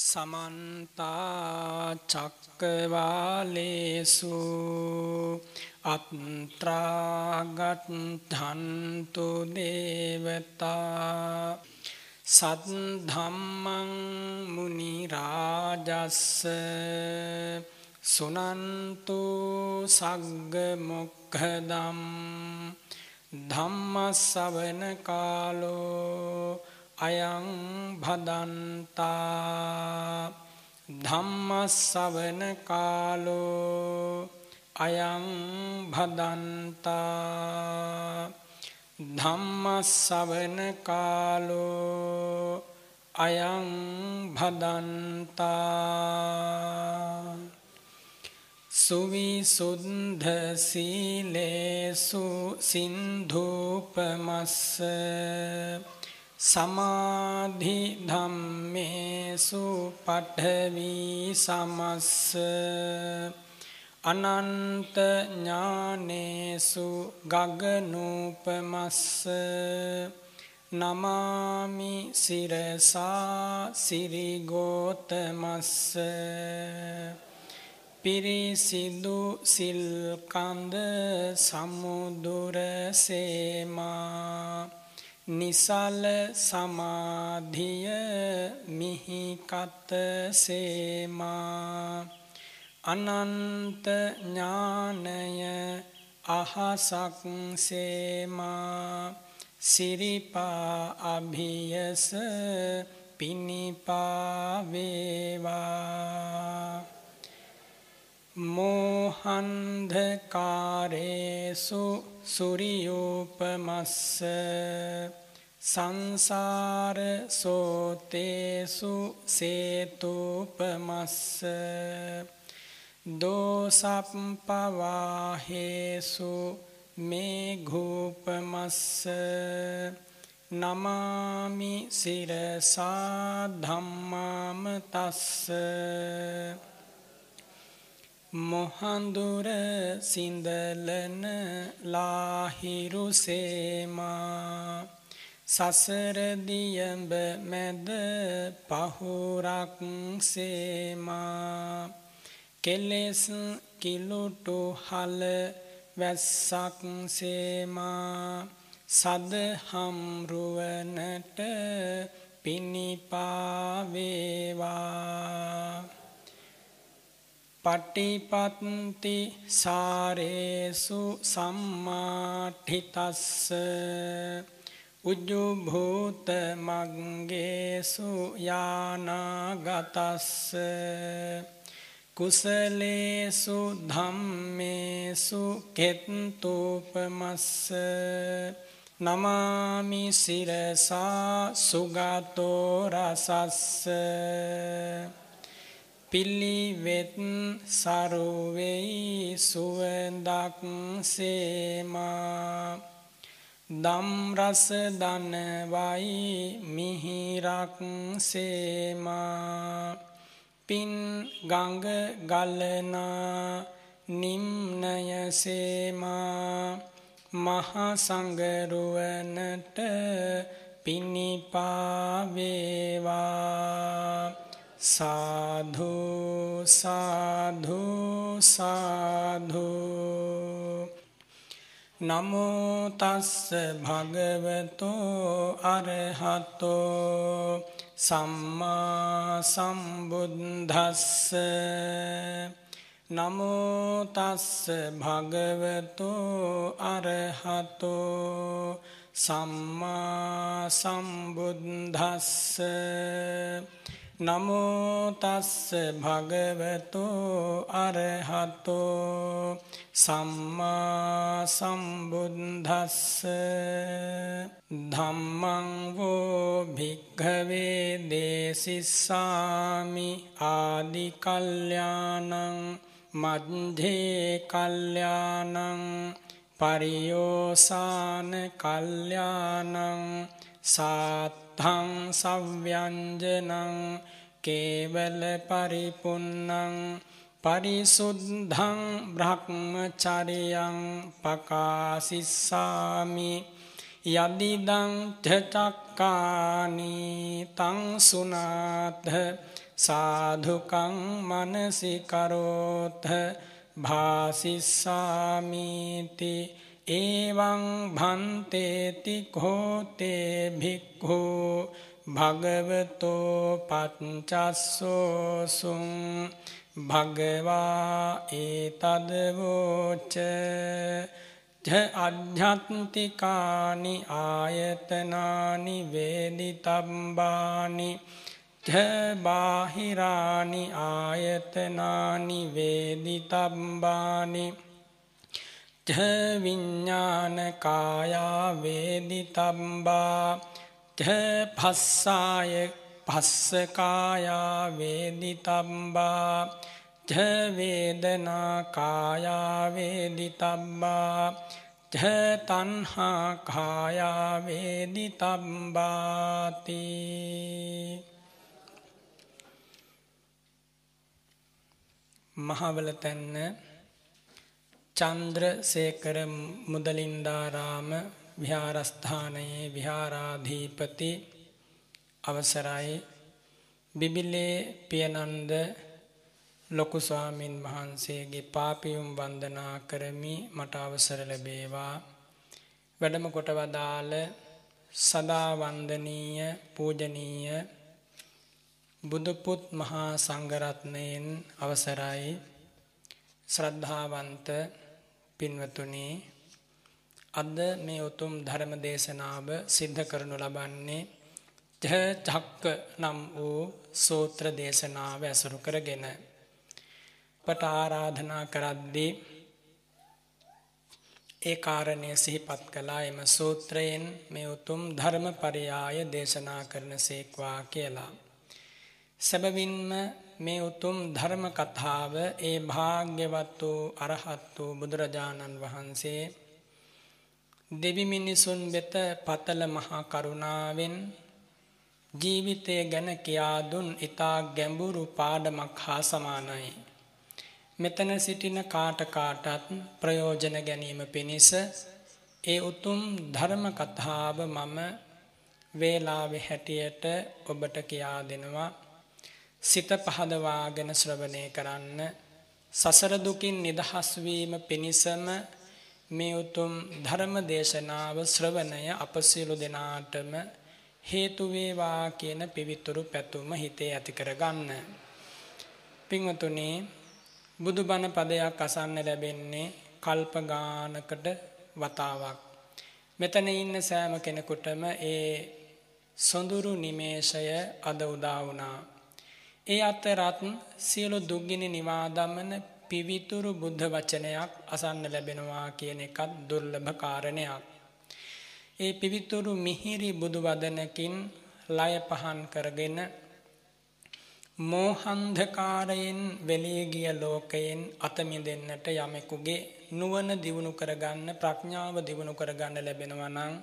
සමන්තා චක්කවාලේසු අත්‍රාගත්හන්තු දේවතා සද්ධම්මං මුනිරාජස්ස සුනන්තු සග්ග මොක්ඛදම් ධම්මස්සවන කාලෝ අයං භදන්තා ධම්මස්සවන කාලෝ අයං භදන්තා ධම්මස්සවන කාලෝ අයං භදන්තා සුවිසුද්ධ සීලේසු සින්ධූපමස්ස සමාධි ධම්මේසු පඨවි සමස්ස අනන්ත ඥානේසු ගගනූපමස්ස නමාමි සිරසා සිරිගෝතමස්ස පිරිසිදු සිල්කන්ද සමුදුරසේමා නිසල සමාධිය මිහිකත සේමා. අනන්ත ඥානය අහසක් සේමා. සිරිපා අභියස පිණිපාවේවා මෝහන්ධකාරේසු සුරියූපමස්ස සංසාර සෝතේසු සේතුපමස්ස දෝසප්පවාහේසු මේඝූපමස්ස නමාමි සිරසා ධම්මාම තස්ස මොහන්දුර සිඳලන ලාහිරුසේමා සසරදියඹ මැද පහුරක් සේමා. කෙලෙස් කිලුටු හල වැස්සක් සේමා. සදහම්රුවනට පිණිපාවේවා පටිපත්ති සාරේසු සම්මාඨිතස්ස උජ්ජුභූත මග්ගේසු යානාගතස්ස කුසලේසු ධම්මේසු කෙත්තූපමස්ස නමාමි සිරසා සුගතෝ රසස්ස පිල්ලිවෙත් සරුවෙයි සුවදක් සේමා. දම්රස දනවයි මිහිරක් සේමා. පින් ගඟ ගලනා නිම්නය සේමා. මහසංගරුවනට පිණිපාවේවා සාධු සාධු සාධු නමෝතස්ස භගවතෝ අරහතෝ සම්මා සම්බුද්ධස්ස නමෝතස්ස භගවතෝ අරහතෝ සම්මා සම්බුද්ධස්ස නමෝතස්ස භගවතෝ අරහතෝ සම්මා සම්බුද්ධස්ස ධම්මං වූ භික්ඛවේ දේසිස්සාමි ආදි කල්යාණං මධ්‍යේ කල්යාණං පරියෝසාන කල්යාණං සාත්තං සව්‍යංජනං කේවල පරිපුන්නං පරිසුද්ධං බ්‍රහ්මචරියං පකාසිස්සාමි යදිදං චක්කානි තං සුනාත සාධුකං මනසිකරෝත භාසිස්සාමීති. ඒවං භන්තේති කෝතේ භික්ඛූ භගවතෝ පච්චස්සෝසුං භගවා ඒතදවෝච ජ අධ්‍යත්තිකානි ආයතනානි වේදිතම්බානි ජ බාහිරානි ආයතනානි වේදිතම්බානි ජ විඤ්ඥානකායා වේදිතම්බා ජ පස්සාය පස්සකායා වේදිතම්බා ජවේදනාකායාවේදිතම්බා ජතන්හාකායාවේදිතම්බාති මහවල තැන්න චන්ද්‍රසේකර මුදලින්දාරාම විහාරස්ථානයේ විහාරාධීපති අවසරයි. බිබිලේ පියනන්ද ලොකු ස්වාමින් වහන්සේගේ පාපියුම් වන්දනා කරමි. මට අවසර ලැබේවා. වැඩම කොට වදාළ සදා වන්දනීය පූජනීය බුදුපුත් මහා සංඝරත්නයෙන් අවසරයි. ශ්‍රද්ධාවන්ත පින්වතුනි අද මේ උතුම් ධර්ම දේශනාව සිද්ධ කරනු ලබන්නේ ජ චක්ක නම් වූ සූත්‍ර දේශනාව ඇසුරු කරගෙන අපට ආරාධනා කරද්දී ඒ කාරණය සිහිපත් කළා එම සූත්‍රයෙන් මේ උතුම් ධර්ම පරියාය දේශනා කරන සේක්වා කියලා. සැබවින්ම මේ උතුම් ධර්ම කතාව ඒ භාග්‍යවත් වූ අරහත් වූ බුදුරජාණන් වහන්සේ දෙවි මිනිසුන් වෙත පතල මහා කරුණාවෙන් ජීවිතය ගැන කියා දුන් ඊතා ගැඹුරු පාඩමක් හා සමානයි. මෙතන සිටින කාට කාටත් ප්‍රයෝජන ගැනීම පිණිස ඒ උතුම් ධර්ම කතාව මම වේලාවේ හැටියට ඔබට කියා දෙනවා සිත පහදවාගෙන ශ්‍රවණය කරන්න සසර දුකින් නිදහස් වීම පිණිසම මේ උතුම් ධර්ම දේශනාව ශ්‍රවණය අප සියලු දෙනාටම හේතු වේවා කියන පිවිතුරු පැතුම හිතේ ඇති කරගන්න. පින්වතුනි බුදුබණ පදයක් අසන්න ලැබෙන්නේ කල්ප ගානකට වතාවක්. මෙතන ඉන්න සෑම කෙනෙකුටම ඒ සොඳුරු නිමේෂය අද උදා වුණා. ඒ අතරත් සියලු දුක්ගිනි නිවා දමන පිවිතුරු බුද්ධ වචනයක් අසන්න ලැබෙනවා කියන එකත් දුර්ලභ කාරණයක්. ඒ පිවිතුරු මිහිරි බුදු වදනකින් ලය පහන් කරගෙන මෝහන්ධකාරයෙන් වෙලී ගිය ලෝකයෙන් අත මිදෙන්නට යමෙකුගේ නුවණ දියුණු කරගන්න ප්‍රඥාව දියුණු කරගන්න ලැබෙනවා නම්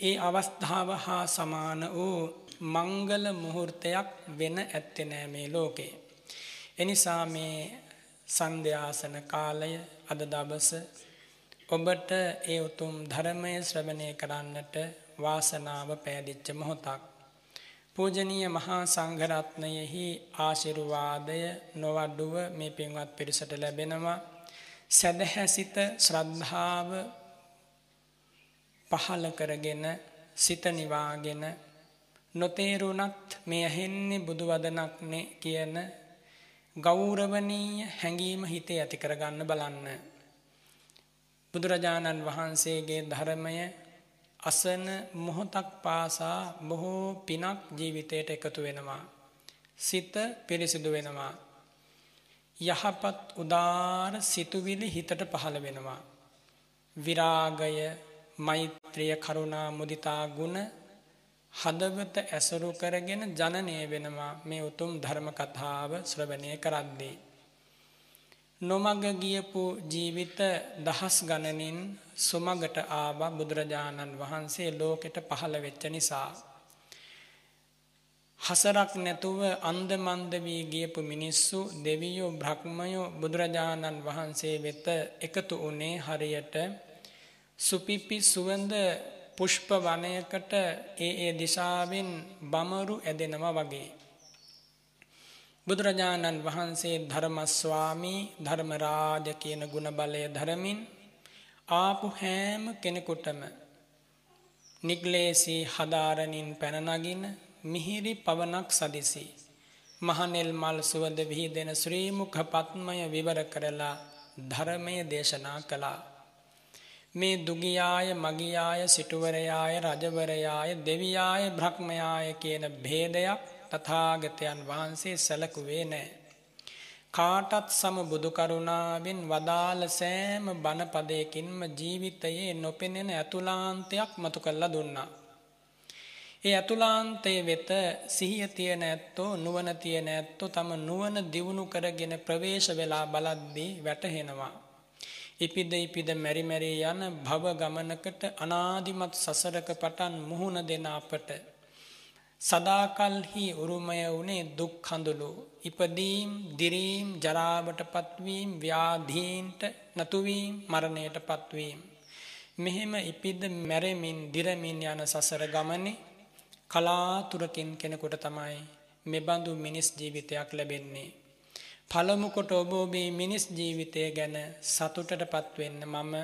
ඒ අවස්ථාව හා සමාන වූ මංගල මුහුර්තයක් වෙන ඇත්තේ නෑ මේ ලෝකේ. එනිසා මේ සන්ධ්‍යාසන කාලය අද දවස ඔබට ඒ උතුම් ධර්මය ශ්‍රවණය කරන්නට වාසනාව පෑදිච්ච මොහොතක්. පූජනීය මහා සංඝරත්නයෙහි ආශිර්වාදය නොවඩුව මේ පින්වත් පිරිසට ලැබෙනවා. සැදැහැසිත ශ්‍රද්ධාව පහල කරගෙන සිත නිවාගෙන නොතේරුණත් මේ ඇහෙන්නේ බුදු වදනක්නේ කියන ගෞරවනීය හැඟීම හිතේ ඇති කරගන්න බලන්න. බුදුරජාණන් වහන්සේගේ ධර්මය අසන මොහොතක් පාසා බොහෝ පිනක් ජීවිතයට එකතු වෙනවා. සිත පිරිසිදු වෙනවා. යහපත් උදාර සිතුවිලි හිතට පහළ වෙනවා. විරාගය මෛත්‍රිය කරුණා මුදිතා ගුණ හදවත ඇසුරු කරගෙන ජනනය වෙනවා මේ උතුම් ධර්ම කතාව ශ්‍රවණය කරද්දී. නොමග ගියපු ජීවිත දහස් ගණනින් සුමගට ආව බුදුරජාණන් වහන්සේ ලෝකෙට පහළ වෙච්ච නිසා. හසරක් නැතුව අන්දමන්ද වී ගියපු මිනිස්සු දෙවියෝ බ්‍රහ්මයෝ බුදුරජාණන් වහන්සේ වෙත එකතු වනේ හරියට සුපිපි සුවඳ පුෂ්ප වනයකට ඒ ඒ දිශාවෙන් බමරු ඇදෙනවා වගේ. බුදුරජාණන් වහන්සේ ධර්මස්වාමී ධර්මරාජ කියන ගුණ බලය ධරමින් ආපු හැම කෙනෙකුටම නිග්ලේසී හදාරණින් පැනනගින මිහිරි පවනක් සදිසි. මහනෙල් මල් සුවඳ විහිදෙන ශ්‍රීමුඛ පත්මය විවර කරලා ධර්මය දේශනා කළා. මේ දුගියාය මගියාය සිටුවරයාය රජවරයාය දෙවියාය බ්‍රහ්මයාය කියන භේදයක් තථාගතයන් වහන්සේ සැලකුවේ නෑ. කාටත් සම බුදුකරුණාවෙන් වදාළ සෑම බණපදයකින්ම ජීවිතයේ නොපෙනෙන ඇතුලාන්තයක් මතු කල්ලා දුන්නා. ඒ ඇතුලාන්තය වෙත සිහිය තියෙන ඇත්තෝ නුවන තියෙන ඇත්තෝ තම නුවන දියුණු කරගෙන ප්‍රවේශ වෙලා බලද්දී වැටහෙනවා. ඉපිද ඉපිද මැරිමැරී යන භව ගමනකට අනාදිමත් සසරක පටන් මුහුණ දෙන අපට. සදාකල්හි උරුමය වුණේ දුක් හඳුළු. ඉපදීම් දිරීම් ජරාවට පත්වීම් ව්‍යාධීන්ට නතුවීම් මරණයට පත්වීම්. මෙහෙම ඉපිද මැරෙමින් දිරමින් යන සසර ගමනේ කලාතුරකින් කෙනෙකුට තමයි මෙබඳු මිනිස් ජීවිතයක් ලැබෙන්නේ. පළමු කොට ඔබ ඔබේ මිනිස් ජීවිතය ගැන සතුටට පත්වෙන්න මම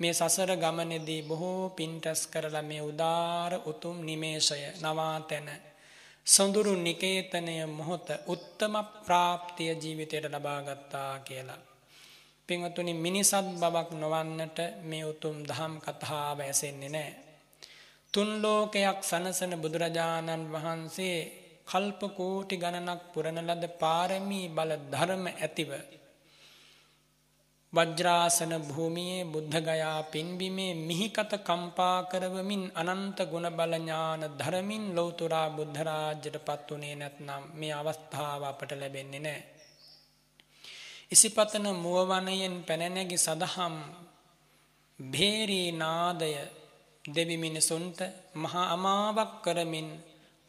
මේ සසර ගමනේදී බොහෝ පින්ටස් කරලා මේ උදාර උතුම් නිමේෂය නවාතැන සොඳුරු නිකේතනය මොහොත උත්තම ප්‍රාප්තිය ජීවිතයට ලබා ගත්තා කියලා. පින්වතුනි මිනිසත් බවක් නොවන්නට මේ උතුම් දහම් කතාව ඇසෙන්නේ නැහැ. තුන් ලෝකයක් සනසන බුදුරජාණන් වහන්සේ කල්ප කෝටි ගණනක් පුරන ලද පාරමී බල ධර්ම ඇතිව වජ්‍රාසන භූමියේ බුද්ධගයා පින්බිමේ මිහිකත කම්පා කරවමින් අනන්ත ගුණ බල ඥාන ධරමින් ලෞතුරා බුද්ධ රාජ්‍යයට පත් වුණේ නැත්නම් මේ අවස්ථාව අපට ලැබෙන්නේ නැහැ. ඉසිපතන මුවවනයෙන් පැනනැගි සදහම් භේරී නාදය දෙවි මිනිසුන්ට මහා අමාවක් කරමින්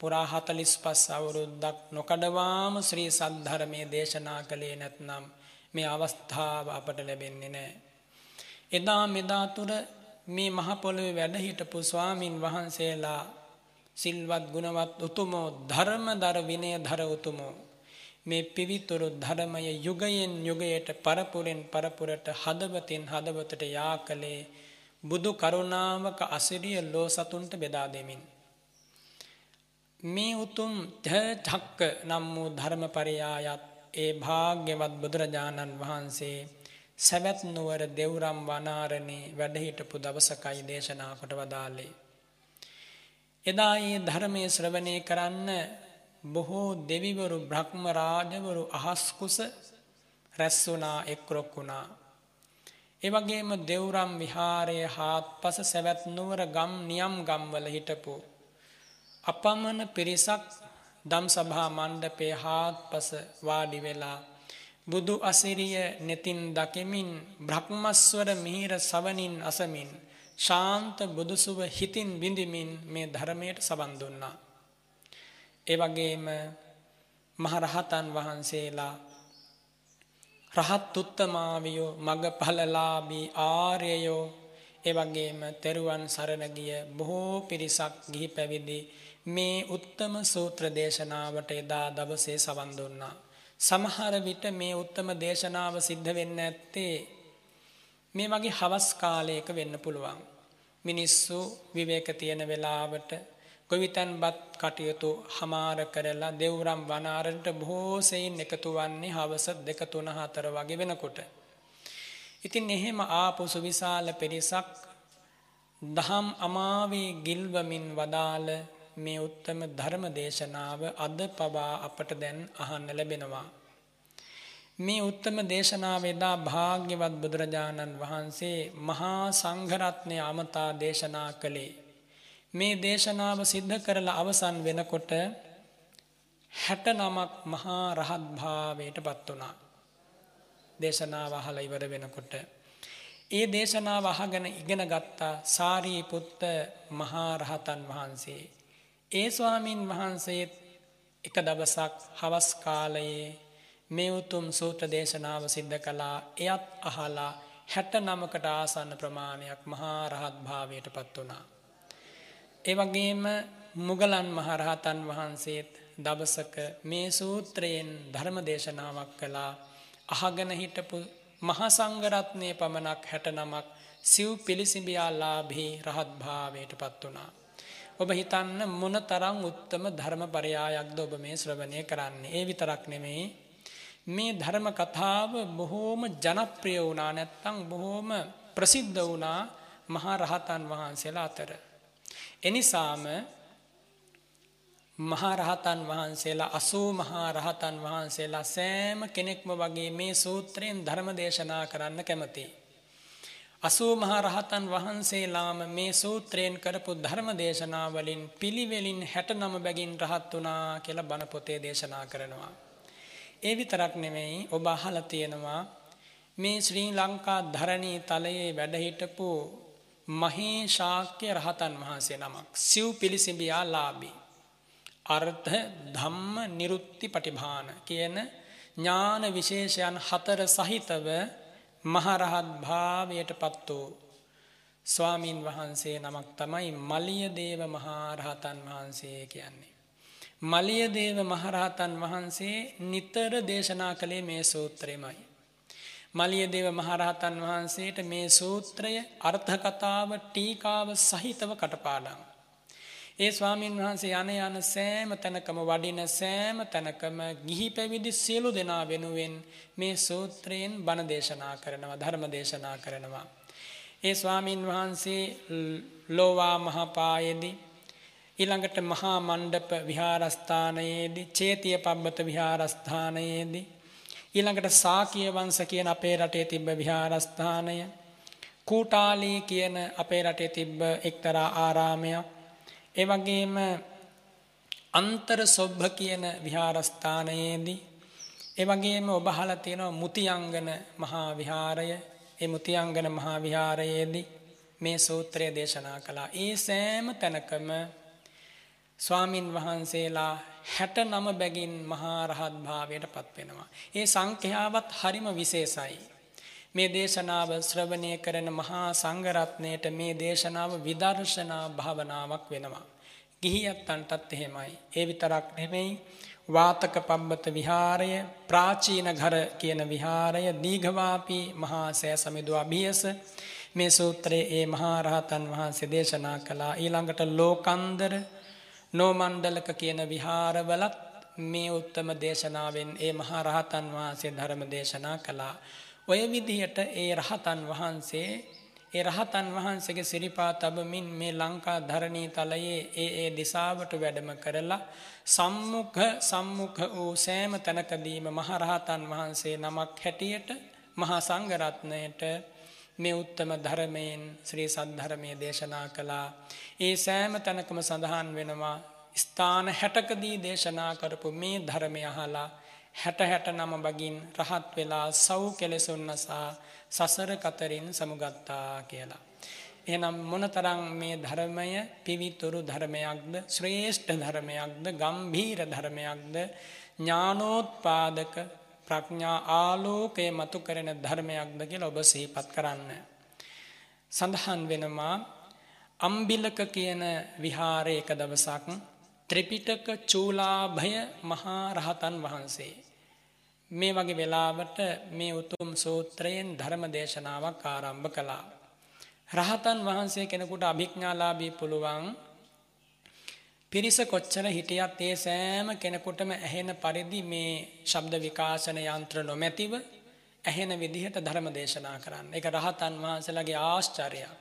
පුරා 45 අවුරුද්දක් නොකඩවාම ශ්‍රී සද්ධර්මයේ දේශනා කළේ නැත්නම් මේ අවස්ථාව අපට ලැබෙන්නේ නැහැ. එදා මෙදා තුර මේ මහ පොළොවේ වැඩ හිටපු ස්වාමින් වහන්සේලා සිල්වත් ගුණවත් උතුමෝ ධර්මදර විනයදර උතුමෝ මේ පිවිතුරු ධර්මය යුගයෙන් යුගයට පරපුරෙන් පරපුරට හදවතින් හදවතට යා කළේ බුදු කරුණාවක අසිරිය ලෝ සතුන්ට බෙදා දෙමින් මේ උතුම් ධක්ක නම් වූ ධර්මපරයායත් ඒ භාග්‍යවත් බුදුරජාණන් වහන්සේ සැවැත් නුවර දෙව්රම් වනාරණේ වැඩහිටපු දවසකයි දේශනා කොට වදාලේ. එදා ඒ ධර්මය ශ්‍රවණය කරන්න බොහෝ දෙවිවරු බ්‍රහ්ම රාජවරු අහස්කුස රැස්වුනා එක්රොක් වුණා. එවගේම දෙව්රම් විහාරයේ හාත්පස සැවැත් නුවර ගම් නියම් ගම්වල හිටපු අපමණ පිරිසක් දම් සභා මණ්ඩපේ හාත්පස වාඩි වෙලා බුදු අසිරිය netin දකිමින් බ්‍රහ්මස්වර මිහිර සවනින් අසමින් ශාන්ත බුදුසුව හිතින් විඳිමින් මේ ධර්මයට සවන් දුන්නා. ඒ වගේම මහරහතන් වහන්සේලා රහත් උත්තමාවියෝ මගඵලලාභී ආර්යයෝ ඒ වගේම තෙරුවන් සරණ ගිය බොහෝ පිරිසක් ගිහි පැවිදි මේ උත්තම සූත්‍ර දේශනාවට එදා දවසේ සවන් දුන්නා. සමහර විට මේ උත්තම දේශනාව සිද්ධ වෙන්න ඇත්තේ මේ වගේ හවස් කාලයක වෙන්න පුළුවන්. මිනිස්සු විවේක තියෙන වෙලාවට ගොවිතැන්පත් කටයුතු හමාර කරලා දෙව්රම් වනාරට බොහෝ සෙයින් එකතු වන්නේ හවස 2 3 4 වගේ වෙනකොට. ඉතින් එහෙම ආපු සුවිශාල පිරිසක් දහම් අමාවේ ගිල්වමින් වදාළ මේ උත්තම ධර්ම දේශනාව අද පවා අපට දැන් අහන්න ලැබෙනවා. මේ උත්තම දේශනාව එදා භාග්‍යවත් බුදුරජාණන් වහන්සේ මහා සංඝරත්නය අමතා දේශනා කළේ. මේ දේශනාව සිද්ධ කරලා අවසන් වෙනකොට හැට නමක් මහා රහත් භාවයට පත් වුණා. දේශනාව අහලා ඉවර වෙනකොට ඒ දේශනාව අහගෙන ඉගෙන ගත්තා සාරිපුත්ත මහා රහතන් වහන්සේ ඒ ස්වාමින් වහන්සේත් එක දවසක් හවස් කාලයේ මේ උතුම් සූත්‍ර දේශනාව සිද්ධ කළා එයත් අහලා හැට නමකට ආසන්න ප්‍රමාණයක් මහා රහත් භාවයට පත් වුණා. ඒ වගේම මුගලන් මහරහතන් වහන්සේත් දවසක මේ සූත්‍රයෙන් ධර්ම දේශනාවක් කළා අහගෙන හිටපු මහා සංඝරත්නය පමණක් 69ක් සිව් පිළිසිඹියාලාභී රහත් භාවයට පත් වුණා. ඔබ හිතන්න මොන තරම් උත්තම ධර්මපරයායක්ද ඔබ මේ ශ්‍රවණය කරන්නේ. ඒ විතරක් නෙමෙයි මේ ධර්ම කතාව බොහෝම ජනප්‍රිය වුණා නැත්තම් බොහෝම ප්‍රසිද්ධ වුණා මහා රහතන් වහන්සේලා අතර. එනිසාම මහා රහතන් වහන්සේලා 80 මහා රහතන් වහන්සේලා සෑම කෙනෙක්ම වගේ මේ සූත්‍රයෙන් ධර්ම දේශනා කරන්න කැමතියි. 80 මහා රහතන් වහන්සේලාම මේ සූත්‍රයෙන් කරපු ධර්ම දේශනා වලින් පිළිවෙලින් 69 බැගින් රහත් වුණා කියලා බණ පොතේ දේශනා කරනවා. ඒ විතරක් නෙමෙයි ඔබ අහලා තියෙනවා මේ ශ්‍රී ලංකා ධරණී තලයේ වැඩ හිටපු මහේ ශාක්‍ය රහතන් වහන්සේ නමක් සිව් පිළිසිඹියා ලාභී අර්ථ ධම්ම නිරුත්ති පටිභාන කියන ඥාන විශේෂයන් හතර සහිතව මහරහත් භාවයට පත් වූ ස්වාමින් වහන්සේ නමක් තමයි මලිය දේව මහරහතන් වහන්සේ කියන්නේ මලියදේව මහරහතන් වහන්සේ නිතර දේශනා කළේ මේ සූත්‍රයමයි. මලියදේව මහරහතන් වහන්සේට මේ සූත්‍රය අර්ථකතාව ටීකාව සහිතව කටපාඩම්. ඒ ස්වාමීන් වහන්සේ යන යන සෑම තැනකම වඩින සෑම තැනකම ගිහි පැවිදි සියලු දෙනා වෙනුවෙන් මේ සූත්‍රයෙන් බණ දේශනා කරනවා ධර්ම දේශනා කරනවා. ඒ ස්වාමීන් වහන්සේ ලෝවා මහපායේදී ඊළඟට මහා මණ්ඩප විහාරස්ථානයේදී චේතිය පබ්බත විහාරස්ථානයේදී ඊළඟට සාකිය වංශ කියන අපේ රටේ තිබ්බ විහාරස්ථානය කූටාලී කියන අපේ රටේ තිබ්බ එක්තරා ආරාමයක් ඒ වගේම අන්තර සොබ්බ කියන විහාරස්ථානයේදී ඒ වගේම ඔබ අහලා තියෙනවා මුතියංගන මහා විහාරය ඒ මුතියංගන මහා විහාරයේදී මේ සූත්‍රය දේශනා කළා. ඒ සෑම තැනකම ස්වාමින් වහන්සේලා හැට නම බැගින් මහා රහත් භාවයට පත්වෙනවා. ඒ සංඛ්‍යාවත් හරිම විශේෂයි. මේ දේශනාව ශ්‍රවණය කරන මහා සංඝරත්නයට මේ දේශනාව විදර්ශනා භාවනාවක් වෙනවා. ගිහියත්තන්ටත් එහෙමයි. ඒ විතරක් නෙමෙයි වාතක පබ්බත විහාරය ප්‍රාචීන ଘර කියන විහාරය දීඝවාපී මහා සෑ සමිඳු අභියස මේ සූත්‍රයේ ඒ මහා රහතන් වහන්සේ දේශනා කළා ඊළඟට ලෝකන්දර නෝමණ්ඩලක කියන විහාරවලත් මේ උත්තම දේශනාවෙන් ඒ මහා රහතන් වහන්සේ ධර්ම දේශනා කළා. ඔය විදිහට ඒ රහතන් වහන්සේ ඒ රහතන් වහන්සේගේ සිරිපා තබමින් මේ ලංකා ධරණී තලයේ ඒ ඒ දිසාවට වැඩම කරලා සම්මුඛ සම්මුඛ වූ සෑම තැනකදීම මහරහතන් වහන්සේ නමක් හැටියට මහා සංඝරත්නයට මේ උත්තම ධර්මයෙන් ශ්‍රී සද්ධර්මයේ දේශනා කළා. ඒ සෑම තැනකම සඳහන් වෙනවා ස්ථාන 60කදී දේශනා කරපු මේ ධර්මය අහලා 60 69 බගින් රහත් වෙලා සව් කෙලෙසුන් නසා සසර කතරින් සමුගත්තා කියලා. එහෙනම් මොනතරම් මේ ධර්මය පිවිතුරු ධර්මයක්ද ශ්‍රේෂ්ඨ ධර්මයක්ද ගම්භීර ධර්මයක්ද ඥානෝත්පාදක ප්‍රඥා ආලෝකය මතු කරන ධර්මයක්ද කියලා ඔබ සිහිපත් කරන්න. සඳහන් වෙනවා අම්බිලක කියන විහාරයේ එක දවසක් ත්‍රිපිටක චූලාභය මහා රහතන් වහන්සේ මේ වගේ වෙලාවට මේ උතුම් සූත්‍රයෙන් ධර්ම දේශනාවක් ආරම්භ කළා. රහතන් වහන්සේ කෙනෙකුට අභිඥාලාභී පුළුවන් පිරිස කොච්චර හිටියත් ඒ සෑම කෙනෙකුටම ඇහෙන පරිදි මේ ශබ්ද විකාශන යන්ත්‍ර නොමැතිව ඇහෙන විදිහට ධර්ම දේශනා කරන්න. ඒක රහතන් වහන්සේලාගේ ආශ්චර්යයක්.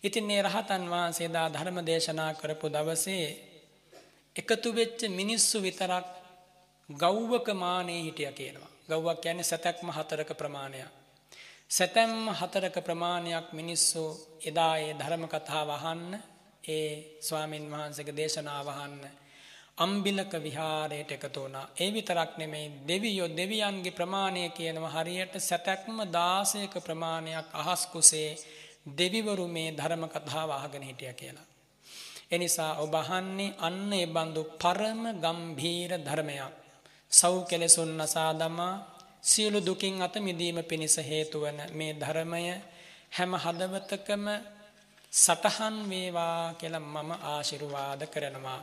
ඉතින් මේ රහතන් වහන්සේ දා ධර්ම දේශනා කරපු දවසේ එකතු වෙච්ච මිනිස්සු විතරක් ගෞවක මානේ හිටියා කියනවා. ගෞවක් කියන්නේ සතක්ම හතරක ප්‍රමාණයක්. සතැම්ම හතරක ප්‍රමාණයක් මිනිස්සු එදා ඒ ධර්ම කතාව අහන්න ඒ ස්වාමින් වහන්සේගේ දේශනාව අහන්න අම්බිලක විහාරයට එකතු වුණා. ඒ විතරක් නෙමෙයි දෙවියෝ දෙවියන්ගේ ප්‍රමාණය කියනවා හරියට සතැක්ම 16ක ප්‍රමාණයක් අහස් කුසේ දෙවිවරු මේ ධර්ම කතාව අහගෙන හිටියා කියලා. එනිසා ඔබ අහන්නේ අන්න ඒ බඳු පරම ගම්භීර ධර්මයක්. සව් කෙලෙසුන් නසා දමා සියලු දුකින් අත මිදීම පිණිස හේතු වන මේ ධර්මය හැම හදවතකම සටහන් වේවා කියලා මම ආශිර්වාද කරනවා.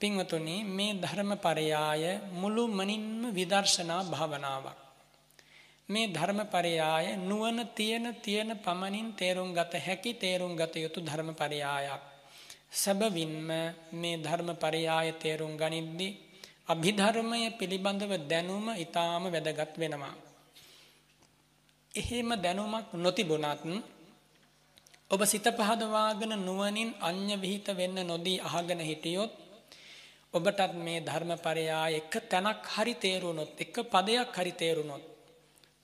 පින්වතුනි මේ ධර්මපරයාය මුළු මනින්ම විදර්ශනා භාවනාවක්. මේ ධර්මපරයාය නුවණ තියෙන තියෙන පමණින් තේරුම් ගත හැකි තේරුම් ගත යුතු ධර්මපරයායක්. සැබවින්ම මේ ධර්මපරයාය තේරුම් ගනිද්දී අභිධර්මය පිළිබඳව දැනුම ඊටාම වැදගත් වෙනවා. එහෙම දැනුමක් නොතිබුණත් ඔබ සිත පහදවාගෙන නුවණින් අඤ්‍ය විහිිත වෙන්න නොදී අහගෙන හිටියොත් ඔබටත් මේ ධර්මපරයා එක තැනක් හරි තේරුණොත් එක පදයක් හරි තේරුණොත්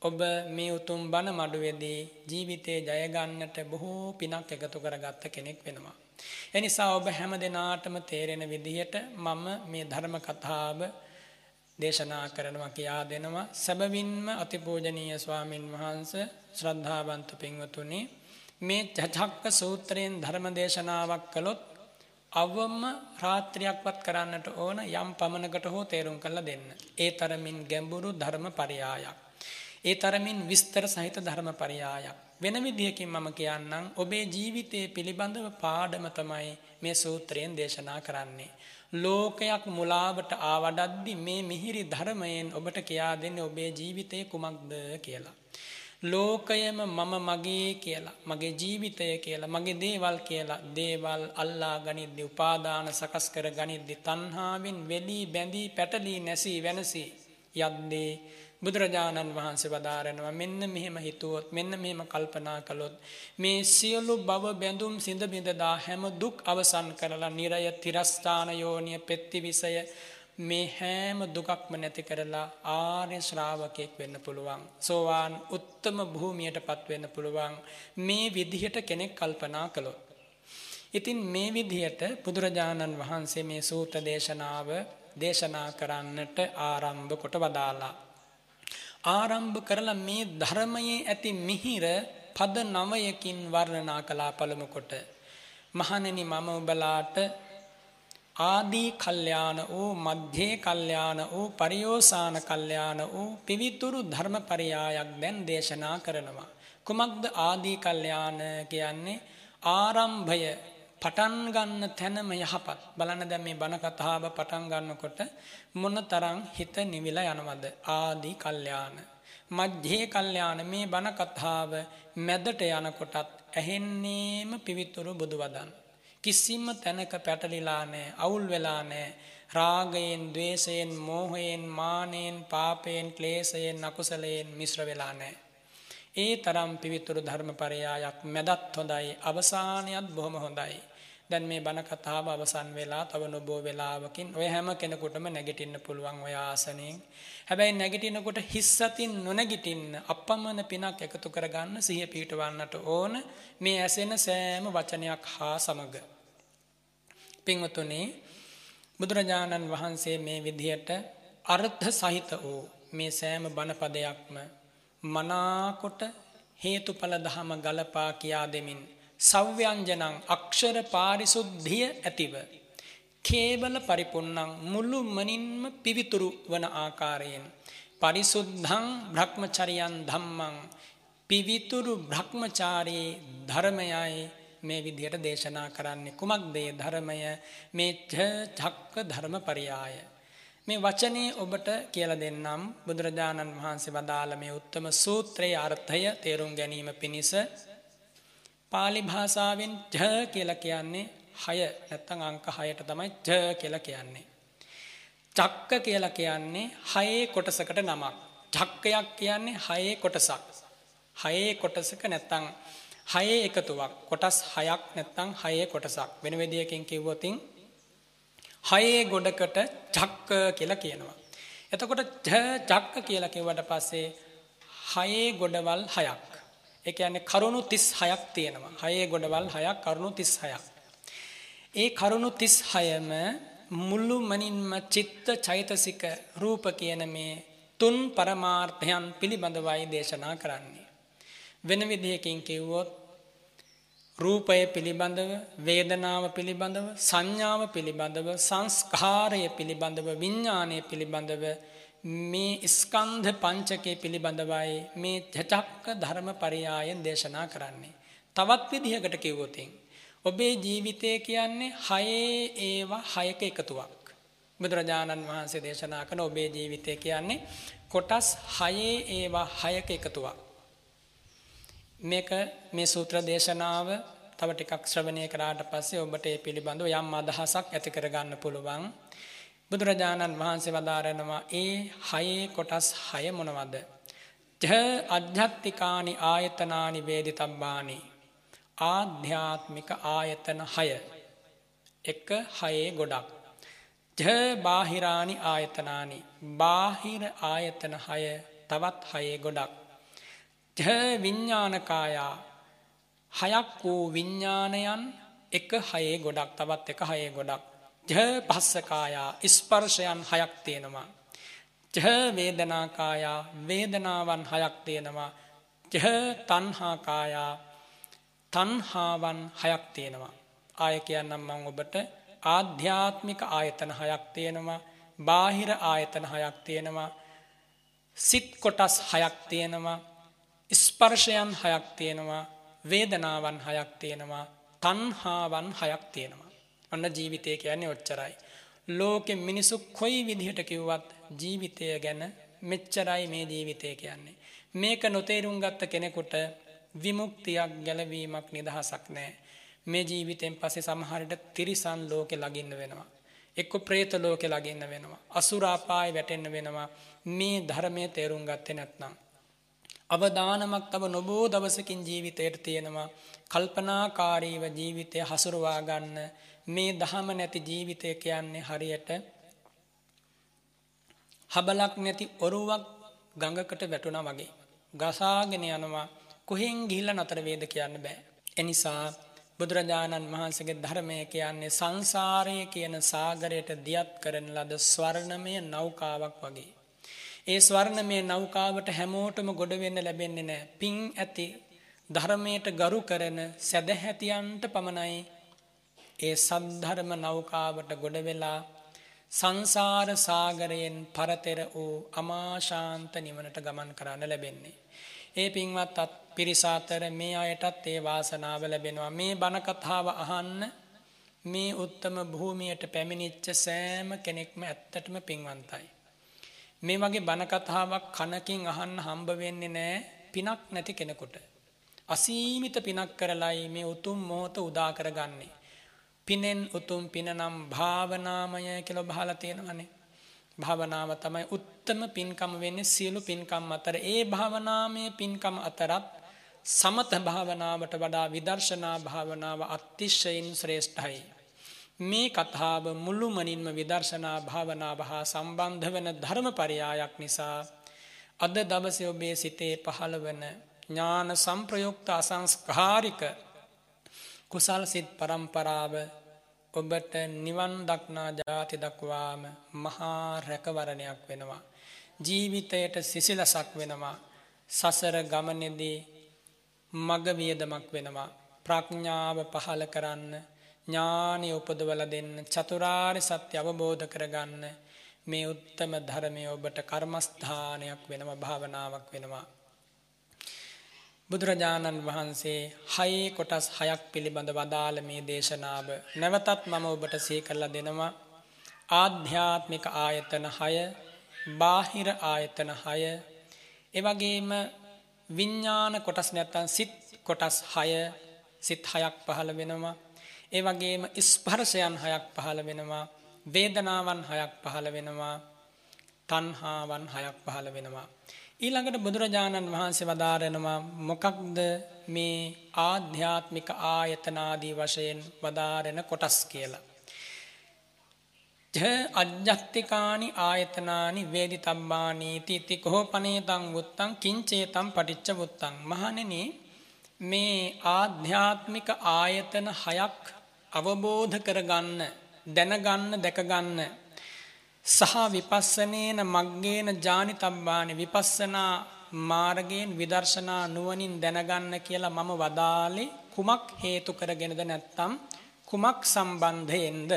ඔබ මේ උතුම් බණ මඩුවේදී ජීවිතේ ජය ගන්නට බොහෝ පිනක් එකතු කරගත්ත කෙනෙක් වෙනවා. එනිසා ඔබ හැම දිනාටම තේරෙන විදිහට මම මේ ධර්ම කතාව දේශනා කරනවා කියා දෙනවා. සැබවින්ම අතිපූජනීය ස්වාමින් වහන්සේ ශ්‍රද්ධාවන්ත පින්වතුනි මේ චචක්ක සූත්‍රයෙන් ධර්ම දේශනාවක් කළොත් අවම රාත්‍රියක්වත් කරන්නට ඕන යම් පමණකට හෝ තේරුම් කරලා දෙන්න. ඒ තරමින් ගැඹුරු ධර්ම පරයායක්. ඒ තරමින් විස්තර සහිත ධර්ම පරයායක්. වෙන විදිහකින් මම කියන්නම් ඔබේ ජීවිතයේ පිළිබඳව පාඩම තමයි මේ සූත්‍රයෙන් දේශනා කරන්නේ. ලෝකයක් මුලාවට ආවඩද්දි මේ මිහිරි ධර්මයෙන් ඔබට කියා දෙන්නේ ඔබේ ජීවිතයේ කුමක්ද කියලා. ලෝකයම මම මගේ කියලා මගේ ජීවිතය කියලා මගේ දේවල් කියලා දේවල් අල්ලා ගනිද්දි උපාදාන සකස් කර ගනිද්දි තණ්හාවෙන් වෙලී බැඳී පැටලී නැසී වෙනසී යද්දී බුදුරජාණන් වහන්සේ වදාරනවා මෙන්න මෙහෙම හිතුවොත් මෙන්න මෙහෙම කල්පනා කළොත් මේ සියලු භව බැඳුම් සිඳ බිඳදා හැම දුක් අවසන් කරලා නිරය තිරස්ථාන යෝනිය පෙත්තිවිසය මේ හැම දුකක්ම නැති කරලා ආර්ය ශ්‍රාවකයෙක් වෙන්න පුළුවන්. සෝවාන් උත්තම භූමියටපත් වෙන්න පුළුවන්. මේ විදිහට කෙනෙක් කල්පනා කළොත්. ඉතින් මේ විදිහට බුදුරජාණන් වහන්සේ මේ සූත්‍ර දේශනාව දේශනා කරන්නට ආරම්භ කොට වදාලා. ආරම්භ කරලා මේ ධර්මයේ ඇති මිහිර පද නවයකින් වර්ණනා කළා පළමු කොට. මහණෙනි මම ඔබලාට ආදී කල්යාණ වූ මධ්‍යේ කල්යාණ වූ පරියෝසాన කල්යාණ වූ පිවිතුරු ධර්මපරයායක් දැන් දේශනා කරනවා. කුමක්ද ආදී කල්යාණ කියන්නේ ආරම්භය පටන් ගන්න තැනම යහපත්. බලන්න දැන් මේ බණ කතාව පටන් ගන්නකොට මොනතරම් හිත නිවිලා යනවද? ආදී කල්යාණ. මධ්‍යේ කල්යාණ මේ බණ කතාව මැදට යනකොටත් ඇහෙන්නේම පිවිතුරු බුදු වදන්. කිසිම තැනක පැටලිලා නැහැ, අවුල් වෙලා නැහැ. රාගයෙන්, ద్వේෂයෙන්, මෝහයෙන්, මානෙන්, පාපයෙන්, ක්ලේශයෙන්, අකුසලයෙන් මිශ්‍ර වෙලා නැහැ. ඒ තරම් පිවිතුරු ධර්මපරයායක් මැදත් හොඳයි, අවසානයත් බොහොම හොඳයි. දැන් මේ බණ කතාව අවසන් වෙලා තව නොබෝ වෙලාවකින් ඔය හැම කෙනෙකුටම නැගිටින්න පුළුවන් ඔය ආසනෙන්. හැබැයි නැගිටිනකොට හිස් අතින් නොනැගිටින්න අපමණ පිනක් එකතු කරගන්න සිහිය පිහිටවන්නට ඕන මේ ඇසෙන සෑම වචනයක් හා සමග. පින්වතුනි බුදුරජාණන් වහන්සේ මේ විදිහට අර්ථ සහිත වූ මේ සෑම බණපදයක්ම මනාකොට හේතුඵල දහම ගලපා කියා දෙමින් සව්‍යංජනං අක්ෂර පාරිසුද්ධිය ඇතිව කේවල පරිපුන්නං මුළු මනින්ම පිවිතුරු වන ආකාරයෙන් පරිසුද්ධං බ්‍රහ්මචරියන් ධම්මං පිවිතුරු බ්‍රහ්මචාරී ධර්මයයි මේ විදිහට දේශනා කරන්නේ. කුමක්ද ඒ ධර්මය? මේ චක්ක ධර්ම පරියාය. මේ වචනේ ඔබට කියලා දෙන්නම් බුදුරජාණන් වහන්සේ වදාළ මේ උත්තම සූත්‍රයේ අර්ථය තේරුම් ගැනීම පිණිස පාලි භාෂාවෙන් ජ කියලා කියන්නේ 6 නැත්නම් අංක 6ට තමයි ජ කියලා කියන්නේ. චක්ක කියලා කියන්නේ 6 කොටසකට නමක්. චක්කයක් කියන්නේ 6 කොටසක්. 6 කොටසක නැත්නම් 6 එකතුවක්. කොටස් 6ක් නැත්නම් 6 කොටසක්. වෙන විදියකින් කිව්වොත් 6 ගොඩකට චක්ක කියලා කියනවා. එතකොට ජ චක්ක කියලා කිව්වට පස්සේ 6 ගොඩවල් 6ක්. ඒ කියන්නේ කරුණු 36ක් තියෙනවා. හයේ ගොඩවල් 6ක් කරුණු 36ක්. ඒ කරුණු 36ම මුළු මනින්ම චිත්ත චෛතසික රූප කියන මේ තුන් පරමාර්ථයන් පිළිබඳවයි දේශනා කරන්නේ. වෙන විදිහකින් කිව්වොත් රූපය පිළිබඳව වේදනාව පිළිබඳව සංඥාව පිළිබඳව සංස්කාරය පිළිබඳව විඥානය පිළිබඳව මේ ස්කන්ධ පංචකය පිළිබඳවයි මේ චචක්ක ධර්ම පරියායෙන් දේශනා කරන්නේ. තවත් විදිහකට කිව්වොතින් ඔබේ ජීවිතය කියන්නේ හයේ ඒවා හයක එකතුවක්. බුදුරජාණන් වහන්සේ දේශනා කරන ඔබේ ජීවිතය කියන්නේ කොටස් හයේ ඒවා හයක එකතුවක්. මේක මේ සූත්‍ර දේශනාව තව ටිකක් ශ්‍රවණය කරාට පස්සේ ඔබට ඒ පිළිබඳව යම් අදහසක් ඇති කරගන්න පුළුවන්. බුදුරජාණන් වහන්සේ වදාරනවා ඒ හයේ කොටස් හය මොනවද? ජ අධ්‍යාත්තිකානි ආයතනානි වේදිතබ්බානි. ආධ්‍යාත්මික ආයතන හය. එක හයේ ගොඩක්. ජ බාහිරානි ආයතනානි. බාහිර ආයතන හය තවත් හයේ ගොඩක්. ජ විඤ්ඥානකායා හයක් වූ විඤ්ඥානයන් එක හයේ ගොඩක් තවත් එක හයේ ගොඩක්. ජ පස්සකායා ස්පර්ශයන් හයක් තියෙනවා. ජ වේදනාකායා වේදනාවන් හයක් තියෙනවා. ජ තන්හාකායා තන්හාවන් හයක් තියෙනවා. ආය කියන්නම් මං ඔබට. ආධ්‍යාත්මික ආයතන හයක් තියෙනවා. බාහිර ආයතන හයක් තියෙනවා. සිත් කොටස් හයක් තියෙනවා. ස්පර්ශයන් හයක් තියෙනවා. වේදනාවන් හයක් තියෙනවා තන්හාවන් හයක් තියෙනවා ඔන්න ජීවිතය කියන්නේ ඔච්චරයි ලෝකෙ මිනිසු කොයි විදිහට කිව්වත් ජීවිතය ගැන මෙච්චරයි මේ ජීවිතය කියන්නේ මේක නොතේරුම් ගත්ත කෙනෙකුට විමුක්තියක් ගැලවීමක් නිදහසක් නෑ මේ ජීවිතයෙන් පස්සේ සමහරට තිරිසන් ලෝකෙ ලගින්න වෙනවා. එක්ක ප්‍රේත ලෝකෙ ලගින්න වෙනවා. අසුරාපාය වැටෙන්න වෙනවා. මේ ධර්මය තේරුම් ගත්තේ නැත්නම්. අවදානමක් තව නොබෝ දවසකින් ජීවිතයට තියෙනවා. කල්පනාකාරීව ජීවිතය හසුරුවා ගන්න මේ දහම නැති ජීවිතය කියන්නේ හරියට හබලක් නැති ඔරුවක් ගඟකට වැටුණා වගේ. ගසාගෙන යනවා කොහෙන් ගිහිල්ලා නතර වේද කියන්න බෑ. එනිසා බුදුරජාණන් වහන්සේගේ ධර්මය කියන්නේ සංසාරය කියන සාගරයට දියත් කරන ලද ස්වර්ණමය නෞකාවක් වගේ. ඒ ස්වර්ණමය නෞකාවට හැමෝටම ගොඩ වෙන්න ලැබෙන්නේ නැහැ. පිං ඇති ධර්මයට ගරු කරන සදැහැතියන්ට පමණයි ඒ සද්ධර්ම නෞකාවට ගොඩ වෙලා සංසාර සාගරයෙන් පරතෙර වූ අමාශාන්ත නිවනට ගමන් කරන්න ලැබෙන්නේ. ඒ පින්වත් අත් පිරිසාතර මේ අයටත් ඒ වාසනාව ලැබෙනවා. මේ බණකතාව අහන්න මේ උත්තම භූමියට පැමිණිච්ච සෑම කෙනෙක්ම ඇත්තටම පින්වන්තයි. මේ වගේ බණකතාවක් කනකින් අහන්න හම්බ වෙන්නේ නෑ පිනක් නැති කෙනෙකුට. අසීමිත පිනක් කරලයි මේ උතුම් මොහොත උදා කරගන්නේ. පිනෙන් උතුම් පින නම් භාවනාමය කියලා බහලා තියෙනවනේ. භාවනාව තමයි උත්තම පින්කම වෙන්නේ සියලු පින්කම් අතර. ඒ භාවනාමය පින්කම් අතරත් සමත භාවනාවට වඩා විදර්ශනා භාවනාව අතිශයින් ශ්‍රේෂ්ඨයි. මේ කතාව මුළුමනින්ම විදර්ශනා භාවනාව හා සම්බන්ධ වන ධර්ම පරියායක් නිසා අද දවසේ ඔබේ සිතේ පහළ වන ඥාන සම්ප්‍රයුක්ත අසංස්කාරික කුසල් සිත් පරම්පරාව ඔබට නිවන් දක්නා ජාති දක්වාම මහා රැකවරණයක් වෙනවා. ජීවිතයට සිසිලසක් වෙනවා. සසර ගමනෙදී මග වියදමක් වෙනවා. ප්‍රඥාව පහල කරන්න ඥානය උපදවල දෙන්න චතුරාර් සත්‍ය අවබෝධ කරගන්න මේ උත්තම ධර්මය ඔබට කර්මස්ථානයක් වෙනම භාවනාවක් වෙනවා. බුදුරජාණන් වහන්සේ හයේ කොටස් හයක් පිළිබඳ වදාළ මේ දේශනාව නැවතත් මම ඔබට සේ කරලා දෙනවා ආධ්‍යාත්මික ආයතන හය බාහිර ආයතන හය එවගේම විඤ්ඥාන කොටස් නැත්තන් සිත් කොටස් හය සිත් හයක් පහළ වෙනවා ඒ වගේම ස්පර්ශයන් හයක් පහළ වෙනවා වේදනාවන් හයක් පහළ වෙනවා තන්හාවන් හයක් පහළ වෙනවා ඊළඟට බුදුරජාණන් වහන්සේ වදාරනවා මොකක්ද මේ ආධ්‍යාත්මික ආයතනාදී වශයෙන් වදාරෙන කොටස් කියලා. ජ අජ්ජත්තිකානි ආයතනානි වේදි තම්බානීති ති කෝපනේතං වුත්තං කිංචේතම් පටිච්ච වුත්තං මහණෙනි මේ ආධ්‍යාත්මික ආයතන හයක් අවබෝධ කරගන්න දැනගන්න දැකගන්න. සහ විපස්සනේන මග්ගේන ජානි තබ්බානි විපස්සනා මාර්ගයෙන් විදර්ශනා නුවනින් දැනගන්න කියලා මම වදාලේ කුමක් හේතු කරගෙනද නැත්තම් කුමක් සම්බන්ධයෙන්ද?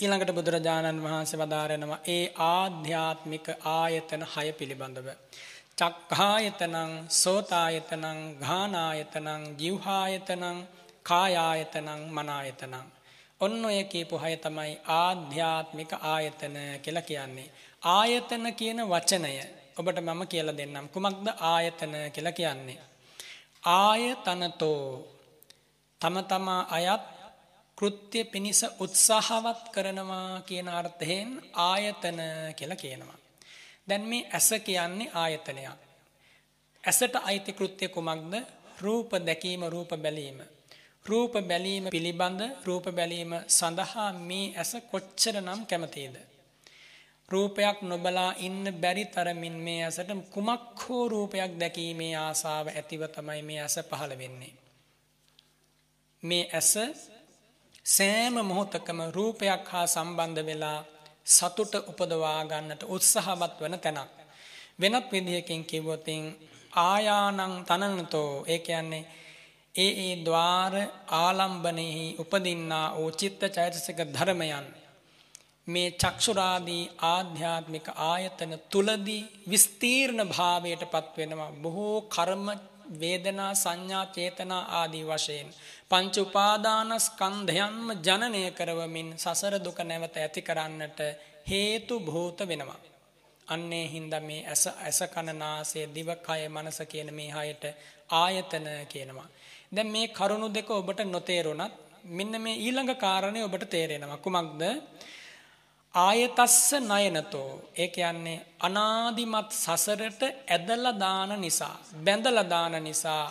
ඊළඟට බුදුරජාණන් වහන්සේ වදාරනවා ඒ ආධ්‍යාත්මික ආයතන හය පිළිබඳව. චක්ඛායතනං සෝතායතනං ඝානායතනං ජීවහායතනං කායායතනං මනායතනං ඔන්න ඔය කියපු හය තමයි ආධ්‍යාත්මික ආයතන කියලා කියන්නේ. ආයතන කියන වචනය ඔබට මම කියලා දෙන්නම්. කුමක්ද ආයතන කියලා කියන්නේ? ආයතනතෝ තම තමා අයත් කෘත්‍ය පිණිස උත්සාහවත් කරනවා කියන අර්ථයෙන් ආයතන කියලා කියනවා. දැන් මේ ඇස කියන්නේ ආයතනයක්. ඇසට අයිති කෘත්‍ය කුමක්ද? රූප දැකීම රූප බැලීම. රූප බැලීම පිළිබඳ රූප බැලීම සඳහා මේ ඇස කොච්චර නම් කැමතිද. රූපයක් නොබලා ඉන්න බැරි තරමින් මේ ඇසට කුමක් හෝ රූපයක් දැකීමේ ආසාව ඇතිව තමයි මේ ඇස පහළ වෙන්නේ. මේ ඇස සෑම මොහොතකම රූපයක් හා සම්බන්ධ වෙලා සතුට උපදවා ගන්නට උත්සාහවත් වන තැනක්. වෙනත් විදිහකින් කිව්වොතින් ආයානං තනනතෝ ඒ කියන්නේ ඒ ඒ ద్వාර ආලම්බනෙහි උපදින්නා වූ චිත්ත චෛතසික ධර්මයන් මේ චක්ෂුරාදී ආධ්‍යාත්මික ආයතන තුලදී විස්තීර්ණ භාවයට පත් වෙනවා බොහෝ කර්ම වේදනා සංඥා චේතනා ආදී වශයෙන් පංච උපාදානස්කන්ධයන්ම ජනනය කරවමින් සසර දුක නැවත ඇති කරන්නට හේතු භූත වෙනවා. අන්නේ හින්දා මේ ඇස ඇස කන නාසය දිව කය මනස කියන මේ හයට ආයතන කියනවා. දැන් මේ කරුණු දෙක ඔබට නොතේරුණත් මෙන්න මේ ඊළඟ කාරණේ ඔබට තේරෙනවා. කුමක්ද? ආයතස්ස නයනතෝ ඒ කියන්නේ අනාදිමත් සසරට ඇදලා දාන නිසා බැඳලා දාන නිසා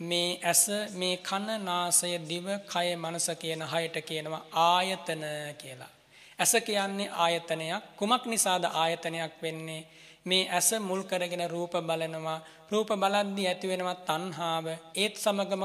මේ ඇස මේ කන නාසය දිව කය මනස කියන හයට කියනවා ආයතන කියලා. ඇස කියන්නේ ආයතනයක්. කුමක් නිසාද ආයතනයක් වෙන්නේ? මේ ඇස මුල් කරගෙන රූප බලනවා. රූප බලද්දී ඇති වෙනවා තණ්හාව. ඒත් සමගම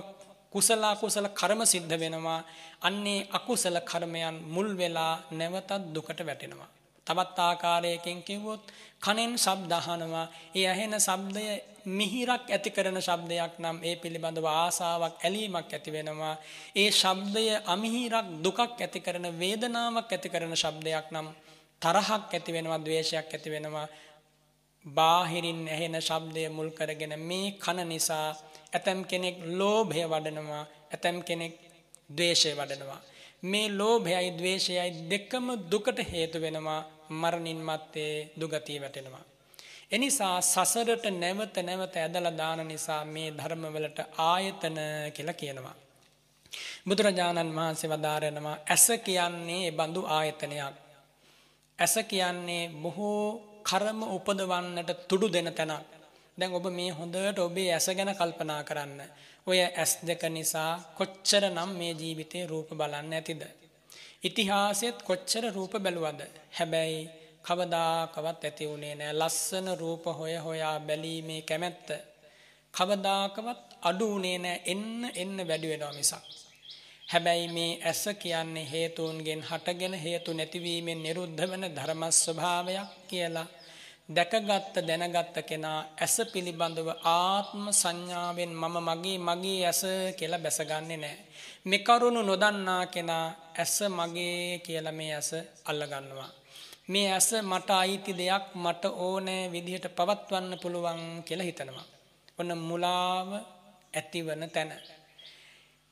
කුසල කුසල කර්ම සිද්ධ වෙනවා. අන්නේ අකුසල කර්මයන් මුල් වෙලා නැවතත් දුකට වැටෙනවා. තවත් ආකාරයකින් කිව්වොත් කනෙන් ශබ්ද අහනවා. ඒ ඇහෙන ශබ්දය මිහිරක් ඇති කරන ශබ්දයක් නම් ඒ පිළිබඳව ආසාවක් ඇලීමක් ඇති වෙනවා. ඒ ශබ්දය අමිහිරක් දුකක් ඇති කරන වේදනාවක් ඇති කරන ශබ්දයක් නම් තරහක් ඇති වෙනවා ද්වේෂයක් ඇති වෙනවා. බාහිරින් ඇහෙන ශබ්දය මුල් කරගෙන මේ කන නිසා ඇතැම් කෙනෙක් ලෝභය වඩනවා ඇතැම් කෙනෙක් ද්වේෂය වඩනවා. මේ ලෝභයයි ද්වේෂයයි දෙකම දුකට හේතු වෙනවා මරණින් මත්තේ දුගතිය වැටෙනවා. එනිසා සසරට නැවත නැවත ඇදලා දාන නිසා මේ ධර්මවලට ආයතන කියලා කියනවා. බුදුරජාණන් වහන්සේ වදාරනවා ඇස කියන්නේ බඳු ආයතනයක්. ඇස කියන්නේ බොහෝ කරම උපදවන්නට තුඩු දෙන තැනක්. දැන් ඔබ මේ හොඳට ඔබේ ඇස ගැන කල්පනා කරන්න. ඔය ඇස් දෙක නිසා කොච්චර නම් මේ ජීවිතේ රූප බලන්න ඇතිද. ඉතිහාසෙත් කොච්චර රූප බැලුවද. හැබැයි කවදාකවත් ඇති වුණේ නෑ ලස්සන රූප හොය හොයා බැලීමේ කැමැත්ත. කවදාකවත් අඩු වුණේ නෑ එන්න එන්න වැඩි වෙනවා මිසක්. හැබැයි මේ ඇස කියන්නේ හේතුන්ගෙන් හටගෙන හේතු නැතිවීමෙන් නිරුද්ධ වන ධර්ම ස්වභාවයක් කියලා දැකගත්ත දැනගත්ත කෙනා ඇස පිළිබඳව ආත්ම සංඥාවෙන් මම මගේ මගේ ඇස කියලා බැසගන්නේ නැහැ. මේ කරුණු නොදන්නා කෙනා ඇස මගේ කියලා මේ ඇස අල්ලගන්නවා. මේ ඇස මට අයිති දෙයක් මට ඕනෑ විදිහට පවත්වන්න පුළුවන් කියලා හිතනවා. ඔන්න මුලාව ඇතිවන තැන.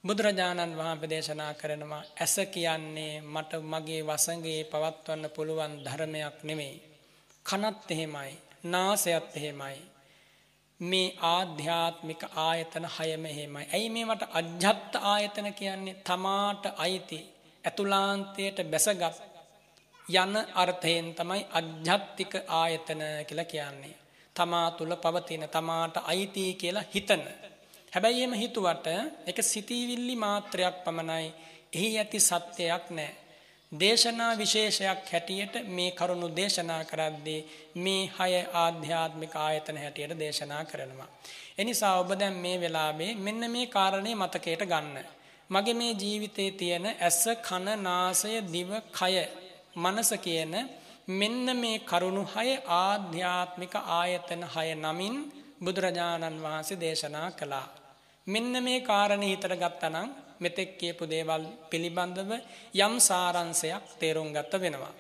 බුදුරජාණන් වහන්සේ දේශනා කරනවා ඇස කියන්නේ මට මගේ වසඟේ පවත්වන්න පුළුවන් ධර්මයක් නෙමෙයි. කනත් එහෙමයි, නාසයත් එහෙමයි. මේ ආධ්‍යාත්මික ආයතන හයම එහෙමයි. ඇයි මේවට අජ්ජත් ආයතන කියන්නේ? තමාට අයිති ඇතුලාන්තයට බැසගත් යන අර්ථයෙන් තමයි අජ්ජත්තික ආයතන කියලා කියන්නේ. තමා තුල පවතින තමාට අයිති කියලා හිතන හැබැයි එහෙම හිතුවට ඒක සිතීවිල්ලි මාත්‍රයක් පමණයි. එහි ඇති සත්‍යයක් නැහැ. දේශනා විශේෂයක් හැටියට මේ කරුණු දේශනා කරද්දී මේ හය ආධ්‍යාත්මික ආයතන හැටියට දේශනා කරනවා. එනිසා ඔබ දැන් මේ වෙලාවේ මෙන්න මේ කාරණේ මතකයට ගන්න. මගේ මේ ජීවිතේ තියෙන ඇස කන නාසය දිව කය මනස කියන මෙන්න මේ කරුණු හය ආධ්‍යාත්මික ආයතන හය නමින් බුදුරජාණන් වහන්සේ දේශනා කළා. මෙන්න මේ කාරණේ හිතට ගත්තනම් මෙතෙක් කියපු දේවල් පිළිබඳව යම් සාරංශයක් තේරුම් ගත වෙනවා.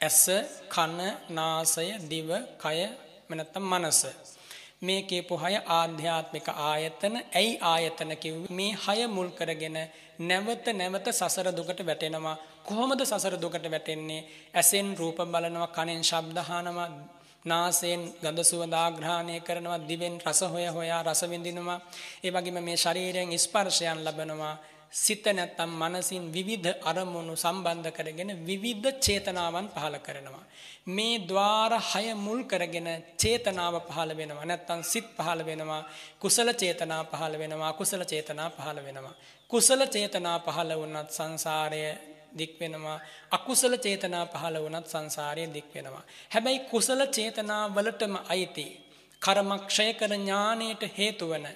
ඇස, කන, නාසය, දිව, කය, නැත්නම් මනස. මේ කියපු හය ආධ්‍යාත්මික ආයතන ඇයි ආයතන කිව්වේ මේ හය මුල් කරගෙන නැවත නැවත සසර දුකට වැටෙනවා කොහොමද සසර දුකට වැටෙන්නේ ඇසෙන් රූප බලනවා කනෙන් ශබ්ද අහනවා නාසයෙන් ගඳ සුවඳ ආග්‍රහණය කරනවා දිවෙන් රස හොය හොයා රස විඳිනවා ඒ වගේම මේ ශරීරයෙන් ස්පර්ශයන් ලබනවා සිත නැත්තම් මනසින් විවිධ අරමුණු සම්බන්ධ කරගෙන විවිධ චේතනාවන් පහළ කරනවා. මේ ద్వාර හය මුල් කරගෙන චේතනාව පහළ වෙනවා. නැත්තම් සිත් පහළ වෙනවා. කුසල චේතනා පහළ වෙනවා. කුසල චේතනා පහළ වෙනවා. කුසල චේතනා පහළ වුණත් සංසාරය දික් වෙනවා. අකුසල චේතනා පහළ වුණත් සංසාරය දික් වෙනවා. හැබැයි කුසල චේතනා වලටම අයිති කර්මක්ෂය කර ඥානයට හේතු වන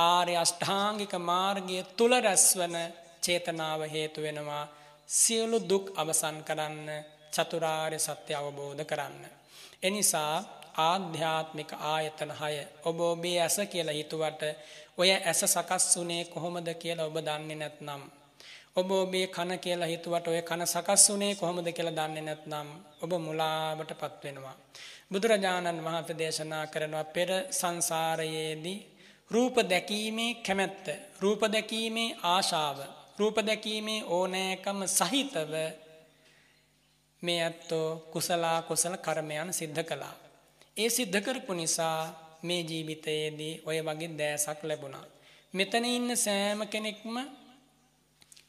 ආර්ය අෂ්ඨාංගික මාර්ගය තුල රැස්වන චේතනාව හේතු වෙනවා සියලු දුක් අවසන් කරන්න චතුරාර්ය සත්‍ය අවබෝධ කරන්න. එනිසා ආධ්‍යාත්මික ආයතන හය ඔබ ඔබේ ඇස කියලා හිතුවට ඔය ඇස සකස් වුණේ කොහොමද කියලා ඔබ දන්නේ නැත්නම් ඔබ ඔබේ කන කියලා හිතුවට ඔය කන සකස් වුණේ කොහොමද කියලා දන්නේ නැත්නම් ඔබ මුලාවට පත් වෙනවා. බුදුරජාණන් වහන්සේ දේශනා කරනවා පෙර සංසාරයේදී රූප දැකීමේ කැමැත්ත රූප දැකීමේ ආශාව රූප දැකීමේ ඕනෑකම සහිතව මේ ඇත්තෝ කුසලා කුසල කර්මයන් සිද්ධ කළා. ඒ සිද්ධ කරපු නිසා මේ ජීවිතයේදී ඔය වගේ දෑසක් ලැබුණා. මෙතන ඉන්න සෑම කෙනෙක්ම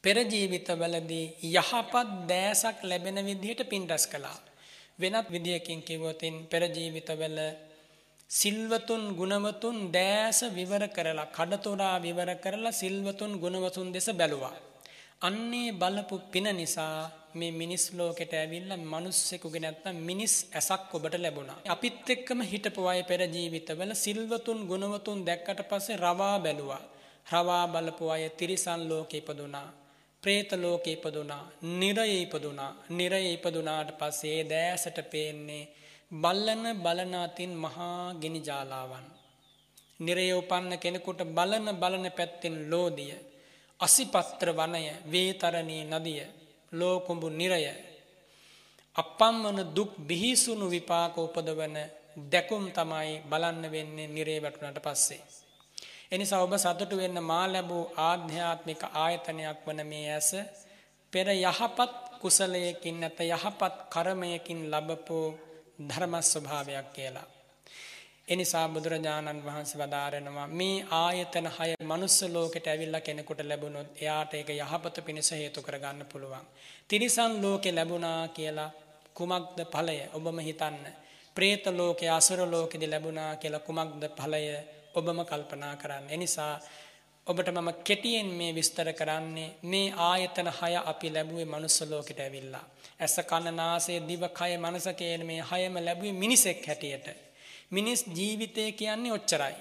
පෙර ජීවිතවලදී යහපත් දෑසක් ලැබෙන විදිහට පින් රැස් කළා. වෙනත් විදියකින් කිව්වොතින් පෙර ජීවිතවල සිල්වතුන් ගුණවතුන් දෑස විවර කරලා කඩතොරා විවර කරලා සිල්වතුන් ගුණවතුන් දෙස බැලුවා. අන්නේ බලපු පින නිසා මේ මිනිස් ලෝකෙට ඇවිල්ලා මිනිස්සෙකුගේ නැත්තම් මිනිස් ඇසක් ඔබට ලැබුණා. අපිත් එක්කම හිටපු අය පෙර ජීවිතවල සිල්වතුන් ගුණවතුන් දැක්කට පස්සේ රවා බැලුවා. රවා බලපු අය තිරිසන් ලෝකෙ ඉපදුනා. പ്രേත ලෝකෙ ඉපදුනා. නිරයේ ඉපදුනා. නිරයේ ඉපදුනාට පස්සේ දෑසට පේන්නේ බල්ලන බලන අතින් මහා ගෙනි ජාලාවන්. නිරය උපන්න කෙනෙකුට බලන බලන පැත්තෙන් ලෝදිය. අසිපත්‍ර වනය වේතරණී නදිය ලෝකුඹු නිරය. අපම් වන දුක් බිහිසුණු විපාක උපදවන දැකුම් තමයි බලන්න වෙන්නේ නිරේ වැටුනට පස්සේ. එනිසා ඔබ සතුටු වෙන්න මා ලැබූ ආධ්‍යාත්මික ආයතනයක් වන මේ ඇස පෙර යහපත් කුසලයකින් නැත යහපත් කරමයකින් ලබපෝ ධර්ම ස්වභාවයක් කියලා. එනිසා බුදුරජාණන් වහන්සේ වදාරනවා මේ ආයතන හය මනුස්ස ලෝකෙට ඇවිල්ලා කෙනෙකුට ලැබුණොත් එයාට ඒක යහපත පිණිස හේතු කරගන්න පුළුවන්. තිරිසන් ලෝකෙ ලැබුණා කියලා කුමක්ද ඵලය ඔබම හිතන්න. പ്രേත ලෝකේ අසුර ලෝකෙදි ලැබුණා කියලා කුමක්ද ඵලය ඔබම කල්පනා කරන්න. එනිසා ඔබට මම කෙටියෙන් මේ විස්තර කරන්නේ මේ ආයතන හය අපි ලැබුවේ මනුස්ස ලෝකෙට ඇවිල්ලා. ඇස කන නාසය දිව කය මනස කියන මේ හයම ලැබුවේ මිනිසෙක් හැටියට. මිනිස් ජීවිතය කියන්නේ ඔච්චරයි.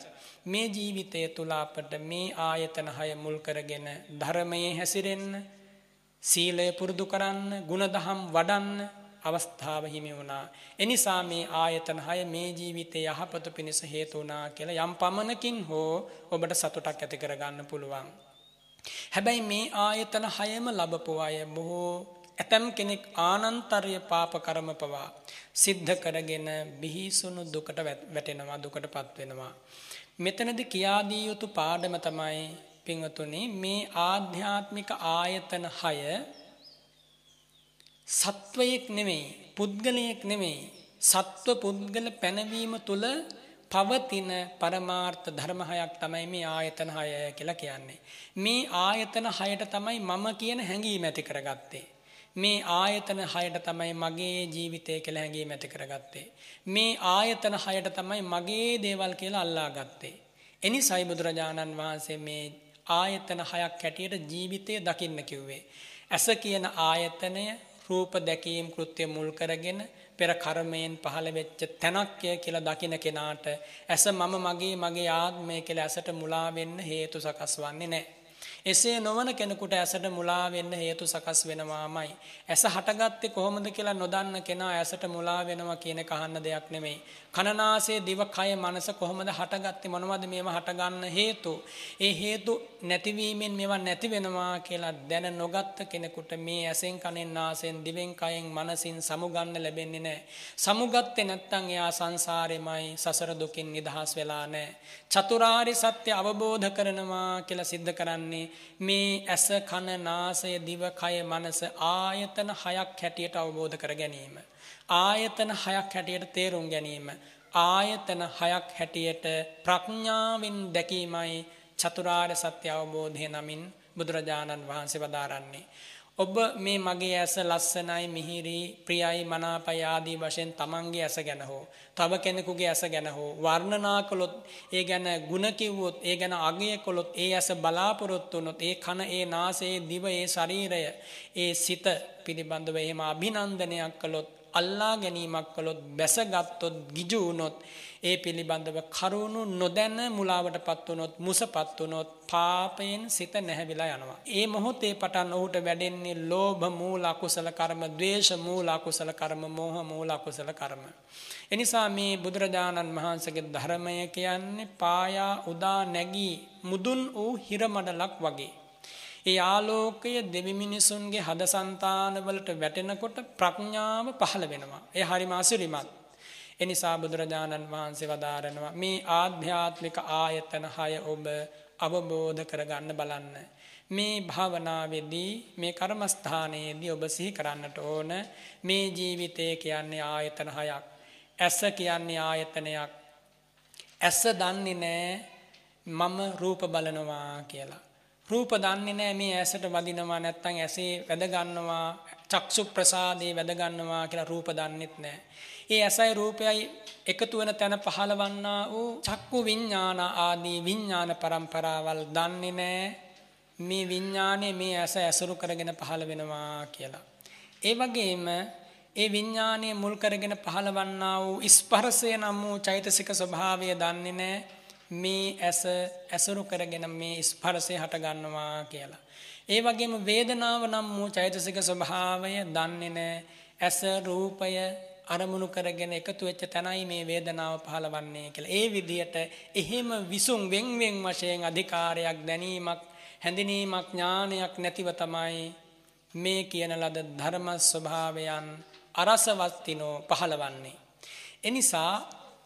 මේ ජීවිතය තුල අපට මේ ආයතන හය මුල් කරගෙන ධර්මයේ හැසිරෙන්න, සීලය පුරුදු කරන්න, ಗುಣදහම් වඩන්න අවස්ථාව හිමි වුණා. එනිසා මේ ආයතන හය මේ ජීවිතයේ යහපත පිණිස හේතු වුණා කියලා යම් පමණකින් හෝ ඔබට සතුටක් ඇති කරගන්න පුළුවන්. හැබැයි මේ ආයතන හයම ලැබපු අය බොහෝ ඇතම් කෙනෙක් ආනන්තරය පාප කර්ම පවා සිද්ධ කරගෙන බිහිසුණු දුකට වැටෙනවා දුකටපත් වෙනවා. මෙතනදී කියා දී යුතු පාඩම තමයි පින්වතුනි මේ ආධ්‍යාත්මික ආයතන 6 සත්වයෙක් නෙමෙයි පුද්ගලයෙක් නෙමෙයි සත්ව පුද්ගල පැනවීම තුල පවතින පරමාර්ථ ධර්ම හයක් තමයි මේ ආයතන හය කියලා කියන්නේ. මේ ආයතන හයට තමයි මම කියන හැඟීම ඇති කරගත්තේ. මේ ආයතන හයට තමයි මගේ ජීවිතය කියලා හැඟීම ඇති කරගත්තේ. මේ ආයතන හයට තමයි මගේ දේවල් කියලා අල්ලා ගත්තේ. එනිසයි බුදුරජාණන් වහන්සේ මේ ආයතන හයක් හැටියට ජීවිතය දකින්න කිව්වේ. ඇස කියන ආයතනය රූප දැකීම් කෘත්‍ය මුල් කරගෙන පෙර කර්මයෙන් පහළ වෙච්ච තැනක්ය කියලා දකින කෙනාට ඇස මම මගේ මගේ ආත්මය කියලා ඇසට මුලා වෙන්න හේතු සකස් වන්නේ නැහැ. එසේ නොවන කෙනෙකුට ඇසට මුලා වෙන්න හේතු සකස් වෙනවාමයි. ඇස හටගත්තේ කොහොමද කියලා නොදන්න කෙනා ඇසට මුලා වෙනවා කියන කහන්න දෙයක් නෙමෙයි. කනනාසය දිව කය මනස කොහොමද හටගත්තේ මොනවද මේවා හටගන්න හේතු? ඒ හේතු නැතිවීමෙන් මේවා නැති වෙනවා කියලා දැන නොගත්ත කෙනෙකුට මේ ඇසෙන් කනෙන් නාසයෙන් දිවෙන් කයෙන් මනසින් සමුගන්න ලැබෙන්නේ නැහැ. සමුගත්තේ නැත්නම් එයා සංසාරෙමයි සසර දුකින් නිදහස් වෙලා නැහැ. චතුරාර්ය සත්‍ය අවබෝධ කරනවා කියලා सिद्ध කරන්නේ මේ ඇස කන නාසය දිව කය මනස ආයතන හයක් හැටියට අවබෝධ කර ගැනීම. ආයතන හයක් හැටියට තේරුම් ගැනීම. ආයතන හයක් හැටියට ප්‍රඥාවෙන් දැකීමයි චතුරාර්ය සත්‍ය අවබෝධය නමින් බුදුරජාණන් වහන්සේ වදාරන්නේ. ඔබ මේ මගේ ඇස ලස්සනයි මිහිරි ප්‍රියයි මනාපයි ආදී වශයෙන් තමන්ගේ ඇස ගැන හෝ තව කෙනෙකුගේ ඇස ගැන හෝ වර්ණනා කළොත් ඒ ගැන ಗುಣ කිව්වොත් ඒ ගැන අගය කළොත් ඒ ඇස බලාපොරොත්තු වුණොත් ඒ කන ඒ නාසය ඒ දිව ඒ ශරීරය ඒ සිත පිළිබඳව එහෙම අභිනන්දනයක් කළොත් අල්ලා ගැනීමක් කළොත් බැසගත්තොත් ගිජු වුණොත් ඒ පිළිබඳව කරුණු නොදැන මුලාවටපත් වුණොත් මුසපත් වුණොත් පාපයෙන් සිත නැහැවිලා යනවා. ඒ මොහොතේ පටන් ඔහුට වැඩෙන්නේ ලෝභ මූල අකුසල කර්ම, ද්වේෂ මූල අකුසල කර්ම, මෝහ මූල අකුසල කර්ම. එනිසා මේ බුදුරජාණන් වහන්සේගේ ධර්මය කියන්නේ පායා උදා නැගී මුදුන් වූ හිරමඩලක් වගේ. ඒ ආලෝකය දෙවි මිනිසුන්ගේ හදසන්තානවලට වැටෙනකොට ප්‍රඥාව පහළ වෙනවා. ඒ හරිම අසිරිමත්. එනිසා බුදුරජාණන් වහන්සේ වදාරනවා මේ ආධ්‍යාත්මික ආයතන හය ඔබ අවබෝධ කරගන්න බලන්න. මේ භාවනාවේදී මේ කර්මස්ථානයේදී ඔබ සිහි කරන්නට ඕන මේ ජීවිතය කියන්නේ ආයතන හයක්. ඇස කියන්නේ ආයතනයක්. ඇස දන්නේ නෑ මම රූප බලනවා කියලා. රූප දන්නේ නෑ මේ ඇසට වදිනවා නැත්තම් ඇසේ වැද ගන්නවා චක්සු ප්‍රසාදේ වැද ගන්නවා කියලා රූප දන්නෙත් නෑ. ඒ ඇසයි රූපයයි එකතු වෙන තැන පහළවන්නා වූ චක්කු විඤ්ඤාණ ආදී විඤ්ඤාණ પરම්පරාවල් දන්නේ නෑ මේ විඤ්ඤාණය මේ ඇස ඇසුරු කරගෙන පහළ වෙනවා කියලා. ඒ වගේම ඒ විඤ්ඤාණය මුල් කරගෙන පහළවන්නා වූ ස්පර්ශය නම් වූ චෛතසික ස්වභාවය දන්නේ නෑ මේ ඇස ඇසුරු කරගෙන මේ ස්පර්ශය හට ගන්නවා කියලා. ඒ වගේම වේදනාව නම් වූ චෛතසික ස්වභාවය දන්නේ නැහැ. ඇස රූපය අරමුණු කරගෙන එකතු වෙච්ච තැනයි මේ වේදනාව පහළවන්නේ කියලා. ඒ විදිහට එහෙම විසුම් වෙන් වෙන් වශයෙන් අධිකාරයක් දැනීමක් හැඳිනීමක් ඥානයක් නැතිව තමයි මේ කියන ලද ධර්ම ස්වභාවයන් අරසවස්තිනෝ පහළවන්නේ. එනිසා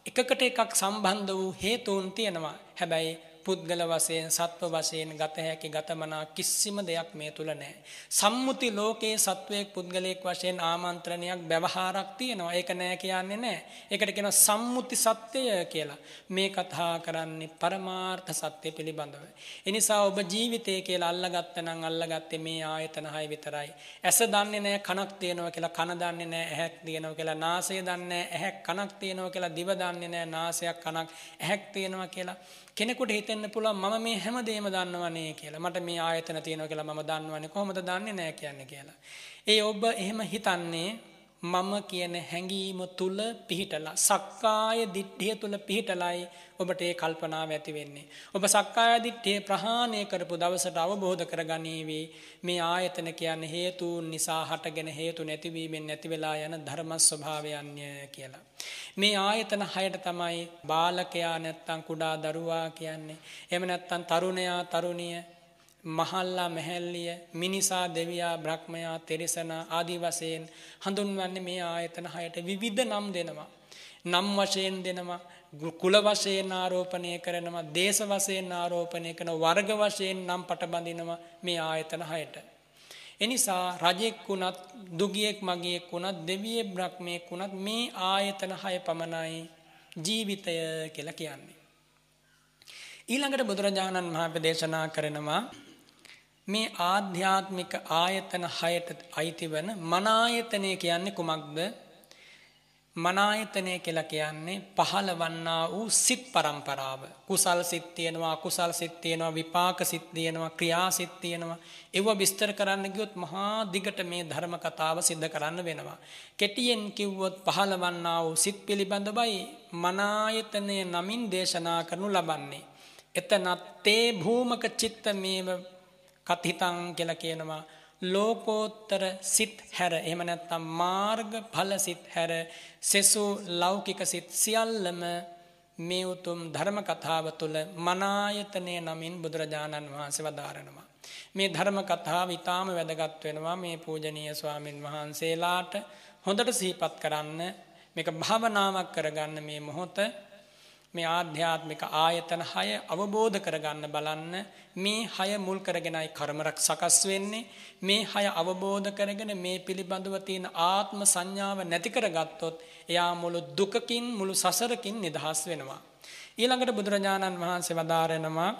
එකකට එකක් සම්බන්ධ වූ හේතුන් තියෙනවා. හැබැයි පුද්ගල වශයෙන් සත්ව වශයෙන් ගත හැකි ගතමනා කිසිම දෙයක් මේ තුල නැහැ. සම්මුති ලෝකයේ සත්වයක් පුද්ගලයෙක් වශයෙන් ආමන්ත්‍රණයක් ব্যවහාරක් තියෙනවා. ඒක නෑ කියන්නේ නෑ. ඒකට කියනවා සම්මුති සත්‍යය කියලා. මේ කතා කරන්නේ පරමාර්ථ සත්‍ය පිළිබඳව. එනිසා ඔබ ජීවිතය කියලා අල්ලගත්ත නම් අල්ලගත්තේ මේ ආයතන හය විතරයි. ඇස දන්නේ නෑ කනක් තියෙනවා කියලා කන දන්නේ නෑ ඇහැක් තියෙනවා කියලා නාසය දන්නේ නෑ ඇහැක් කනක් තියෙනවා කියලා දිව දන්නේ නෑ නාසයක් කනක් ඇහැක් තියෙනවා කියලා කෙනෙකුට හිතෙන්න පුළුවන් මම මේ හැමදේම දන්නවනේ කියලා. මට මේ ආයතන තියෙනවා කියලා මම දන්නවනේ කොහොමද දන්නේ නැහැ කියන්නේ කියලා. ඒ ඔබ එහෙම හිතන්නේ මම කියන හැඟීම තුල පිහිටලා සක්කාය දිට්ඨිය තුල පිහිටලයි ඔබට ඒ කල්පනාව ඇති වෙන්නේ. ඔබ සක්කාය දිට්ඨිය ප්‍රහාණය කරපු දවසට අවබෝධ කරගනීවි මේ ආයතන කියන්නේ හේතුන් නිසා හටගෙන හේතු නැතිවීමෙන් නැති වෙලා යන ධර්ම ස්වභාවයන්ය කියලා. මේ ආයතන හයට තමයි බාලකයා නැත්තම් කුඩා දරුවා කියන්නේ. එහෙම නැත්තම් තරුණයා තරුණිය මහල්ලා මැහැල්ලිය මිනිසා දෙවියා බ්‍රහ්මයා තෙරිසනා ආදී වශයෙන් හඳුන්වන්නේ මේ ආයතන හයට විවිධ නම් දෙනවා. නම් වශයෙන් දෙනවා කුල වශයෙන් ආරෝපණය කරනවා දේශ වශයෙන් ආරෝපණය කරන වර්ග වශයෙන් නම් පටබඳිනවා මේ ආයතන හයට. එනිසා රජෙක් වුණත් දුගියෙක් මගියෙක් වුණත් දෙවියෙක් බ්‍රහ්මයෙක් වුණත් මේ ආයතන හය පමණයි ජීවිතය කියලා කියන්නේ. ඊළඟට බුදුරජාණන් වහන්සේ දේශනා කරනවා මේ ආධ්‍යාත්මික ආයතන හයට අයිති වන මනායතනය කියන්නේ කුමක්ද? මනායතනය කියලා කියන්නේ පහළවන්නා වූ සිත් પરම්පරාව. කුසල් සිත් තියෙනවා, අකුසල් සිත් තියෙනවා, විපාක සිත් තියෙනවා, ක්‍රියා සිත් තියෙනවා. ඒව විස්තර කරන්න ගියොත් මහා දිගට මේ ධර්ම කතාව සිද්ධ කරන්න වෙනවා. කෙටියෙන් කිව්වොත් පහළවන්නා වූ සිත් පිළිබඳවයි මනායතනය නමින් දේශනා කරනු ලබන්නේ. එතනත් තේ භූමක චිත්ත මේව කතිතං කියලා කියනවා. ලෝකෝත්තර සිත් හැර. එහෙම නැත්නම් මාර්ග ඵල සිත් හැර සෙසු ලෞකික සිත් සියල්ලම මේ උතුම් ධර්ම කතාව තුළ මනායතනය නමින් බුදුරජාණන් වහන්සේ වදාරනවා. මේ ධර්ම කතාව ඊටාම වැදගත් වෙනවා මේ පූජනීය ස්වාමින් වහන්සේලාට. හොඳට සිහිපත් කරන්න මේක භාවනාවක් කරගන්න මේ මොහොත මේ ආධ්‍යාත්මික ආයතන හය අවබෝධ කරගන්න බලන්න. මේ හය මුල් කරගෙනයි කර්මරක් සකස් වෙන්නේ. මේ හය අවබෝධ කරගෙන මේ පිළිබඳව තියෙන ආත්ම සංඥාව නැති කරගත්තොත් එයා මුළු දුකකින් මුළු සසරකින් නිදහස් වෙනවා. ඊළඟට බුදුරජාණන් වහන්සේ වදාරනවා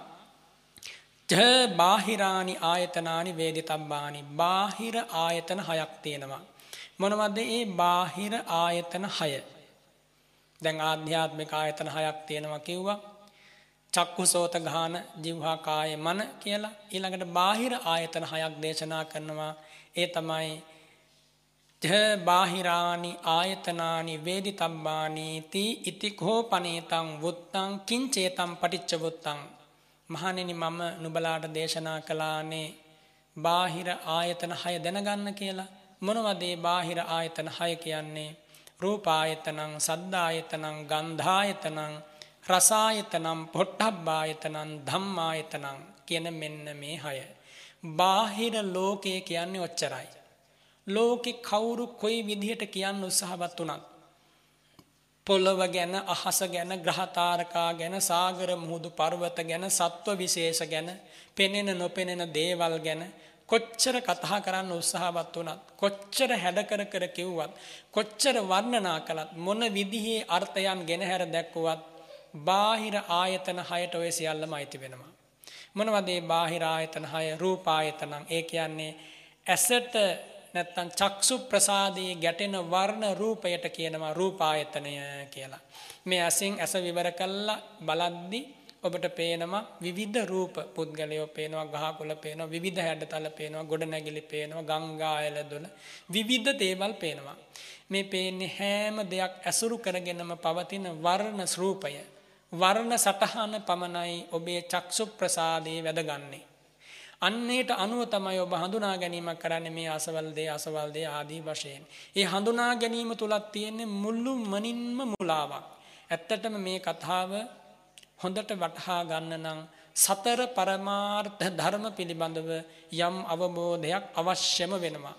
ජ බාහිරානි ආයතනානි වේදිතබ්බානි. බාහිර ආයතන හයක් තියෙනවා. මොනවද ඒ බාහිර ආයතන හය? දැන් ආධ්‍යාත්මික ආයතන හයක් තියෙනවා කිව්වා. චක්කු සෝත ගාන જીවහා කාය මන කියලා ඊළඟට බාහිර ආයතන හයක් දේශනා කරනවා. ඒ තමයි ත බාහිරානි ආයතනානි වේදිතබ්බානි ති ඉතිකෝ පනේතං වුත්තං කිංචේතං පටිච්ච වුත්තං මහණෙනි මම නුඹලාට දේශනා කළානේ බාහිර ආයතන හය දැනගන්න කියලා මොනවද මේ බාහිර ආයතන හය කියන්නේ රූපායතනං සද්ධායතනං ගන්ධායතනං රසායතනම් පොට්ටබ්බායතනං ධම්මායතනං කියන මෙන්න මේ හය. බාහිර ලෝකය කියන්නේ ඔච්චරයි. ලෝකෙ කවුරු කොයි විදිහට කියන්න උත්සාහවත් වුණත්. පොළොව ගැන අහස ගැන ග්‍රහතාරකා ගැන සාගර මුහුදු පර්වත ගැන සත්ව විශේෂ ගැන පෙනෙන නොපෙනෙන දේවල් ගැන කොච්චර කතා කරන්න උත්සාහවත් වුණත් කොච්චර හැඩ කර කර කිව්වත් කොච්චර වර්ණනා කළත් මොන විදිහේ අර්ථයන් ගෙනහැර දැක්වුවත් බාහිර ආයතන හයට ඔය සියල්ලම අයිති වෙනවා. මොනවද මේ බාහිර ආයතන හය? රූපායතනං ඒ කියන්නේ ඇසට නැත්තම් චක්සු ප්‍රසාදයේ ගැටෙන වර්ණ රූපයට කියනවා රූපායතනය කියලා. මේ ඇසින් ඇස විවර කළා බලද්දී ඔබට පේනවා විවිධ රූප පුද්ගලයෝ පේනවා ගහකොළ පේනවා විවිධ හැඩතල පේනවා ගොඩනැගිලි පේනවා ගංගා ඇලදොල විවිධ දේවල් පේනවා මේ පේන්නේ හැම දෙයක් ඇසුරු කරගෙනම පවතින වර්ණ රූපය වර්ණ සටහන පමණයි ඔබේ චක්සු ප්‍රසාදයේ වැදගන්නේ අන්නේට අනුව තමයි ඔබ හඳුනා ගැනීමක් කරන්නේ මේ අසවල් දේ අසවල් දේ ආදී වශයෙන්. ඒ හඳුනා ගැනීම තුලත් තියෙන්නේ මුළු මනින්ම මුලාවක්. ඇත්තටම මේ කතාව හොඳට වටහා ගන්න නම් සතර පරමාර්ථ ධර්ම පිළිබඳව යම් අවබෝධයක් අවශ්‍යම වෙනවා.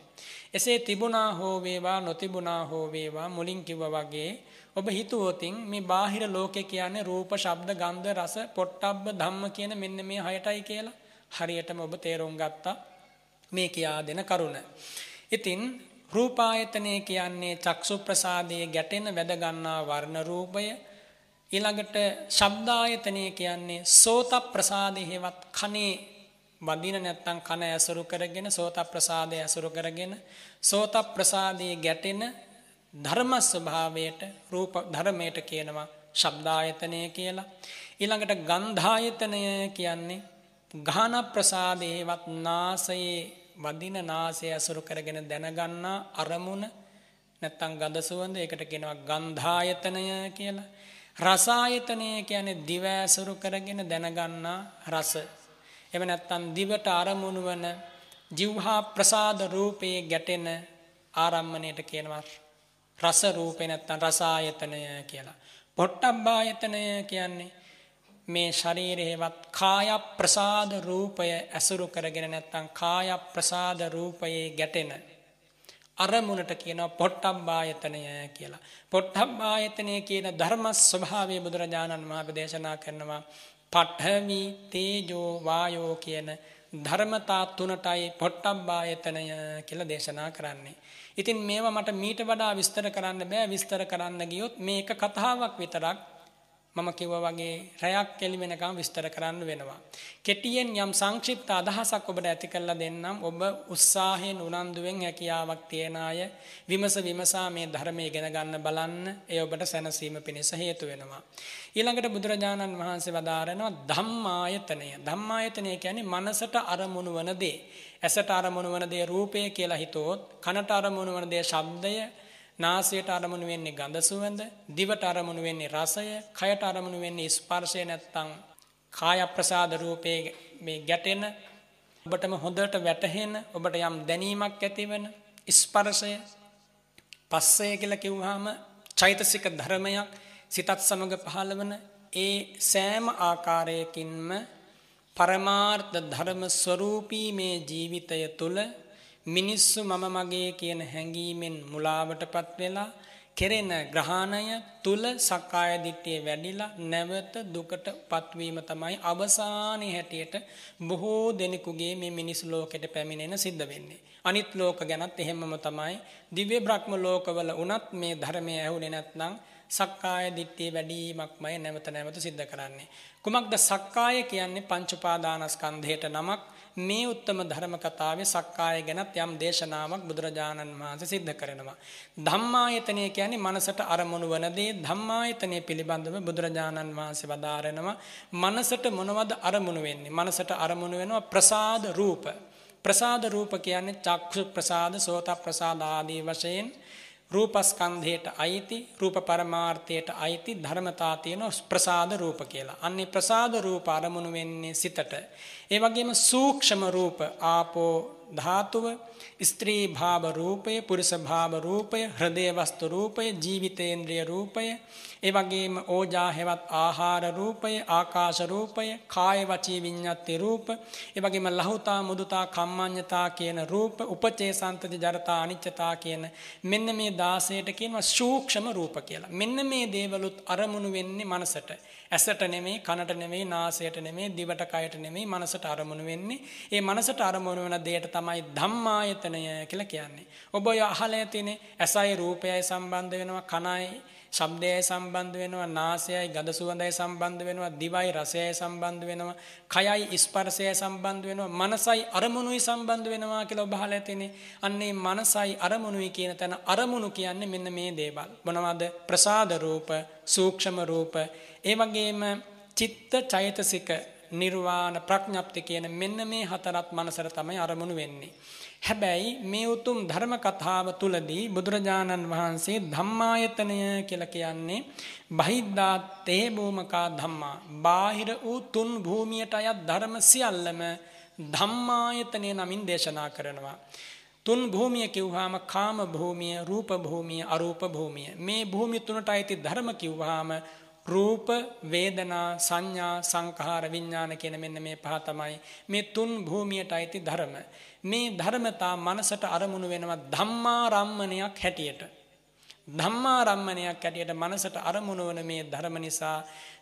එසේ තිබුණා හෝ වේවා නොතිබුණා හෝ වේවා මුලින් කිව්වා වගේ ඔබ හිතුවොතින් මේ බාහිර ලෝකේ කියන්නේ රූප, ශබ්ද, ගන්ධ, රස, පොට්ටබ්බ ධම්ම කියන මෙන්න මේ හයටයි කියලා හරියටම ඔබ තේරුම් ගත්තා මේ කියා දෙන කරුණ. ඉතින් රූපායතනය කියන්නේ චක්සු ප්‍රසාදයේ ගැටෙන වැද ගන්නා වර්ණ රූපය ඊළඟට ශබ්දායතනය කියන්නේ සෝත ප්‍රසාදයෙහිවත් කනේ වදින නැත්තම් කන ඇසුරු කරගෙන සෝත ප්‍රසාදය ඇසුරු කරගෙන සෝත ප්‍රසාදයේ ගැටෙන ධර්ම ස්වභාවයට රූප ධර්මයට කියනවා ශබ්දායතනය කියලා. ඊළඟට ගන්ධායතනය කියන්නේ ගාන ප්‍රසාදයේවත් නාසයේ වදින නාසය ඇසුරු කරගෙන දැනගන්නා අරමුණ නැත්තම් ගඳ සුවඳ ඒකට කියනවා ගන්ධායතනය කියලා. රසායතනය කියන්නේ දිව ඇසුරු කරගෙන දැනගන්නා රස. එව නැත්තම් දිවට අරමුණු වන ජීවහා ප්‍රසාද රූපයේ ගැටෙන ආරම්මණයට කියනවා රස රූපේ නැත්තම් රසායතනය කියලා. පොට්ටබ්බායතනය කියන්නේ මේ ශරීරයේවත් කාය ප්‍රසාද රූපය ඇසුරු කරගෙන නැත්තම් කාය ප්‍රසාද රූපයේ ගැටෙන අරමුණට කියනවා පොට්ටබ්බායතනය කියලා. පොට්ටබ්බායතනය කියන ධර්ම ස්වභාවය බුදුරජාණන් වහන්සේ දේශනා කරනවා. පඨවි තේජෝ වායෝ කියන ධර්මතා තුනටයි පොට්ටබ්බායතනය කියලා දේශනා කරන්නේ. ඉතින් මේවා මට මීට වඩා විස්තර කරන්න බෑ විස්තර කරන්න ගියොත් මේක කතාවක් විතරක් මම කිව්වා වගේ රැයක් කෙලි වෙනකම් විස්තර කරන්න වෙනවා. කෙටියෙන් යම් සංක්ෂිප්ත අදහසක් ඔබට ඇති කරලා දෙන්නම්. ඔබ උත්සාහයෙන් උනන්දුවෙන් හැකියාවක් තියන අය විමස විමසා මේ ධර්මයේ ඉගෙන ගන්න බලන්න. ඒ ඔබට සැනසීම පිණිස හේතු වෙනවා. ඊළඟට බුදුරජාණන් වහන්සේ වදාරනවා ධම්මායතනය. ධම්මායතනය කියන්නේ මනසට අරමුණු වන දේ. ඇසට අරමුණු වන දේ රූපය කියලා හිතුවොත්, කනට අරමුණු වන දේ ශබ්දය නාසයට අරමුණු වෙන්නේ ගඳ සුවඳ, දිවට අරමුණු වෙන්නේ රසය, කයට අරමුණු වෙන්නේ ස්පර්ශය නැත්තම් කාය ප්‍රසාද රූපේ මේ ගැටෙන ඔබටම හොඳට වැටහෙන ඔබට යම් දැනීමක් ඇතිවන ස්පර්ශය පස්සය කියලා කිව්වහම චෛතසික ධර්මයක් සිතත් සමග පහළ වන ඒ සෑම ආකාරයකින්ම පරමාර්ථ ධර්ම ස්වරූපී මේ ජීවිතය තුළ මිනිස්සු මම මගේ කියන හැඟීමෙන් මුලාවටපත් වෙලා කෙරෙන ග්‍රහණය තුල සක්කාය දිට්ඨිය වැඩිලා නැවත දුකට පත්වීම තමයි අවසානයේ හැටියට බොහෝ දෙනෙකුගේ මේ මිනිස් ලෝකෙට පැමිණෙන සිද්ධ වෙන්නේ. අනිත් ලෝක ගැනත් එහෙමම තමයි. දිව්‍ය බ්‍රහ්ම ලෝකවල උනත් මේ ධර්මය ඇහුනේ නැත්නම් සක්කාය දිට්ඨිය වැඩිවීමක්මයි නැවත නැවත සිද්ධ කරන්නේ. කුමක්ද සක්කාය කියන්නේ පංච උපාදානස්කන්ධයට නමක්. මේ උත්තම ධර්ම කතාවේ සක්කාය ගැනත් යම් දේශනාවක් බුදුරජාණන් වහන්සේ සිද්ධ කරනවා. ධම්මායතනය කියන්නේ මනසට අරමුණු වන දේ ධම්මායතනය පිළිබඳව බුදුරජාණන් වහන්සේ වදාරනවා. මනසට මොනවද අරමුණු වෙන්නේ? මනසට අරමුණු වෙනවා ප්‍රසාද රූප. ප්‍රසාද රූප කියන්නේ චක්ෂු ප්‍රසාද, සෝත ප්‍රසාද ආදී වශයෙන් රූපස්කන්ධයට අයිති රූප පරමාර්ථයට අයිති ධර්මතා තියෙන ප්‍රසාද රූප කියලා. අන්නේ ප්‍රසාද රූප අරමුණු වෙන්නේ සිතට. ඒ වගේම සූක්ෂම රූප ආපෝ ධාතුව ස්ත්‍රී භාව රූපය පුරුෂ භාව රූපය හෘදය වස්තු රූපය ජීවිතේන්ද්‍රිය රූපය ඒ වගේම ඕජා හෙවත් ආහාර රූපය ආකාශ රූපය කාය වචී විඤ්ඤාති රූප ඒ වගේම ලහුතා මුදුතා කම්මඤ්ඤතා කියන රූප උපචේ සන්තති ජරතා අනිච්චතා කියන මෙන්න මේ 16ට කියනවා සූක්ෂම රූප කියලා. මෙන්න මේ දේවලුත් අරමුණු වෙන්නේ මනසට. ඇසට නෙමෙයි කනට නෙමෙයි නාසයට නෙමෙයි දිවට කයට නෙමෙයි මනසට අරමුණු වෙන්නේ. ඒ මනසට අරමුණු වෙන දෙයට තමයි ධම්මායතනය කියලා කියන්නේ. ඔබ ඔය අහලා ඇතිනේ ඇසයි රූපයයි සම්බන්ධ වෙනවා කනයි ශබ්දයයි සම්බන්ධ වෙනවා නාසයයි ගඳ සුවඳයි සම්බන්ධ වෙනවා දිවයි රසයයි සම්බන්ධ වෙනවා කයයි ස්පර්ශයයි සම්බන්ධ වෙනවා මනසයි අරමුණුයි සම්බන්ධ වෙනවා කියලා ඔබ අහලා ඇතිනේ. අන්නේ මනසයි අරමුණුයි කියන තැන අරමුණු කියන්නේ මෙන්න මේ දේවල්. මොනවද? ප්‍රසාද රූප, සූක්ෂම රූප, ඒ වගේම චිත්ත චෛතසික නිර්වාණ ප්‍රඥප්ති කියන මෙන්න මේ හතරත් මනසට තමයි අරමුණු වෙන්නේ. හැබැයි මේ උතුම් ධර්ම කතාව තුලදී බුදුරජාණන් වහන්සේ ධම්මායතනය කියලා කියන්නේ බහිද්දා තේ භූමකා ධම්මා බාහිර වූ තුන් භූමියට අයත් ධර්ම සියල්ලම ධම්මායතනය නමින් දේශනා කරනවා. තුන් භූමිය කිව්වහම කාම භූමිය, රූප භූමිය, අරූප භූමිය. මේ භූමිය තුනට අයිති ධර්ම කිව්වහම රූප වේදනා සංඥා සංඛාර විඥාන කියන මෙන්න මේ පහ තමයි මේ තුන් භූමියට අයිති ධර්ම. මේ ධර්මතා මනසට අරමුණු වෙනවා ධම්මාරම්මණයක් හැටියට. ධම්මාරම්මණයක් හැටියට මනසට අරමුණු වන මේ ධර්ම නිසා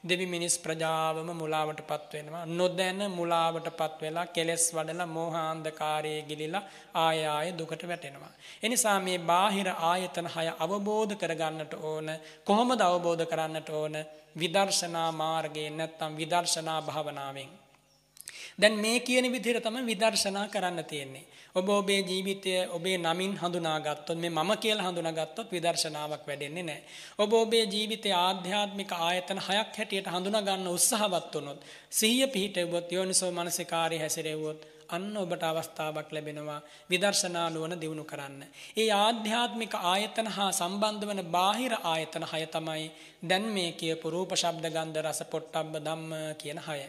දෙවි මිනිස් ප්‍රජාවම මුලාවටපත් වෙනවා. නොදැන මුලාවටපත් වෙලා කෙලෙස් වඩලා මෝහාන්ධකාරයේ ගිලිලා ආය ආය දුකට වැටෙනවා. එනිසා මේ බාහිර ආයතන හය අවබෝධ කරගන්නට ඕන. කොහොමද අවබෝධ කරන්නට ඕන? විදර්ශනා මාර්ගයෙන් නැත්නම් විදර්ශනා භාවනාවෙන්. දැන් මේ කියන විදිහට තමයි විදර්ශනා කරන්න තියෙන්නේ. ඔබ ඔබේ ජීවිතය ඔබේ නමින් හඳුනාගත්තොත් මේ මම කියලා හඳුනාගත්තොත් විදර්ශනාවක් වැඩෙන්නේ නැහැ. ඔබ ඔබේ ජීවිතයේ ආධ්‍යාත්මික ආයතන හයක් හැටියට හඳුනා ගන්න උත්සාහවත් වුණොත් සිහිය පිහිටවුවොත් යෝනිසෝ මනසිකාරී හැසිරෙව්වොත් අන්න ඔබට අවස්ථාවක් ලැබෙනවා විදර්ශනා නුවණ දියුණු කරන්න. ඒ ආධ්‍යාත්මික ආයතන හා සම්බන්ධ වන බාහිර ආයතන හය තමයි දැන් මේ කියපු රූප ශබ්ද ගන්ධ රස පොට්ටබ්බ ධම්ම කියන හය.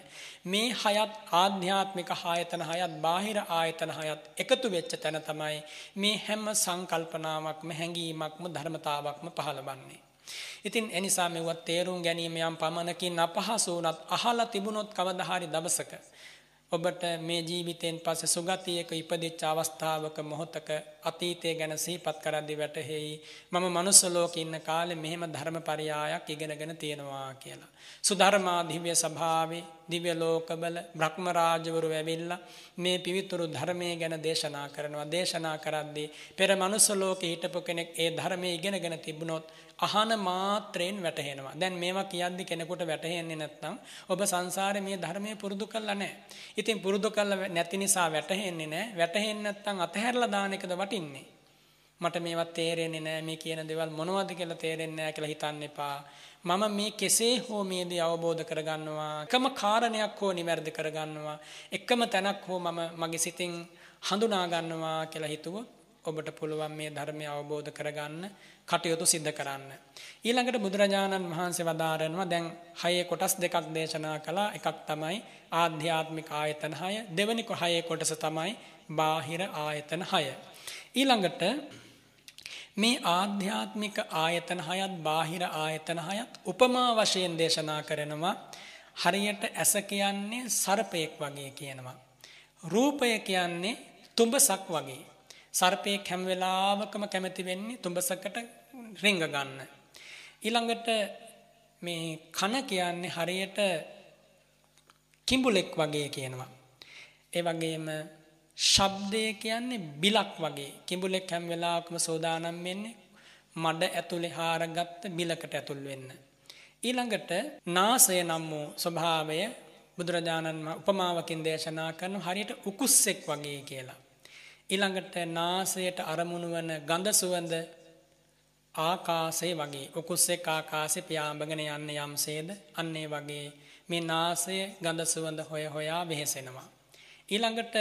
මේ හයත් ආධ්‍යාත්මික ආයතන හයත් බාහිර ආයතන හයත් එකතු වෙච්ච තැන තමයි මේ හැම සංකල්පනාවක්ම හැඟීමක්ම ධර්මතාවක්ම පහළවන්නේ. ඉතින් එනිසා මෙවත් තේරුම් ගැනීම යම් පමණකින් අපහසු වුණත් අහලා තිබුණොත් කවදා හරි දවසක ඔබට මේ ජීවිතයෙන් පස්සේ සුගතියක ඉපදිච්ච අවස්ථාවක මොහොතක අතීතය ගැන සිහිපත් කරද්දී වැටහෙයි මම මනුස්ස ලෝකේ ඉන්න කාලේ මෙහෙම ධර්මපරයායක් ඉගෙනගෙන තියෙනවා කියලා. සුධර්මා දිව්‍ය සභාවේ දිව්‍ය ලෝකවල බ්‍රහ්ම රාජවරු ඇවිල්ලා මේ පිවිතුරු ධර්මයේ ගැන දේශනා කරනවා. දේශනා කරද්දී පෙර මනුස්ස ලෝකේ හිටපු කෙනෙක් ඒ ධර්මයේ ඉගෙනගෙන තිබුණොත් අහන මාත්‍රයෙන් වැටහෙනවා. දැන් මේවා කියද්දි කෙනෙකුට වැටහෙන්නේ නැත්නම් ඔබ සංසාරේ මේ ධර්මයේ පුරුදු කළා නැහැ. ඉතින් පුරුදු කළා නැති නිසා වැටහෙන්නේ නැහැ. වැටහෙන්නේ නැත්නම් අතහැරලා දාන එකද වටින්නේ. මට මේවා තේරෙන්නේ නැහැ මේ කියන දේවල් මොනවද කියලා තේරෙන්නේ නැහැ කියලා හිතන්න එපා. මම මේ කෙසේ හෝ මේ දේ අවබෝධ කරගන්නවා. එකම කාරණයක් හෝ නිවැරදි කරගන්නවා. එකම තැනක් හෝ මම මගේ සිතින් හඳුනා ගන්නවා කියලා හිතුවොත් ඔබට පුළුවන් මේ ධර්මය අවබෝධ කරගන්න කටයුතු සිද්ධ කරන්න. ඊළඟට බුදුරජාණන් වහන්සේ වදාරනවා දැන් හයේ කොටස් දෙකක් දේශනා කළා එකක් තමයි ආධ්‍යාත්මික ආයතන 6 දෙවෙනි හයේ කොටස තමයි බාහිර ආයතන 6. ඊළඟට මේ ආධ්‍යාත්මික ආයතන 6ත් බාහිර ආයතන 6ත් උපමා වශයෙන් දේශනා කරනවා හරියට ඇස කියන්නේ සර්පයෙක් වගේ කියනවා. රූපය කියන්නේ තුඹසක් වගේ. සර්පයෙක් හැම වෙලාවකම කැමති වෙන්නේ තුඹසකට රිංග ගන්න. ඊළඟට මේ කන කියන්නේ හරියට කිඹුලෙක් වගේ කියනවා. ඒ වගේම ශබ්දය කියන්නේ බිලක් වගේ. කිඹුලෙක් හැම වෙලාවකම සෝදානම් වෙන්නේ මඩ ඇතුලේ හාරගත්ත බිලකට ඇතුල් වෙන්න. ඊළඟට නාසය නම් වූ ස්වභාවය බුදුරජාණන් උපමාවකින් දේශනා කරන හරියට උකුස්සෙක් වගේ කියලා. ඊළඟට නාසයට අරමුණු වන ගඳ සුවඳ ආකාසය වගේ උකුස්සෙක් ආකාසෙ පියාඹගෙන යන්න යම්සේද අන්නේ වගේ මේ නාසය ගඳ සුවඳ හොය හොයා වෙහෙසෙනවා. ඊළඟට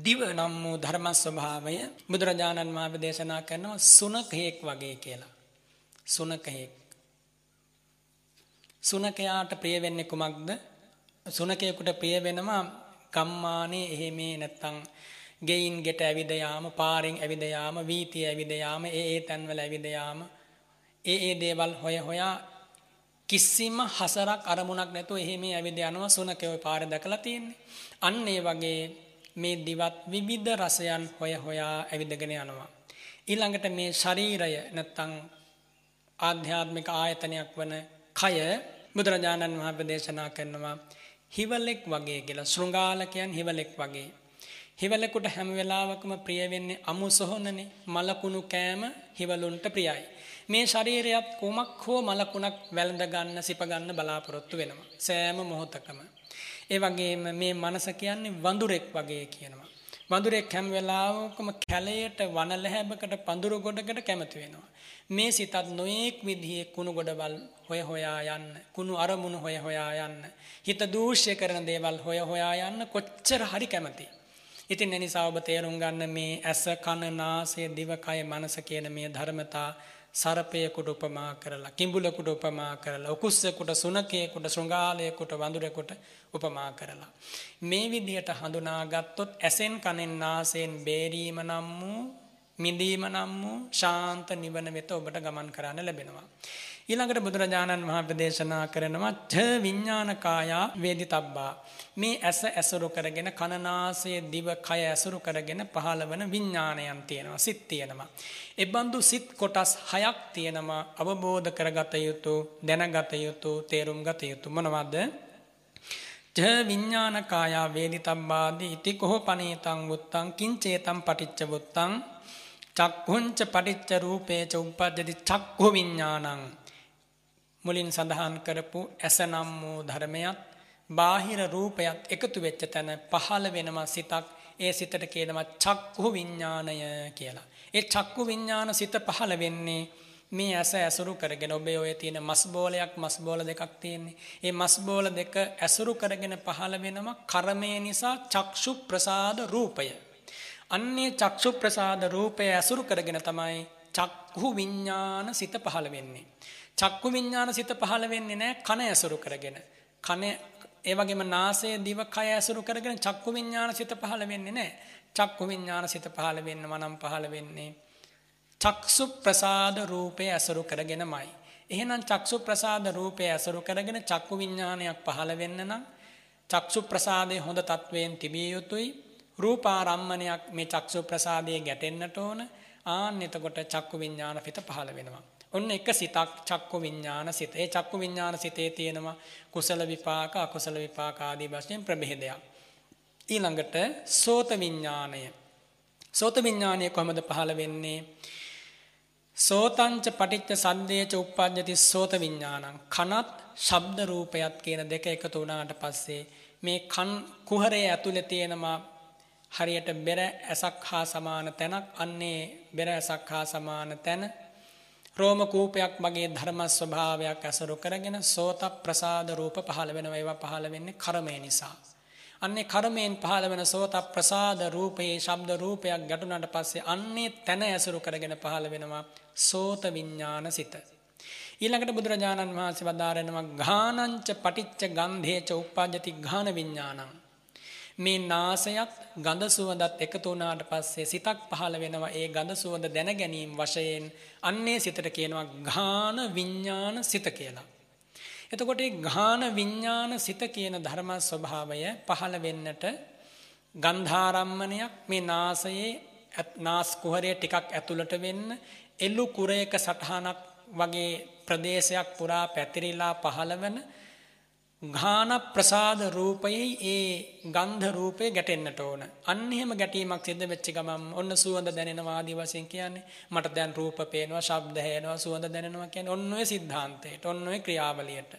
දිව නම් වූ ධර්ම ස්වභාවය බුදුරජාණන් වහන්සේ දේශනා කරනවා සුනකයෙක් වගේ කියලා. සුනකයෙක්. සුනකයාට ප්‍රිය වෙන්නේ කුමක්ද? සුනකයෙකුට ප්‍රිය වෙනවා ගම්මානේ එහෙමේ නැත්තම් ගෙයින් ගෙට ඇවිද යාම පාරෙන් ඇවිද යාම වීතිය ඇවිද යාම ඒ ඒ තැන්වල ඇවිද යාම ඒ ඒ දේවල් හොය හොයා කිසිම හසරක් අරමුණක් නැතුව එහෙම ඇවිද යනවා සුනකේ ওই පාර දැකලා තියෙන්නේ. අන්න ඒ වගේ මේ දිවත් විවිධ රසයන් හොය හොයා ඇවිදගෙන යනවා. ඊළඟට මේ ශරීරය නැත්තම් ආධ්‍යාත්මික ආයතනයක් වන කය බුදුරජාණන් වහන්සේ දේශනා කරනවා හිවලෙක් වගේ කියලා. ශෘංගාලකයන් හිවලෙක් වගේ. හිවලෙකුට හැම වෙලාවකම ප්‍රිය වෙන්නේ අමු සොහොනනේ මලකුණු කෑම හිවලුන්ට ප්‍රියයි. මේ ශරීරයත් කුමක් හෝ මලකුණක් වැළඳ ගන්න සිප ගන්න බලාපොරොත්තු වෙනවා. සෑම මොහොතකම. ඒ වගේම මේ මනස කියන්නේ වඳුරෙක් වගේ කියනවා. වඳුරෙක් හැම වෙලාවකම කැලයට වනලැහැබකට පඳුරු ගොඩකට කැමති වෙනවා. මේ සිතත් නොයෙක් විදිහේ කුණු ගොඩවල් හොය හොයා යන්න, කුණු අරමුණු හොය හොයා යන්න, හිත දූෂ්‍ය කරන දේවල් හොය හොයා යන්න කොච්චර හරි කැමතියි. ඉතින් එනිසා ඔබ තේරුම් ගන්න මේ ඇස කන නාසය දිවකය මනස කියන මේ ධර්මතා සර්පයකට උපමා කරලා කිඹුලකට උපමා කරලා උකුස්සෙකුට සුනකයෙකුට ශෘංගාලයකට වඳුරෙකුට උපමා කරලා. මේ විදිහට හඳුනාගත්තොත් ඇසෙන් කනෙන් නාසයෙන් බේරීම නම් වූ මිදීම නම් වූ ශාන්ත නිවන වෙත ඔබට ගමන් කරන්න ලැබෙනවා. ඊළඟට බුදුරජාණන් වහන්සේ දේශනා කරනවා ඡ විඥානකායා වේදිතබ්බා. මේ ඇස ඇසුරු කරගෙන කනනාසය දිව කය ඇසුරු කරගෙන පහළවන විඥානයන් තියෙනවා සිත් තියෙනවා. ඒ බඳු සිත් කොටස් හයක් තියෙනවා අවබෝධ කරගත යුතු දැනගත යුතු තේරුම් ගත යුතු. මොනවද? ජ විඥානකායා වේදිතබ්බාදී ඉති කොහ පනීතං වුත්තං කිංචේතං පටිච්ච වුත්තං චක්ඛුංච පටිච්ච රූපේච උප්පජ්ජති චක්ඛු විඥානං මුලින් සඳහන් කරපු ඇස නම් වූ ධර්මයත් බාහිර රූපයත් එකතු වෙච්ච තැන පහළ වෙනවා සිතක් ඒ සිතට කියනවා චක්කු විඥානය කියලා. ඒ චක්කු විඥාන සිත පහළ වෙන්නේ මේ ඇස ඇසුරු කරගෙන ඔබේ ඔය තියෙන මස් බෝලයක් මස් බෝල දෙකක් තියෙන්නේ. ඒ මස් බෝල දෙක ඇසුරු කරගෙන පහළ වෙනවා කර්මය නිසා චක්ෂු ප්‍රසාද රූපය. අන්නේ චක්ෂු ප්‍රසාද රූපය ඇසුරු කරගෙන තමයි චක්කු විඥාන සිත පහළ වෙන්නේ. චක්කු විඥාන සිත පහළ වෙන්නේ නැහැ කන ඇසුරු කරගෙන. කන ඒ වගේම නාසය දිව කය ඇසුරු කරගෙන චක්කු විඥාන සිත පහළ වෙන්නේ නැහැ. චක්කු විඥාන සිත පහළ වෙන්නම නම් පහළ වෙන්නේ චක්සු ප්‍රසාද රූපය ඇසුරු කරගෙනමයි. එහෙනම් චක්සු ප්‍රසාද රූපය ඇසුරු කරගෙන චක්කු විඥානයක් පහළ වෙන්න නම් චක්සු ප්‍රසාදයේ හොඳ තත්වයෙන් තිබිය යුතුයි. රූපාරම්මණයක් මේ චක්සු ප්‍රසාදයේ ගැටෙන්නට ඕන. ආන්න එතකොට චක්කු විඥාන පිට පහළ වෙනවා. ඔන්න එක සිතක් චක්කු විඥාන සිත. ඒ චක්කු විඥාන සිතේ තියෙනවා කුසල විපාක අකුසල විපාක ආදී වශයෙන් ප්‍රභේදයක්. ඊළඟට සෝත විඥාණය. සෝත විඥාණය කොහොමද පහළ වෙන්නේ? සෝතංච පටිච්ච සද්දේච උප්පජ්ජති සෝත විඥානං. කනත් ශබ්ද රූපයත් කියන දෙක එකතු වුණාට පස්සේ මේ කන් කුහරයේ ඇතුලේ තියෙනවා හරියට බෙර ඇසක් හා සමාන තැනක් අන්නේ බෙර ඇසක් හා සමාන තැන රෝම කූපයක් මගේ ධර්ම ස්වභාවයක් ඇසුරු කරගෙන සෝත ප්‍රසාද රූප පහළ වෙනවා ඒවා පහළ වෙන්නේ කර්මය නිසා. අන්නේ කර්මයෙන් පහළ වෙන සෝත ප්‍රසාද රූපයේ ශබ්ද රූපයක් ගැටුණාට පස්සේ අන්නේ තන ඇසුරු කරගෙන පහළ වෙනවා සෝත විඥාන සිත. ඊළඟට බුදුරජාණන් වහන්සේ වදාරනවා ඝානංච පටිච්ච ගන්ධේච උප්පජ්ජති ඝාන විඥානං. මේ නාසයත් ගඳ සුවඳත් එකතු වුණාට පස්සේ සිතක් පහළ වෙනවා ඒ ගඳ සුවඳ දැන ගැනීම වශයෙන් අන්නේ සිතට කියනවා ඝාන විඥාන සිත කියලා. එතකොට මේ ඝාන විඥාන සිත කියන ධර්ම ස්වභාවය පහළ වෙන්නට ගන්ධාරම්මණයක් මේ නාසයේ නාස් කුහරය ටිකක් ඇතුළට වෙන්න එළු කුරයක සටහනක් වගේ ප්‍රදේශයක් පුරා පැතිරිලා පහළ වෙන ඝාන ප්‍රසාද රූපයේ ඒ ගන්ධ රූපේ ගැටෙන්නට ඕන. අන්න එහෙම ගැටීමක් සිද්ධ වෙච්ච ගමන් ඔන්න සුවඳ දැනෙනවා ආදී වශයෙන් කියන්නේ මට දැන් රූප පේනවා, ශබ්ද ඇහෙනවා, සුවඳ දැනෙනවා කියන්නේ ඔන්න ඔය සිද්ධාන්තයට, ඔන්න ඔය ක්‍රියාවලියට.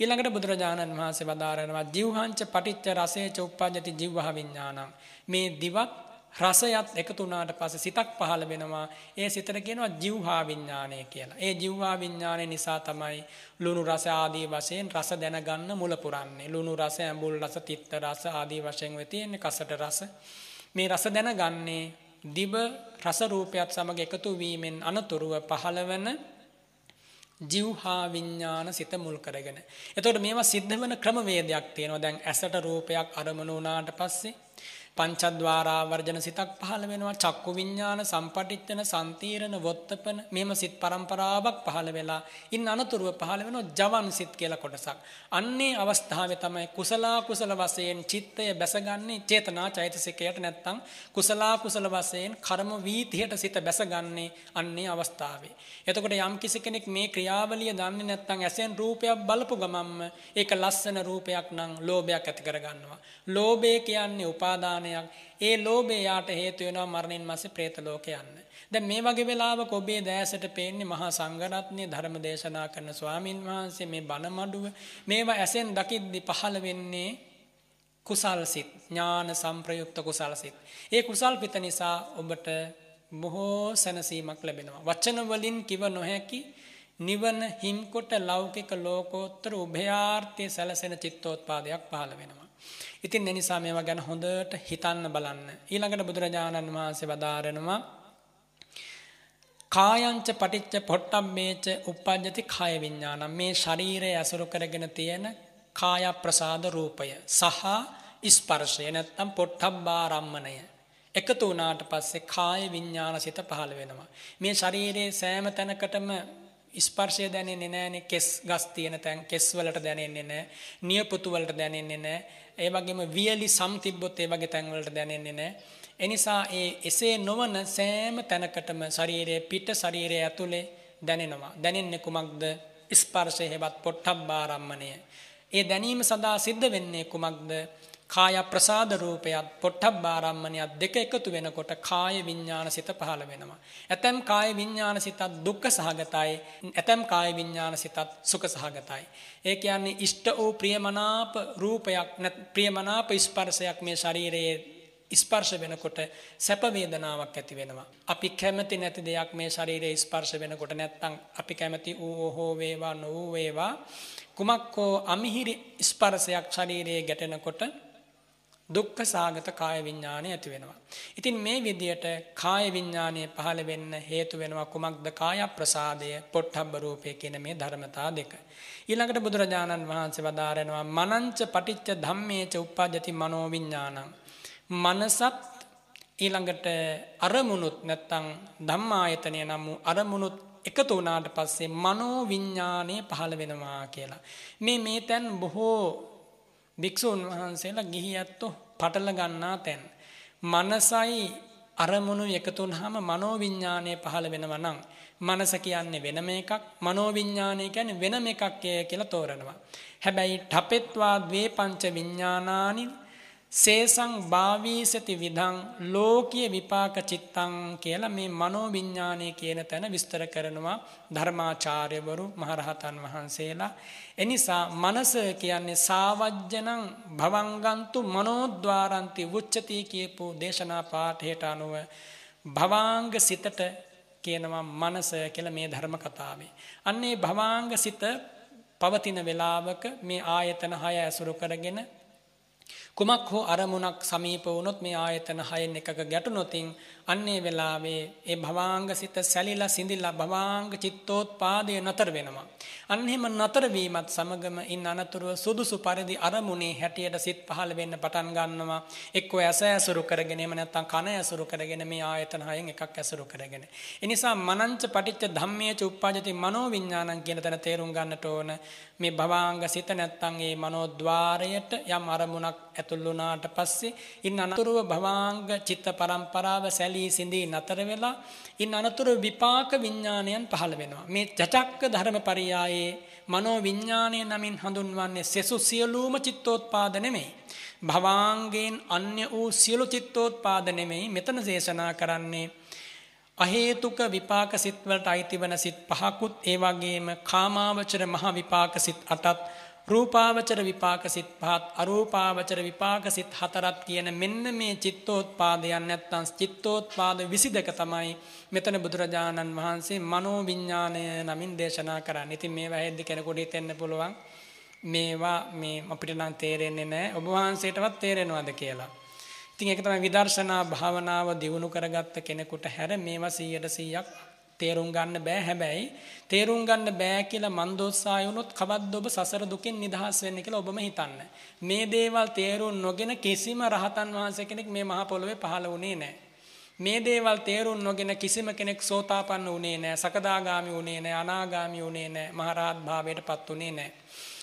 ඊළඟට බුදුරජාණන් වහන්සේ වදාරනවා ජීවහංච පටිච්ච රසේච උප්පජ්ජති ජීවහ විඥානං. මේ දිවත් රසයත් එකතු වුණාට පස්සේ සිතක් පහළ වෙනවා. ඒ සිතට කියනවා ජීවහා විඥානය කියලා. ඒ ජීවහා විඥානය නිසා තමයි ලුණු රස ආදී වශයෙන් රස දැනගන්න මුල පුරන්නේ. ලුණු රස, ඇඹුල් රස, තිත්ත රස ආදී වශයෙන් වෙ තියෙන්නේ කසට රස. මේ රස දැනගන්නේ දිව රස රූපයත් සමග එකතු වීමෙන් අනතුරුව පහළවන ජීවහා විඥාන සිත මුල් කරගෙන. එතකොට මේවා සිද්ධ වෙන ක්‍රමවේදයක් තියෙනවා. දැන් ඇසට රූපයක් අරමුණු වුණාට පස්සේ පංචද්වාරා වර්ජන සිතක් පහළ වෙනවා චක්කු විඤ්ඤාණ සම්පටිච්ඡන සම්තීරණ වොත්තපන මෙහෙම සිත් පරම්පරාවක් පහළ වෙලා ඉන් අනතුරුව පහළ වෙනවා ජවන් සිත් කියලා කොටසක්. අන්නේ අවස්ථාවේ තමයි කුසලා කුසල වශයෙන් චිත්තය බැසගන්නේ චේතනා චෛතසිකයට නැත්තම් කුසලා කුසල වශයෙන් කර්ම වීතියට සිත බැසගන්නේ අන්නේ අවස්ථාවේ. එතකොට යම් කිසි කෙනෙක් මේ ක්‍රියාවලිය දන්නේ නැත්නම් ඇසෙන් රූපයක් බලපු ගමන්ම ඒක ලස්සන රූපයක් නම් ලෝභයක් ඇති කරගන්නවා. ලෝභය කියන්නේ උපාදාන ඥානයක් ඒ ලෝභය යාට හේතු වෙනවා මරණින් මස්සේ പ്രേත ලෝකේ යන්න. දැන් මේ වගේ වෙලාවක ඔබේ දැසට පේන්නේ මහා සංඝරත්නය ධර්ම දේශනා කරන ස්වාමින් වහන්සේ මේ බණ මඩුව මේවා ඇසෙන් දකිද්දි පහළ වෙන්නේ කුසල් සිත් ඥාන සංප්‍රයුක්ත කුසල් සිත්. ඒ කුසල් පිට නිසා ඔබට බොහෝ සැනසීමක් ලැබෙනවා. වචන වලින් කිව නොහැකි නිවන හිම්කොට ලෞකික ලෝකෝත්තර උභයාර්ථයේ සැලසෙන චිත්තෝත්පාදයක් පහළ වෙනවා. ඉතින් ඒ නිසා මේවා ගැන හොඳට හිතන්න බලන්න. ඊළඟට බුදුරජාණන් වහන්සේ වදාරනවා කායංච පටිච්ච පොට්ටම්මේච උප්පජ්ජති කාය විඥානං මේ ශරීරය ඇසුරු කරගෙන තියෙන කාය ප්‍රසාද රූපය සහ ස්පර්ශය නැත්තම් පොට්ටබ්බාරම්මණය එකතු වුණාට පස්සේ කාය විඥාන සිත පහළ වෙනවා. මේ ශරීරයේ සෑම තැනකටම ස්පර්ශය දැනෙන්නේ නැහැනේ කෙස් ගස් තියෙන තැන් කෙස් වලට දැනෙන්නේ නැහැ නියපොතු වලට දැනෙන්නේ නැහැ. ඒ වගේම වියලි සම් තිබ්බොත් ඒ වගේ තැන් වලට දැනෙන්නේ නැහැ ඒ නිසා ඒ එසේ නොවන සෑම තැනකටම ශරීරයේ පිට ශරීරයේ ඇතුලේ දැනෙනවා. දැනෙන්නේ කුමක්ද? ස්පර්ශය හෙවත් පොට්ටබ්බාරම්මණය. ඒ දැනීම සඳහා සිද්ධ වෙන්නේ කුමක්ද? කාය ප්‍රසාද රූපයත් පොට්ටබ්බාරම්මණයත් දෙක එකතු වෙනකොට කාය විඥාන සිත පහළ වෙනවා. ඇතැම් කාය විඥාන සිතත් දුක්ඛ සහගතයි. ඇතැම් කාය විඥාන සිතත් සුඛ සහගතයි. ඒ කියන්නේ ඉෂ්ට වූ ප්‍රියමනාප රූපයක් ප්‍රියමනාප ස්පර්ශයක් මේ ශරීරයේ ස්පර්ශ වෙනකොට සැප වේදනාවක් ඇති වෙනවා. අපි කැමති නැති දෙයක් මේ ශරීරයේ ස්පර්ශ වෙනකොට නැත්තම් අපි කැමති ඌ හෝ වේවා නොඌ වේවා කුමක් හෝ අමිහිරි ස්පර්ශයක් ශරීරයේ ගැටෙනකොට දුක්ඛ සාගත කාය විඥානය ඇති වෙනවා. ඉතින් මේ විදියට කාය විඥානය පහළ වෙන්න හේතු වෙනවා කුමක්ද කාය ප්‍රසාදය පොට්ටබ්බ රූපය කියන මේ ධර්මතා දෙක. ඊළඟට බුදුරජාණන් වහන්සේ වදාරනවා මනංච පටිච්ච ධම්මේච උප්පජ්ජති මනෝ විඥානං. මනසත් ඊළඟට අරමුණුත් නැත්තම් ධම්මායතනය නම් අරමුණුත් එකතු වුණාට පස්සේ මනෝ විඥානය පහළ වෙනවා කියලා. මේ මේ තැන් බොහෝ භික්ෂූන් වහන්සේලා ගිහි ඇත්තෝ පටල ගන්නා තැන්. මනසයි අරමුණු එකතු වුනහම මනෝවිඤ්ඤාණය පහළ වෙනවා නම් මනස කියන්නේ වෙනම එකක් මනෝවිඤ්ඤාණය කියන්නේ වෙනම එකක් කියලා තෝරනවා. හැබැයි ඨපෙත්වා ද්වේ පංච විඤ්ඤාණානි සේසං භාවීසති විධං ලෝකීය විපාක චිත්තං කියලා මේ මනෝවිඤ්ඤාණය කියන තැන විස්තර කරනවා ධර්මාචාර්යවරු මහරහතන් වහන්සේලා එනිසා මනස කියන්නේ සාවජ්ජනං භවංගන්තු මනෝද්වාරන්ති උච්චති කියපු දේශනා පාඨයට අනුව භවාංග සිතට කියනවා මනස කියලා මේ ධර්ම කතාවේ. අන්නේ භවාංග සිත පවතින වේලාවක මේ ආයතන 6 ඇසුරු කරගෙන කුමක් හෝ අරමුණක් සමීප වුණොත් මේ ආයතන හයෙන් එකක ගැටුනොතින් අන්නේ වෙලාවේ ඒ භවාංග සිත සැලිලා සිඳිලා භවාංග චිත්තෝත්පාදය නතර වෙනවා. අන්න එහෙම නතර වීමත් සමගම ඉන් අනතුරුව සුදුසු පරිදි අරමුණේ හැටියට සිත් පහළ වෙන්න පටන් ගන්නවා. එක්කෝ ඇස ඇසුරු කරගෙන එහෙම නැත්නම් කන ඇසුරු කරගෙන මේ ආයතන හයෙන් එකක් ඇසුරු කරගෙන. ඒ නිසා මනංච පටිච්ච ධම්මේච උප්පජ්ජති මනෝ විඥානං කියන තැන තේරුම් ගන්නට ඕන. මේ භවාංග සිත නැත්නම් ඒ මනෝද්වාරයට යම් අරමුණක් ඇතුල් වුණාට පස්සේ ඉන් අනතුරුව භවාංග චිත්ත පරම්පරාව සැලී සිඳී නතර වෙලා ඉන් අනතුරුව විපාක විඥානයන් පහළ වෙනවා. මේ චචක්ක ධර්ම පරියායේ මනෝ විඥානය නමින් හඳුන්වන්නේ සෙසු සියලුම චිත්තෝත්පාද නෙමෙයි. භවාංගයෙන් අන්‍ය වූ සියලු චිත්තෝත්පාද නෙමෙයි මෙතන දේශනා කරන්නේ අහේතුක විපාක සිත් වලට අයිති වන සිත් පහකුත් ඒ වගේම කාමාවචර මහ විපාක සිත් අටත් රූපාවචර විපාක සිත් පහත් අරූපාවචර විපාක සිත් හතරත් කියන මෙන්න මේ චිත්තෝත්පාදයන් නැත්තම් චිත්තෝත්පාද 22 තමයි මෙතන බුදුරජාණන් වහන්සේ මනෝ විඥාණය නමින් දේශනා කරන්නේ. ඉතින් මේවා හෙද්දි කෙනෙකුට හිතෙන්න පුළුවන් මේවා මේ අපිට නම් තේරෙන්නේ නැහැ. ඔබ වහන්සේටවත් තේරෙනවද කියලා. ඉතින් ඒක තමයි විදර්ශනා භාවනාව දියුණු කරගත්ත කෙනෙකුට හැර මේවා 100ට 100ක් තේරුම් ගන්න බෑ හැබැයි තේරුම් ගන්න බෑ කියලා මන් දොස්සාය වුණොත් කවද්ද ඔබ සසර දුකෙන් නිදහස් වෙන්නේ කියලා ඔබම හිතන්න. මේ දේවල් තේරුම් නොගෙන කිසිම රහතන් වහන්සේ කෙනෙක් මේ මහ පොළොවේ පහළ වුණේ නැහැ. මේ දේවල් තේරුම් නොගෙන කිසිම කෙනෙක් සෝතාපන්න වුණේ නැහැ, සකදාගාමි වුණේ නැහැ, අනාගාමි වුණේ නැහැ, මහරහත් භාවයටපත් වුණේ නැහැ.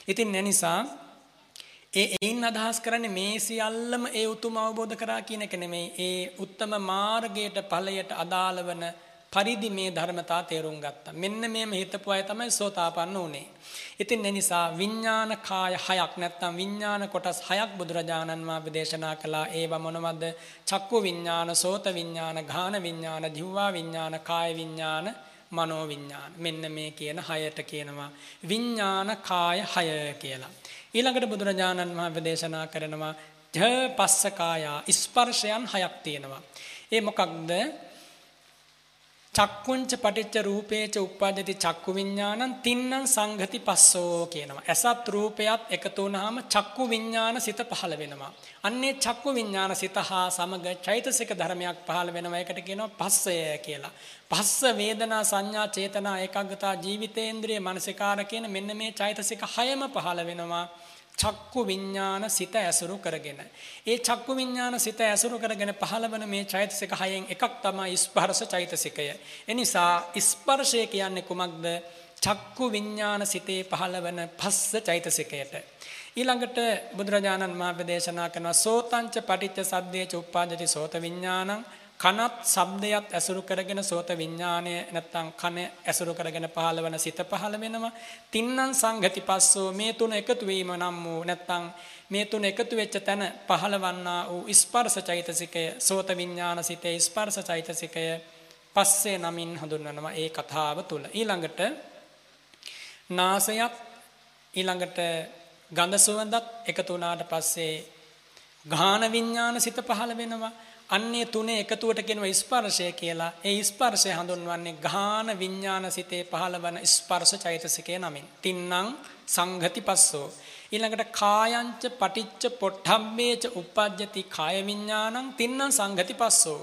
ඉතින් ඒ නිසා ඒ එයින් අදහස් කරන්නේ මේ සියල්ලම ඒ උතුම් අවබෝධ කරා කියන එක නෙමෙයි. ඒ උත්තම මාර්ගයට ඵලයට අදාළ වන පරිදි මේ ධර්මතා තේරුම් ගත්තා. මෙන්න මේම හිතපු අය තමයි සෝතාපන්න උනේ. ඉතින් ඒ නිසා විඥාන කාය හයක් නැත්නම් විඥාන කොටස් හයක් බුදුරජාණන් වහන්සේ දේශනා කළා. ඒව මොනවද? චක්කු විඥාන, සෝත විඥාන, ගාන විඥාන, දිව්වා විඥාන, කාය විඥාන, මනෝ විඥාන. මෙන්න මේ කියන හයට කියනවා විඥාන කාය හය කියලා. ඊළඟට බුදුරජාණන් වහන්සේ දේශනා කරනවා ජ පස්සකායා ස්පර්ශයන් හයක් තියෙනවා. ඒ මොකක්ද? චක්කුංච පටිච්ච රූපේච උප්පජ්ජති චක්කු විඥානං තින්නම් සංගති පස්සෝ කියනවා. ඇසත් රූපයත් එකතු වුනහම චක්කු විඥාන සිත පහළ වෙනවා. අන්නේ චක්කු විඥාන සිත හා සමග චෛතසික ධර්මයක් පහළ වෙනවා. ඒකට කියනවා පස්සය කියලා. පස්ස වේදනා සංඥා චේතනා ඒකාග්‍රතා ජීවිතේන්ද්‍රිය මනසිකාර කියන මෙන්න මේ චෛතසික හයම පහළ වෙනවා. චක්කු විඥාන සිත ඇසුරු කරගෙන. ඒ චක්කු විඥාන සිත ඇසුරු කරගෙන පහළවන මේ චෛතසික හයෙන් එකක් තමයි ස්පර්ශ චෛතසිකය. එනිසා ස්පර්ශය කියන්නේ කුමක්ද? චක්කු විඥාන සිතේ පහළවන පස්ස චෛතසිකයට. ඊළඟට බුදුරජාණන් වහන්සේ දේශනා කරනවා සෝතංච පටිච්ච සද්දේච උප්පාදති සෝත විඥානං කනත් ශබ්දයක් ඇසුරු කරගෙන සෝත විඥානය නැත්තම් කන ඇසුරු කරගෙන පහළ වෙන සිත පහළ වෙනවා. තින්නම් සංගති පස්සෝ මේ තුන එකතු වීම නම් වූ නැත්තම් මේ තුන එකතු වෙච්ච තැන පහළවන්නා වූ ස්පර්ශ චෛතසිකය සෝත විඥාන සිතේ ස්පර්ශ චෛතසිකය පස්සේ නමින් හඳුන්වනවා ඒ කතාව තුල. ඊළඟට නාසයත් ඊළඟට ගඳ සුවඳත් එකතු වුණාට පස්සේ ගාහන විඥාන සිත පහළ වෙනවා. අන්නේ තුනේ එකතුවට කියනවා ස්පර්ශය කියලා. ඒ ස්පර්ශය හඳුන්වන්නේ ගාහන විඥාන සිතේ පහළවන ස්පර්ශ චෛතසිකය නමින්. තින්නම් සංඝති පස්සෝ. ඊළඟට කායංච පටිච්ච පොට්ටම්බේච උපජ්ජති කාය විඥානං තින්නම් සංඝති පස්සෝ.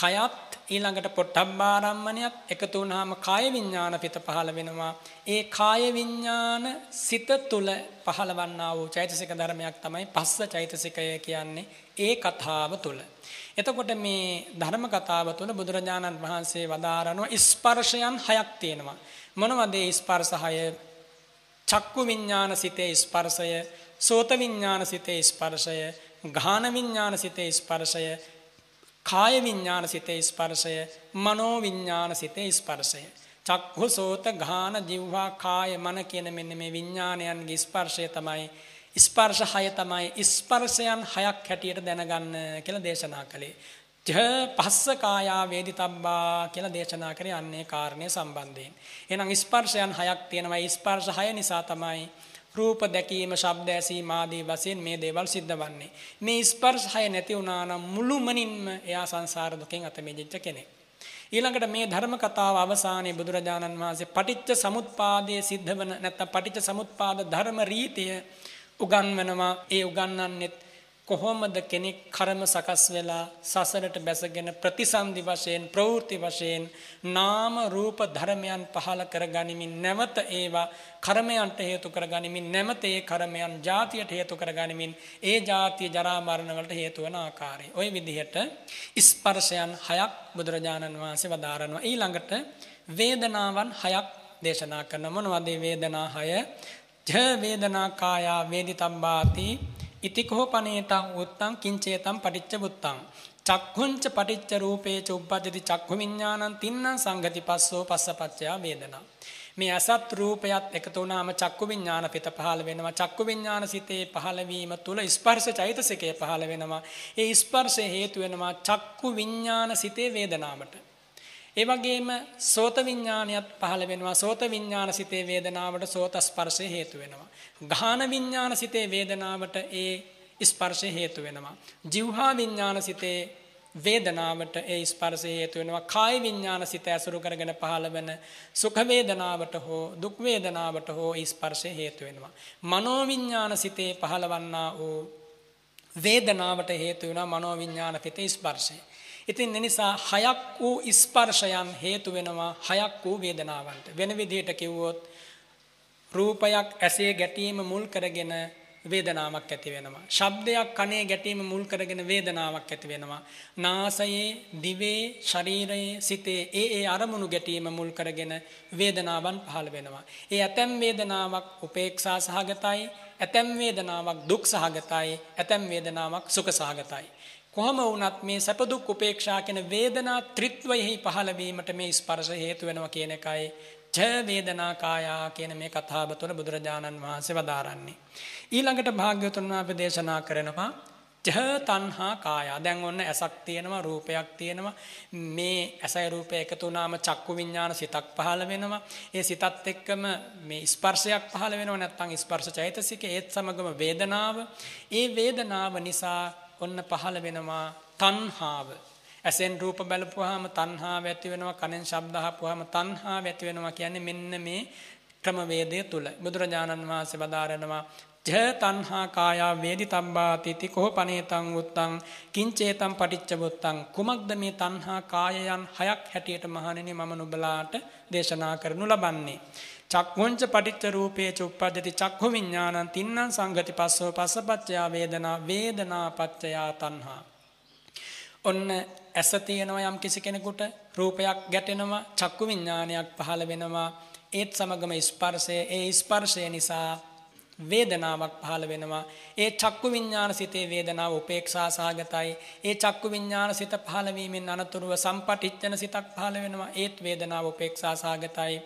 කයත් ඊළඟට පොට්ටබ්බාරම්මණයත් එකතු වුනහම කාය විඥාන පිට පහළ වෙනවා. ඒ කාය විඥාන සිත තුල පහළවන්නා වූ චෛතසික ධර්මයක් තමයි පස්ස චෛතසිකය කියන්නේ. ඒ කතාව තුල. එතකොට මේ ධර්ම කතාව තුල බුදුරජාණන් වහන්සේ වදාරනවා ස්පර්ශයන් හයක් තියෙනවා. මොනවද ඒ ස්පර්ශ හය? චක්කු විඥාන සිතේ ස්පර්ශය, සෝත විඥාන සිතේ ස්පර්ශය, ගාහන විඥාන සිතේ ස්පර්ශය, කාය විඥාන සිතේ ස්පර්ශය, මනෝ විඥාන සිතේ ස්පර්ශය. චක්ඛු සෝත ගාහන જીවහා කාය මන කියන මෙන්න මේ විඥානයන්ගේ ස්පර්ශය තමයි ස්පර්ශ හය තමයි ස්පර්ශයන් හයක් හැටියට දැනගන්න කියලා දේශනා කළේ. ජ පස්ස කායා වේදිතබ්බා කියලා දේශනා කරේ අන්නේ කාරණය සම්බන්ධයෙන්. එහෙනම් ස්පර්ශයන් හයක් තියෙනවා. ස්පර්ශ හය නිසා තමයි රූප දැකීම, ශබ්ද ඇසීම ආදී වශයෙන් මේ දේවල් සිද්ධ වන්නේ. මේ ස්පර්ශ හය නැති වුණා නම් මුළුමනින්ම එයා සංසාර දුකෙන් අත මිදෙච්ච කෙනෙක්. ඊළඟට මේ ධර්ම කතාව අවසානයේ බුදුරජාණන් වහන්සේ පටිච්ච සමුප්පාදයේ සිද්ධ වන නැත්නම් පටිච්ච සමුප්පාද ධර්ම රීතිය උගන්වනවා ඒ උගන්වන්නෙත් කොහොමද කෙනෙක් කර්ම සකස් වෙලා සසරට බැසගෙන ප්‍රතිසන්දි වශයෙන් ප්‍රවෘත්ති වශයෙන් නාම රූප ධර්මයන් පහල කරගනිමින් නැවත ඒවා කර්මයන්ට හේතු කරගනිමින් නැවත ඒ කර්මයන් ජාතියට හේතු කරගනිමින් ඒ ජාතිය ජරා මරණ වලට හේතු වන ආකාරය. ওই විදිහට ස්පර්ශයන් හයක් බුදුරජාණන් වහන්සේ වදාරනවා. ඊළඟට වේදනාවන් හයක් දේශනා කරන මොනවද වේදනා හය? ජ වේදනා කායා වේදිතබ්බාති ඉතිකෝ පනේතං උත්තං කිංචේතං පටිච්ච බුත්තං චක්ඛුංච පටිච්ච රූපේච උප්පජ්ජති චක්ඛු විඥානං තින්නං සංගති පස්සෝ පස්සපච්චය වේදනා. මේ අසත් රූපයත් එකතු වුණාම චක්කු විඥාන පිට පහළ වෙනවා. චක්කු විඥාන සිතේ පහළ වීම තුල ස්පර්ශ චෛතසිකය පහළ වෙනවා. ඒ ස්පර්ශය හේතු වෙනවා චක්කු විඥාන සිතේ වේදනාවට. ඒ වගේම සෝත විඥානියත් පහළ වෙනවා. සෝත විඥාන සිතේ වේදනාවට සෝත ස්පර්ශය හේතු වෙනවා. ගාහන විඥාන සිතේ වේදනාවට ඒ ස්පර්ශය හේතු වෙනවා. જીවහා විඥාන සිතේ වේදනාවට ඒ ස්පර්ශය හේතු වෙනවා. කාය විඥාන සිත ඇසුරු කරගෙන පහළ වෙන සුඛ වේදනාවට හෝ දුක් වේදනාවට හෝ ස්පර්ශය හේතු වෙනවා. මනෝ විඥාන සිතේ පහළවන්නා වූ වේදනාවට හේතු වෙනවා මනෝ විඥාන පිටේ ස්පර්ශය. ඉතින් එනිසා හයක් වූ ස්පර්ශයන් හේතු වෙනවා හයක් වූ වේදනාවන්ට. වෙන විදිහට කිව්වොත් රූපයක් ඇසේ ගැටීම මුල් කරගෙන වේදනාවක් ඇති වෙනවා. ශබ්දයක් කනේ ගැටීම මුල් කරගෙන වේදනාවක් ඇති වෙනවා. නාසයේ, දිවේ, ශරීරයේ, සිතේ ඒ ඒ අරමුණු ගැටීම මුල් කරගෙන වේදනාවන් පහළ වෙනවා. ඒ ඇතැම් වේදනාවක් උපේක්ෂා සහගතයි, ඇතැම් වේදනාවක් දුක් සහගතයි, ඇතැම් වේදනාවක් සුඛ සහගතයි. කොහොම වුණත් මේ සැප දුක් උපේක්ෂා කියන වේදනා ත්‍රිත්වයෙහි පහළ වීමට මේ ස්පර්ශ හේතු වෙනවා කියන එකයි ච වේදනා කායා කියන මේ කතාව තුළ බුදුරජාණන් වහන්සේ වදාරන්නේ. ඊළඟට භාග්‍යවතුන් වහන්සේ දේශනා කරනවා ච තණ්හා කායා. දැන් ඔන්න ඇසක් තියෙනවා රූපයක් තියෙනවා. මේ ඇසයි රූපය එකතු වුණාම චක්කු විඥාන සිතක් පහළ වෙනවා. ඒ සිතත් එක්කම මේ ස්පර්ශයක් පහළ වෙනවා නැත්නම් ස්පර්ශ චෛතසික ඒත් සමගම වේදනාව. ඒ වේදනාව නිසා ඔන්න පහළ වෙනවා තණ්හාව. ඇසෙන් රූප බලපුවාම තණ්හාව ඇති වෙනවා කනෙන් ශබ්ද අහපුවාම තණ්හාව ඇති වෙනවා කියන්නේ මෙන්න මේ ක්‍රමවේදය තුල බුදුරජාණන් වහන්සේ වදාරනවා ජ තණ්හා කායා වේදිතබ්බාති තිකෝ පනේතං උත්තං කිංචේතං පටිච්චවුත්තං කුමක්ද මේ තණ්හා කායයන් හයක් හැටියට මහණෙනි මම නුඹලාට දේශනා කරනු ලබන්නේ? චක්ඛුංච පටිච්ච රූපේ චුප්පජ්ජති චක්ඛු විඥානං තින්නම් සංගති පස්සෝ පස්සපච්චයා වේදනා වේදනා පච්චයා තණ්හා. ඔන්න ඇස තියෙනවා යම් කිසි කෙනෙකුට රූපයක් ගැටෙනවා චක්කු විඥානයක් පහළ වෙනවා. ඒත් සමගම ස්පර්ශය ඒ ස්පර්ශය නිසා වේදනාවක් පහළ වෙනවා. ඒ චක්කු විඥාන සිතේ වේදනාව උපේක්ෂා සහගතයි. ඒ චක්කු විඥාන සිත පහළ වීමෙන් අනතුරුව සම්පටිච්ඡන සිතක් පහළ වෙනවා. ඒත් වේදනාව උපේක්ෂා සහගතයි.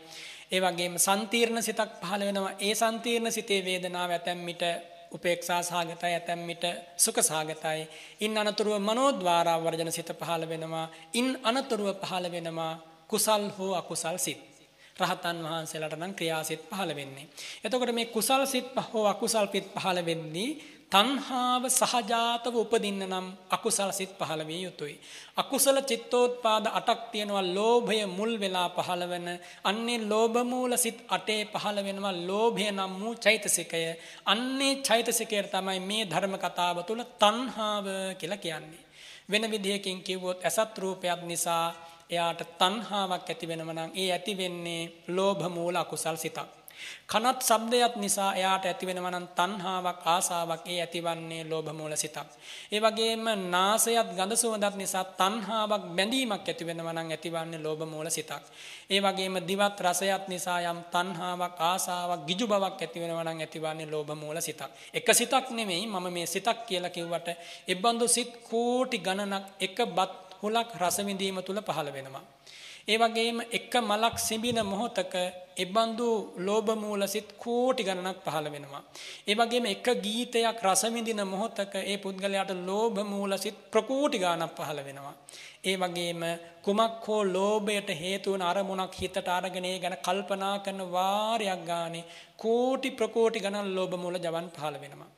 ඒ වගේම සන්තීර්ණ සිතක් පහළ වෙනවා. ඒ සන්තීර්ණ සිතේ වේදනාව ඇතැම් විට උපේක්ෂා සහගතයි ඇතැම් විට සුඛ සහගතයි. ඉන් අනතුරුව මනෝද්වාරා වර්ජන සිත පහළ වෙනවා. ඉන් අනතුරුව පහළ වෙනවා කුසල් හෝ අකුසල් සිත්. රහතන් වහන්සේලාට නම් ක්‍රියාසිත පහළ වෙන්නේ. එතකොට මේ කුසල් සිත් හෝ අකුසල් පිත් පහළ වෙන්නේ තණ්හාව සහජාතව උපදින්න නම් අකුසල සිත් පහළ විය යුතුයි. අකුසල චිත්තෝත්පාද 8ක් තියෙනවා ලෝභය මුල් වෙලා පහළ වෙන. අන්නේ ලෝභ මූල සිත් 8 පහළ වෙනවා ලෝභය නම් වූ චෛතසිකය. අන්නේ චෛතසිකය තමයි මේ ධර්ම කතාව තුළ තණ්හාව කියලා කියන්නේ. වෙන විදිහකින් කිව්වොත් අසත් රූපයක් නිසා එයාට තණ්හාවක් ඇති වෙනවා නම් ඒ ඇති වෙන්නේ ලෝභ මූල අකුසල් සිතක්. කනත් ශබ්දයක් නිසා එයාට ඇතිවෙනවා නම් තණ්හාවක් ආසාවක් ඒ ඇතිවන්නේ ලෝභ මූල සිතක්. ඒ වගේම නාසයත් ගඳ සුවඳත් නිසා තණ්හාවක් බැඳීමක් ඇතිවෙනවා නම් ඇතිවන්නේ ලෝභ මූල සිතක්. ඒ වගේම දිවත් රසයත් නිසා යම් තණ්හාවක් ආසාවක් ගිජු බවක් ඇතිවෙනවා නම් ඇතිවන්නේ ලෝභ මූල සිතක්. එක සිතක් නෙමෙයි මම මේ සිතක් කියලා කිව්වට ඒ බඳු සිත් කෝටි ගණනක් එක බත් හුලක් රස විඳීම තුල පහළ වෙනවා. ඒ වගේම එක මලක් සිඹින මොහොතක එබඳු ලෝභ මූල සිත් කෝටි ගණනක් පහළ වෙනවා. ඒ වගේම එක ගීතයක් රස විඳින මොහොතක ඒ පුද්ගලයාට ලෝභ මූල සිත් ප්‍රකෝටි ගණනක් පහළ වෙනවා. ඒ වගේම කුමක් හෝ ලෝභයට හේතු වන අරමුණක් හිතට අරගෙන ඒ ගැන කල්පනා කරන වාරයක් ගානේ කෝටි ප්‍රකෝටි ගණන් ලෝභ මූල ජවන් පහළ වෙනවා.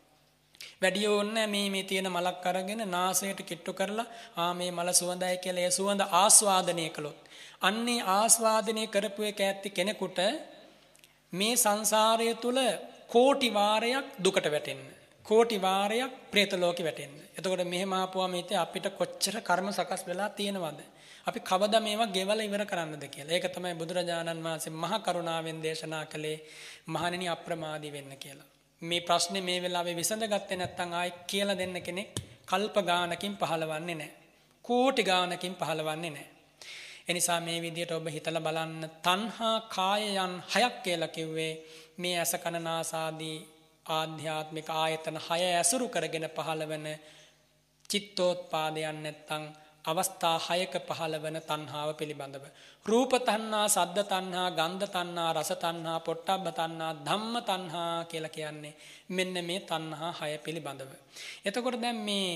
වැඩි ඕන්නේ මේ මේ තියෙන මලක් අරගෙන නාසයට කිට්ටු කරලා ආ මේ මල සුවඳයි කියලා ඒ සුවඳ ආස්වාදනය කළොත් අන්නේ ආස්වාදනය කරපු එක ඇත්ති කෙනෙකුට මේ සංසාරය තුල කෝටි වාරයක් දුකට වැටෙන්න. කෝටි වාරයක් പ്രേත ලෝකෙ වැටෙන්න. එතකොට මෙහෙම ආපුවාම හිතේ අපිට කොච්චර කර්ම සකස් වෙලා තියෙනවද? අපි කවදා මේවා ගෙවල ඉවර කරන්නද කියලා. ඒක තමයි බුදුරජාණන් වහන්සේ මහා කරුණාවෙන් දේශනා කළේ මහණෙනි අප්‍රමාදී වෙන්න කියලා. මේ ප්‍රශ්නේ මේ වෙලාවේ විසඳගත්තේ නැත්නම් ආයි කියලා දෙන්න කෙනෙක් කල්ප ගානකින් පහළවන්නේ නැහැ. කෝටි ගානකින් පහළවන්නේ නැහැ. එනිසා මේ විදිහට ඔබ හිතලා බලන්න තණ්හා කායයන් හයක් කියලා කිව්වේ මේ ඇස කන නාසාදී ආධ්‍යාත්මික ආයතන හය ඇසුරු කරගෙන පහළවන චිත්තෝත්පාදයන් නැත්තම් අවස්ථා හයක පහළවන තණ්හාව පිළිබඳව. රූප තණ්හා සද්ද තණ්හා ගන්ධ තණ්හා රස තණ්හා පොට්ටබ්බ තණ්හා ධම්ම තණ්හා කියලා කියන්නේ මෙන්න මේ තණ්හා හය පිළිබඳව. එතකොට දැන් මේ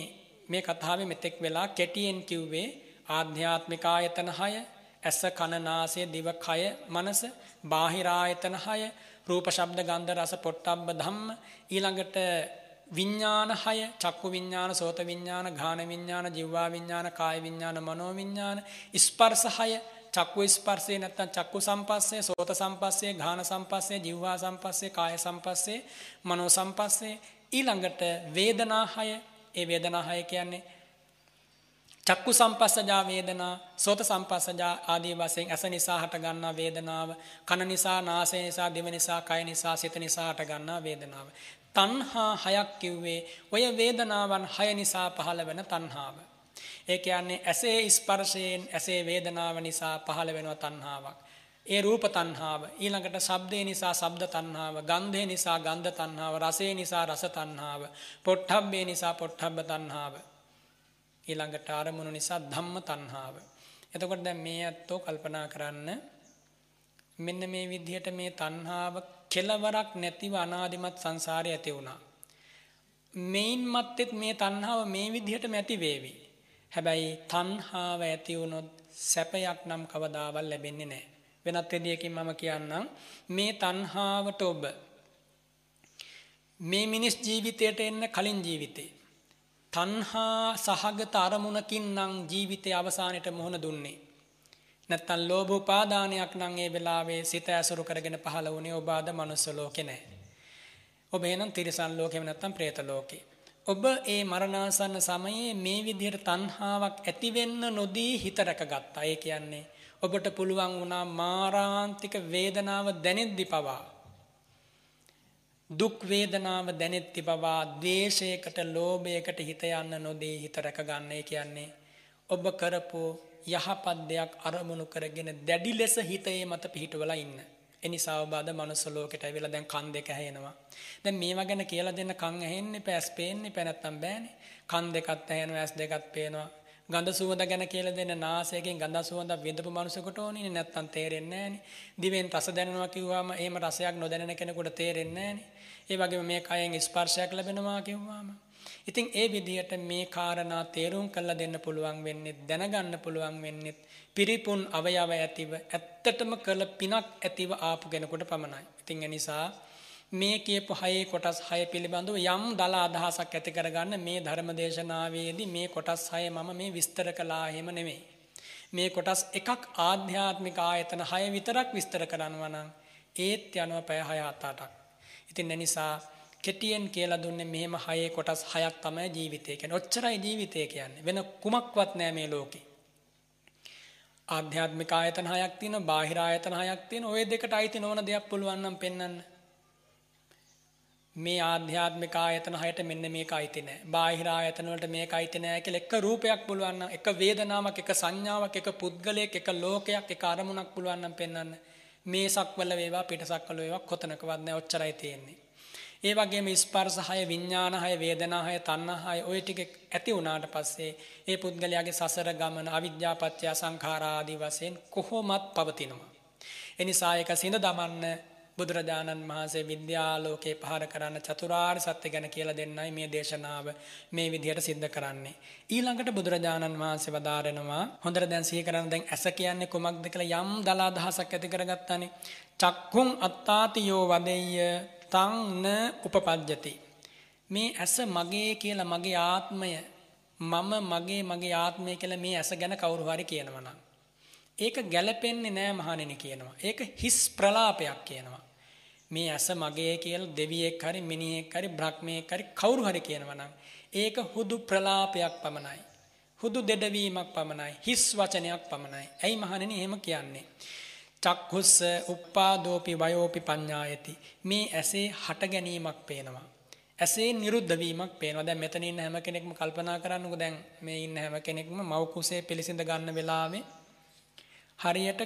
මේ කතාවේ මෙතෙක් වෙලා කෙටියෙන් කිව්වේ ආධ්‍යාත්මික ආයතන 6 ඇස කන නාසය දිව කය මනස බාහිර ආයතන 6 රූප ශබ්ද ගන්ධ රස පොට්ටබ්බ ධම්ම ඊළඟට විඥාන 6 චක්කු විඥාන සෝත විඥාන ගාන විඥාන ජීවා විඥාන කාය විඥාන මනෝ විඥාන ස්පර්ශ 6 චක්කු ස්පර්ශේ නැත්නම් චක්කු සම්පස්සේ සෝත සම්පස්සේ ගාන සම්පස්සේ ජීවා සම්පස්සේ කාය සම්පස්සේ මනෝ සම්පස්සේ ඊළඟට වේදනා 6 ඒ වේදනා 6 කියන්නේ චක්කු සම්පස්සජා වේදනා සෝත සම්පස්සජා ආදී වශයෙන් ඇස නිසා හට ගන්නා වේදනාව කන නිසා නාසය නිසා දිව නිසා කය නිසා සිත නිසා හට ගන්නා වේදනාව. තණ්හා හයක් කිව්වේ ඔය වේදනාවන් හය නිසා පහළ වෙන තණ්හාව. ඒ කියන්නේ ඇසේ ස්පර්ශයෙන් ඇසේ වේදනාව නිසා පහළ වෙනවා තණ්හාවක්. ඒ රූප තණ්හාව ඊළඟට ශබ්දේ නිසා ශබ්ද තණ්හාව ගන්ධේ නිසා ගන්ධ තණ්හාව රසේ නිසා රස තණ්හාව පොට්ටබ්බේ නිසා පොට්ටබ්බ තණ්හාව. ඊළඟට අරමුණු නිසා ධම්ම තණ්හාව. එතකොට දැන් මේ ඇත්තෝ කල්පනා කරන්න මෙන්න මේ විදිහට මේ තණ්හාව කෙලවරක් නැතිව අනාදිමත් සංසාරේ ඇති වුණා. මේන් මත්තෙත් මේ තණ්හාව මේ විදිහටම ඇති වේවි. හැබැයි තණ්හාව ඇති වුණොත් සැපයක් නම් කවදාවත් ලැබෙන්නේ නැහැ. වෙනත් විදියකින් මම කියන්නම් මේ තණ්හාවට ඔබ මේ මිනිස් ජීවිතයට එන්න කලින් ජීවිතේ තණ්හා සහගත අරමුණකින් නම් ජීවිතයේ අවසානයේ මුහුණ දුන්නේ. නැත්තම් ලෝභ උපාදානයක් නම් ඒ වෙලාවේ සිත ඇසුරු කරගෙන පහළ වුණේ ඔබ අද මනුස්ස ලෝකේ නැහැ. ඔබ එනම් තිරිසන් ලෝකෙම නැත්තම් പ്രേත ලෝකේ. ඔබ ඒ මරණාසන්න සමයේ මේ විදිහට තණ්හාවක් ඇති වෙන්න නොදී හිත රැකගත්තා. ඒ කියන්නේ ඔබට පුළුවන් වුණා මාරාන්තික වේදනාව දැනෙද්දි පවා දුක් වේදනාව දැනෙත්ති බවා ද්වේෂයකට ලෝභයකට හිත යන්න නොදී හිත රැක ගන්න කියන්නේ ඔබ කරපු යහපත් දෙයක් අරමුණු කරගෙන දැඩි ලෙස හිතේ මත පිහිටවලා ඉන්න. එනිසා ඔබ අද මනුස්ස ලෝකෙට ඇවිල්ලා දැන් කන් දෙක ඇහෙනවා. දැන් මේවා ගැන කියලා දෙන්න කන් ඇහෙන්නේ පැස් පේන්නේ පැ නැත්තම් බෑනේ. කන් දෙකත් ඇහෙනවා ඇස් දෙකත් පේනවා. ගඳ සුවඳ ගැන කියලා දෙන්න නාසයෙන් ගඳ සුවඳ විඳපු මනුස්සෙකුට ඕනේ නැත්තම් තේරෙන්නේ නැහනේ. දිවෙන් රස දැනෙනවා කිව්වම එහෙම රසයක් නොදැනෙන කෙනෙකුට තේරෙන්නේ නැහනේ. ඒ වගේම මේ කයෙන් ස්පර්ශයක් ලැබෙනවා කිව්වාම. ඉතින් ඒ විදිහට මේ කාරණා තේරුම් කරලා දෙන්න පුළුවන් වෙන්නේ දැනගන්න පුළුවන් වෙන්නේ පිරිපුන් අවයව ඇතිව ඇත්තටම කළ පිනක් ඇතිව ආපු කෙනෙකුට පමණයි. ඉතින් ඒ නිසා මේ කියපු හයේ කොටස් හය පිළිබඳව යම් දල අදහසක් ඇති කරගන්න මේ ධර්ම දේශනාවේදී මේ කොටස් හය මම මේ විස්තර කළා එහෙම නෙමෙයි. මේ කොටස් එකක් ආධ්‍යාත්මික ආයතන හය විතරක් විස්තර කරනවා නම් ඒත් යනවා පැය 6 7 8ක්. ඉතින් එනිසා කෙටියෙන් කියලා දුන්නේ මෙහෙම හයේ කොටස් හයක් තමයි ජීවිතය කියන්නේ. ඔච්චරයි ජීවිතය කියන්නේ. වෙන කුමක්වත් නෑ මේ ලෝකේ. ආධ්‍යාත්මික ආයතන හයක් තියෙනවා, බාහිර ආයතන හයක් තියෙනවා. ওই දෙකට අයිති නොවන දෙයක් පුළුවන් නම් පෙන්වන්න. මේ ආධ්‍යාත්මික ආයතන හයට මෙන්න මේක අයිති නෑ. බාහිර ආයතන වලට මේක අයිති නෑ කියලා එක රූපයක් පුළුවන් නම්, එක වේදනාවක්, එක සංඥාවක්, එක පුද්ගලයෙක්, එක ලෝකයක්, එක අරමුණක් පුළුවන් නම් පෙන්වන්න. මේ සක්වල වේවා පිටසක්වල වේවා කොතනකවත් නැහැ ඔච්චරයි තියෙන්නේ. ඒ වගේම ස්පර්ශ හය විඥාන හය වේදනා හය තණ්හා හය ওই ටික ඇති වුණාට පස්සේ ඒ පුද්ගලයාගේ සසර ගමන අවිද්‍යාපත්‍ය සංඛාරා ආදී වශයෙන් කොහොමත් පවතිනවා. එනිසා ඒක සිඳ දමන්න බුදුරජාණන් වහන්සේ විද්‍යාලෝකේ පහර කරන්න චතුරාර්ය සත්‍ය ගැන කියලා දෙන්නයි මේ දේශනාව මේ විදිහට සිද්ධ කරන්නේ. ඊළඟට බුදුරජාණන් වහන්සේ වදාරනවා හොඳට දැන් සිහි කරන්න දැන් ඇස කියන්නේ කුමක්ද කියලා යම් දල අදහසක් ඇති කරගත්තානේ. චක්කුං අත්තාතියෝ වදෙය්‍ය තං න උපපජ්ජති. මේ ඇස මගේ කියලා මගේ ආත්මය මම මගේ මගේ ආත්මය කියලා මේ ඇස ගැන කවුරු හරි කියනවා නම් ඒක ගැළපෙන්නේ නෑ මහණෙනි කියනවා. ඒක හිස් ප්‍රලාපයක් කියනවා. මේ ඇස මගේ කියලා දෙවියෙක් හරි මිනිහෙක් හරි බ්‍රහ්මයෙක් හරි කවුරු හරි කියනවා නම් ඒක හුදු ප්‍රලාපයක් පමණයි. හුදු දෙඩවීමක් පමණයි. හිස් වචනයක් පමණයි. ඇයි මහණෙනි එහෙම කියන්නේ? චක්හුස්ස උප්පාදෝපි වයෝපි පඤ්ඤායති. මේ ඇසේ හට ගැනීමක් පේනවා. ඇසේ නිරුද්ධ වීමක් පේනවා. දැන් මෙතන ඉන්න හැම කෙනෙක්ම කල්පනා කරන්නකෝ දැන් මේ ඉන්න හැම කෙනෙක්ම මව් කුසේ පිළිසිඳ ගන්න වෙලාවේ හරියට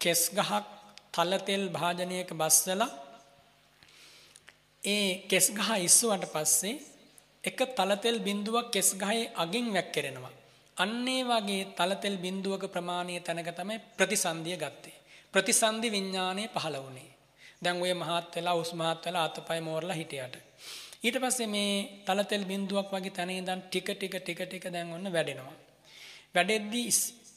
කෙස් ගහක් තල තෙල් භාජනයක බස්සලා ඒ කෙස් ගහ ඉස්සුවට පස්සේ එක තලතෙල් බිඳුවක් කෙස් ගහේ අගින් වැක්කිරෙනවා. අන්න ඒ වගේ තලතෙල් බිඳුවක ප්‍රමාණය තැනක තමයි ප්‍රතිසන්දිය ගත්තේ. ප්‍රතිසන්දි විඥානය පහළ වුණේ. දැන් ඔය මහත් වෙලා උස් මහත් වෙලා අතපය මෝරලා හිටියට. ඊට පස්සේ මේ තලතෙල් බිඳුවක් වගේ තැන ඉඳන් ටික ටික ටික ටික දැන් ඔන්න වැඩෙනවා. වැඩෙද්දී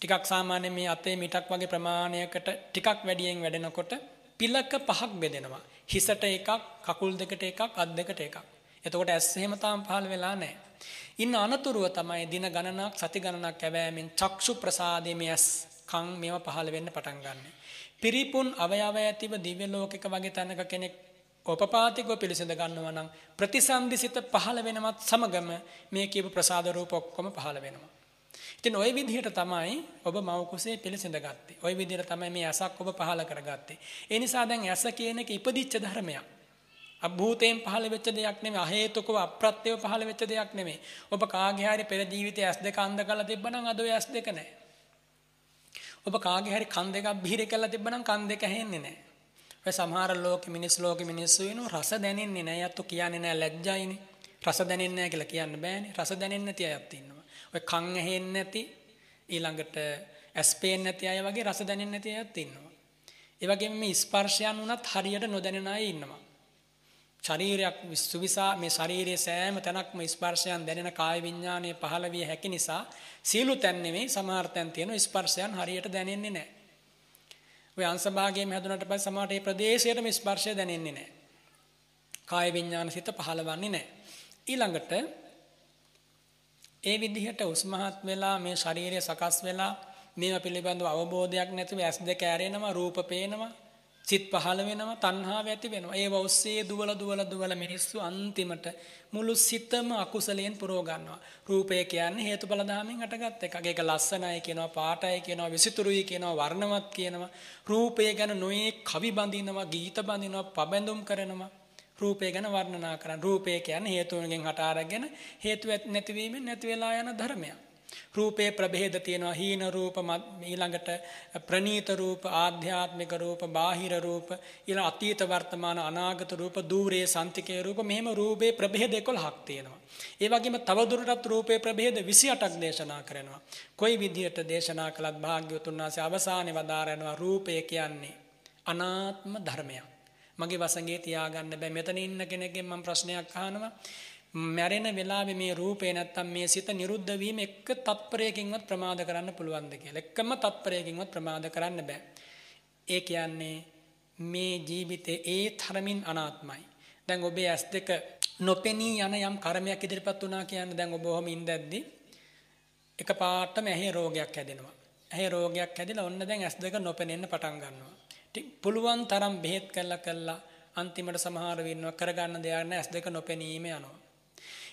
ටිකක් සාමාන්‍ය මේ අතේ මිටක් වගේ ප්‍රමාණයකට ටිකක් වැඩියෙන් වැඩෙනකොට පිලක පහක් බෙදෙනවා. හිසට එකක්, කකුල් දෙකට එකක්, අත් දෙකට එකක්. එතකොට ඇස් එහෙම තාම පහළ වෙලා නැහැ. ඉන්න අනතුරුව තමයි දින ගණනක්, සති ගණනක් යැවෑමෙන් චක්ෂු ප්‍රසාදයේ මේ ඇස් කන් මේවා පහළ වෙන්න පටන් ගන්නවා. පිරිපුන් අවයව ඇතිව දිව්‍ය ලෝකයක වගේ තැනක කෙනෙක් උපපාතිකව පිළිසඳ ගන්නවා නම් ප්‍රතිසන්දිසිත පහළ වෙනවත් සමගම මේ කියපු ප්‍රසාද රූප ඔක්කොම පහළ වෙනවා. ඉතින් ওই විදිහට තමයි ඔබ මව කුසේ පිළිසඳ ගත්තේ. ওই විදිහට තමයි මේ ඇසක් ඔබ පහළ කරගත්තේ. ඒ නිසා දැන් ඇස කියන එක ඉපදිච්ච ධර්මයක්. අභූතයෙන් පහළ වෙච්ච දෙයක් නෙමෙයි අහේතුකව අප්‍රත්‍යව පහළ වෙච්ච දෙයක් නෙමෙයි. ඔබ කාගේ හරි පෙර ජීවිතයේ ඇස් දෙක අන්ධ කරලා තිබ්බනම් අද ඔය ඇස් දෙක නැහැ. ඔබ කාගේ හරි කන් දෙකක් බිහිර කරලා තිබ්බනම් කන් දෙක ඇහෙන්නේ නැහැ. ඔය සමහර ලෝකෙ මිනිස් ලෝකෙ මිනිස්සු වෙනවා රස දැනෙන්නේ නැහැ. යත්තු කියන්නේ නැහැ ලැජ්ජයිනේ. රස දැනෙන්නේ නැහැ කියලා කියන්න බෑනේ. රස දැනෙන්නේ නැති අයත් ඉන්නවා. ඔය කන් ඇහෙන්නේ නැති ඊළඟට ඇස් පේන්නේ නැති අය වගේ රස දැනෙන්නේ නැති අයත් ඉන්නවා. ඒ වගේම මේ ස්පර්ශයන් උනත් හරියට නොදැනෙන අය ඉන්නවා. ශරීරයක් සුවිසා මේ ශරීරයේ සෑම තැනක්ම ස්පර්ශයන් දැනෙන කාය විඥානය පහළ විය හැකි නිසා සීලු තැන් නෙමෙයි සමහර තැන් තියෙන ස්පර්ශයන් හරියට දැනෙන්නේ නැහැ. ඔය අංශභාගයෙන් හැදුනට පස්සේ සමහරට මේ ප්‍රදේශයේම ස්පර්ශය දැනෙන්නේ නැහැ. කාය විඥාන සිත පහළවන්නේ නැහැ. ඊළඟට ඒ විදිහට උස්මහත් වෙලා මේ ශරීරය සකස් වෙලා මේවා පිළිබඳව අවබෝධයක් නැතිව ඇස් දෙක ඇරෙනවා රූප පේනවා සිත් පහළ වෙනවා තණ්හාව ඇති වෙනවා. ඒව ඔස්සේ දුවල දුවල දුවල මිනිස්සු අන්තිමට මුළු සිතම අකුසලයෙන් පුරව ගන්නවා. රූපය කියන්නේ හේතුඵල ධාමෙන් හටගත් එකක්. ඒක ලස්සනයි කියනවා පාටයි කියනවා විසිතුරුයි කියනවා වර්ණවත් කියනවා. රූපය ගැන නොයේ කවි බඳිනවා ගීත බඳිනවා පබැඳුම් කරනවා. රූපය ගැන වර්ණනා කරන රූපය කියන්නේ හේතුන්ගෙන් හට අරගෙන හේතු නැතිවීමෙන් නැති වෙලා යන ධර්මයක්. රූපේ ප්‍රභේද තියෙනවා. හීන රූප ඊළඟට ප්‍රනීත රූප ආධ්‍යාත්මික රූප බාහිර රූප ඊළඟ අතීත වර්තමාන අනාගත රූප দূරේ සන්තිකේ රූප. මෙහෙම රූපේ ප්‍රභේද 11ක් තියෙනවා. ඒ වගේම තවදුරටත් රූපේ ප්‍රභේද 28ක් දේශනා කරනවා. කොයි විදිහට දේශනා කළත් භාග්‍යවතුන් වහන්සේ අවසානයේ වදාරනවා රූපය කියන්නේ අනාත්ම ධර්මයක්. මගේ වසඟේ තියාගන්න බෑ මෙතන ඉන්න කෙනෙක්ගෙන් මම ප්‍රශ්නයක් අහනවා මැරෙන වෙලාවේ මේ රූපේ නැත්තම් මේ සිත නිරුද්ධ වීම එක්ක තත්පරයකින්වත් ප්‍රමාද කරන්න පුළුවන්ද කියලා. එකම තත්පරයකින්වත් ප්‍රමාද කරන්න බෑ. ඒ කියන්නේ මේ ජීවිතේ ඒ තරමින් අනාත්මයි. දැන් ඔබේ ඇස් දෙක නොපෙනී යන යම් කර්මයක් ඉදිරිපත් වුණා කියන්නේ දැන් ඔබ ඔහම ඉඳද්දි එකපාරටම ඇහි රෝගයක් හැදෙනවා. ඇහි රෝගයක් හැදිලා ඔන්න දැන් ඇස් දෙක නොපෙනෙන්න පටන් ගන්නවා. පුළුවන් තරම් බෙහෙත් කළා කළා අන්තිමට සමහර වෙන්නවා කරගන්න දෙයක් නැහැ ඇස් දෙක නොපෙනීම යනවා.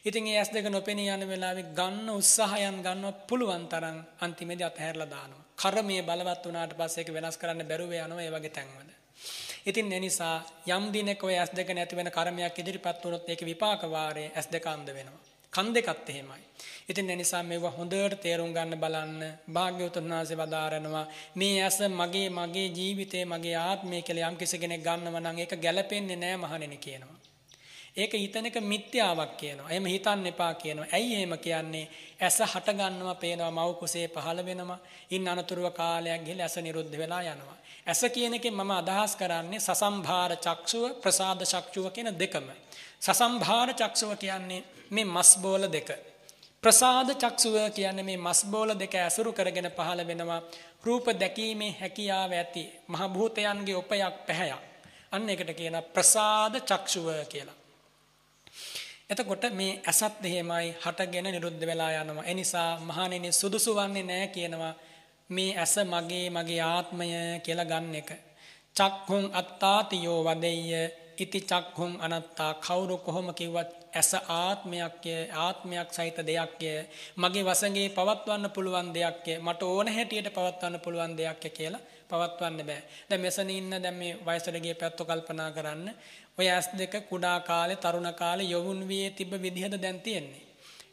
ඉතින් ඒ ඇස් දෙක නොපෙනී යන වෙලාවේ ගන්න උත්සාහයන් ගන්න පුළුවන් තරම් අන්තිමේදී අතහැරලා දානවා. කර්මයේ බලවත් වුණාට පස්සේ ඒක වෙනස් කරන්න බැරුව යනවා ඒ වගේ තැන්වල. ඉතින් ඒ නිසා යම් දිනක ඔය ඇස් දෙක නැති වෙන කර්මයක් ඉදිරිපත් වුණොත් ඒක විපාක වාරයේ ඇස් දෙක අන්ධ වෙනවා. කන් දෙකත් එහෙමයි. ඉතින් ඒ නිසා මේව හොඳට තේරුම් ගන්න බලන්න භාග්‍යවතුන් වහන්සේ වදාරනවා මේ ඇස මගේ මගේ ජීවිතේ මගේ ආත්මය කියලා යම් කෙනෙක් ගන්නව නම් ඒක ගැළපෙන්නේ නැහැ මහණෙනි කියනවා. ඒක හිතන එක මිත්‍යාවක් කියනවා. එහෙම හිතන්න එපා කියනවා. ඇයි එහෙම කියන්නේ? ඇස හට ගන්නවා, පේනවා, මව් කුසේ පහළ වෙනවා. ඉන් අනතුරුව කාලයක් ගිහලා ඇස නිරුද්ධ වෙලා යනවා. ඇස කියන එකෙන් මම අදහස් කරන්නේ සසම්භාර චක්ෂුව, ප්‍රසාද චක්ෂුව කියන දෙකම. සසම්භාර චක්ෂුව කියන්නේ මේ මස් බෝල දෙක. ප්‍රසාද චක්ෂුව කියන්නේ මේ මස් බෝල දෙක ඇසුරු කරගෙන පහළ වෙනවා. රූප දැකීමේ හැකියාව ඇති මහ භූතයන්ගේ උපයක් පැහැයක්. අන්න එකට කියන ප්‍රසාද චක්ෂුව කියලා. එතකොට මේ ඇසත් එහෙමයි හටගෙන නිරුද්ධ වෙලා යනවා. ඒ නිසා මහණෙනි සුදුසු වන්නේ නැහැ කියනවා මේ ඇස මගේ මගේ ආත්මය කියලා ගන්න එක. චක්ඛුං අත්තාතියෝ වදෙය්‍ය ඉති චක්හුම් අනත්තා. කවුරු කොහොම කිව්වත් ඇස ආත්මයක්ය ආත්මයක් සහිත දෙයක්ය මගේ වසගේ පවත්වන්න පුළුවන් දෙයක්ය මට ඕන හැටියට පවත්වන්න පුළුවන් දෙයක්ය කියලා පවත්වන්න බෑ. දැන් මෙසන ඉන්න දැන් මේ වයසට ගිය පැත්ත කල්පනා කරන්න. ඔය ඇස් දෙක කුඩා කාලේ තරුණ කාලේ යොවුන් වියේ තිබ්බ විදිහද දැන් තියෙන්නේ?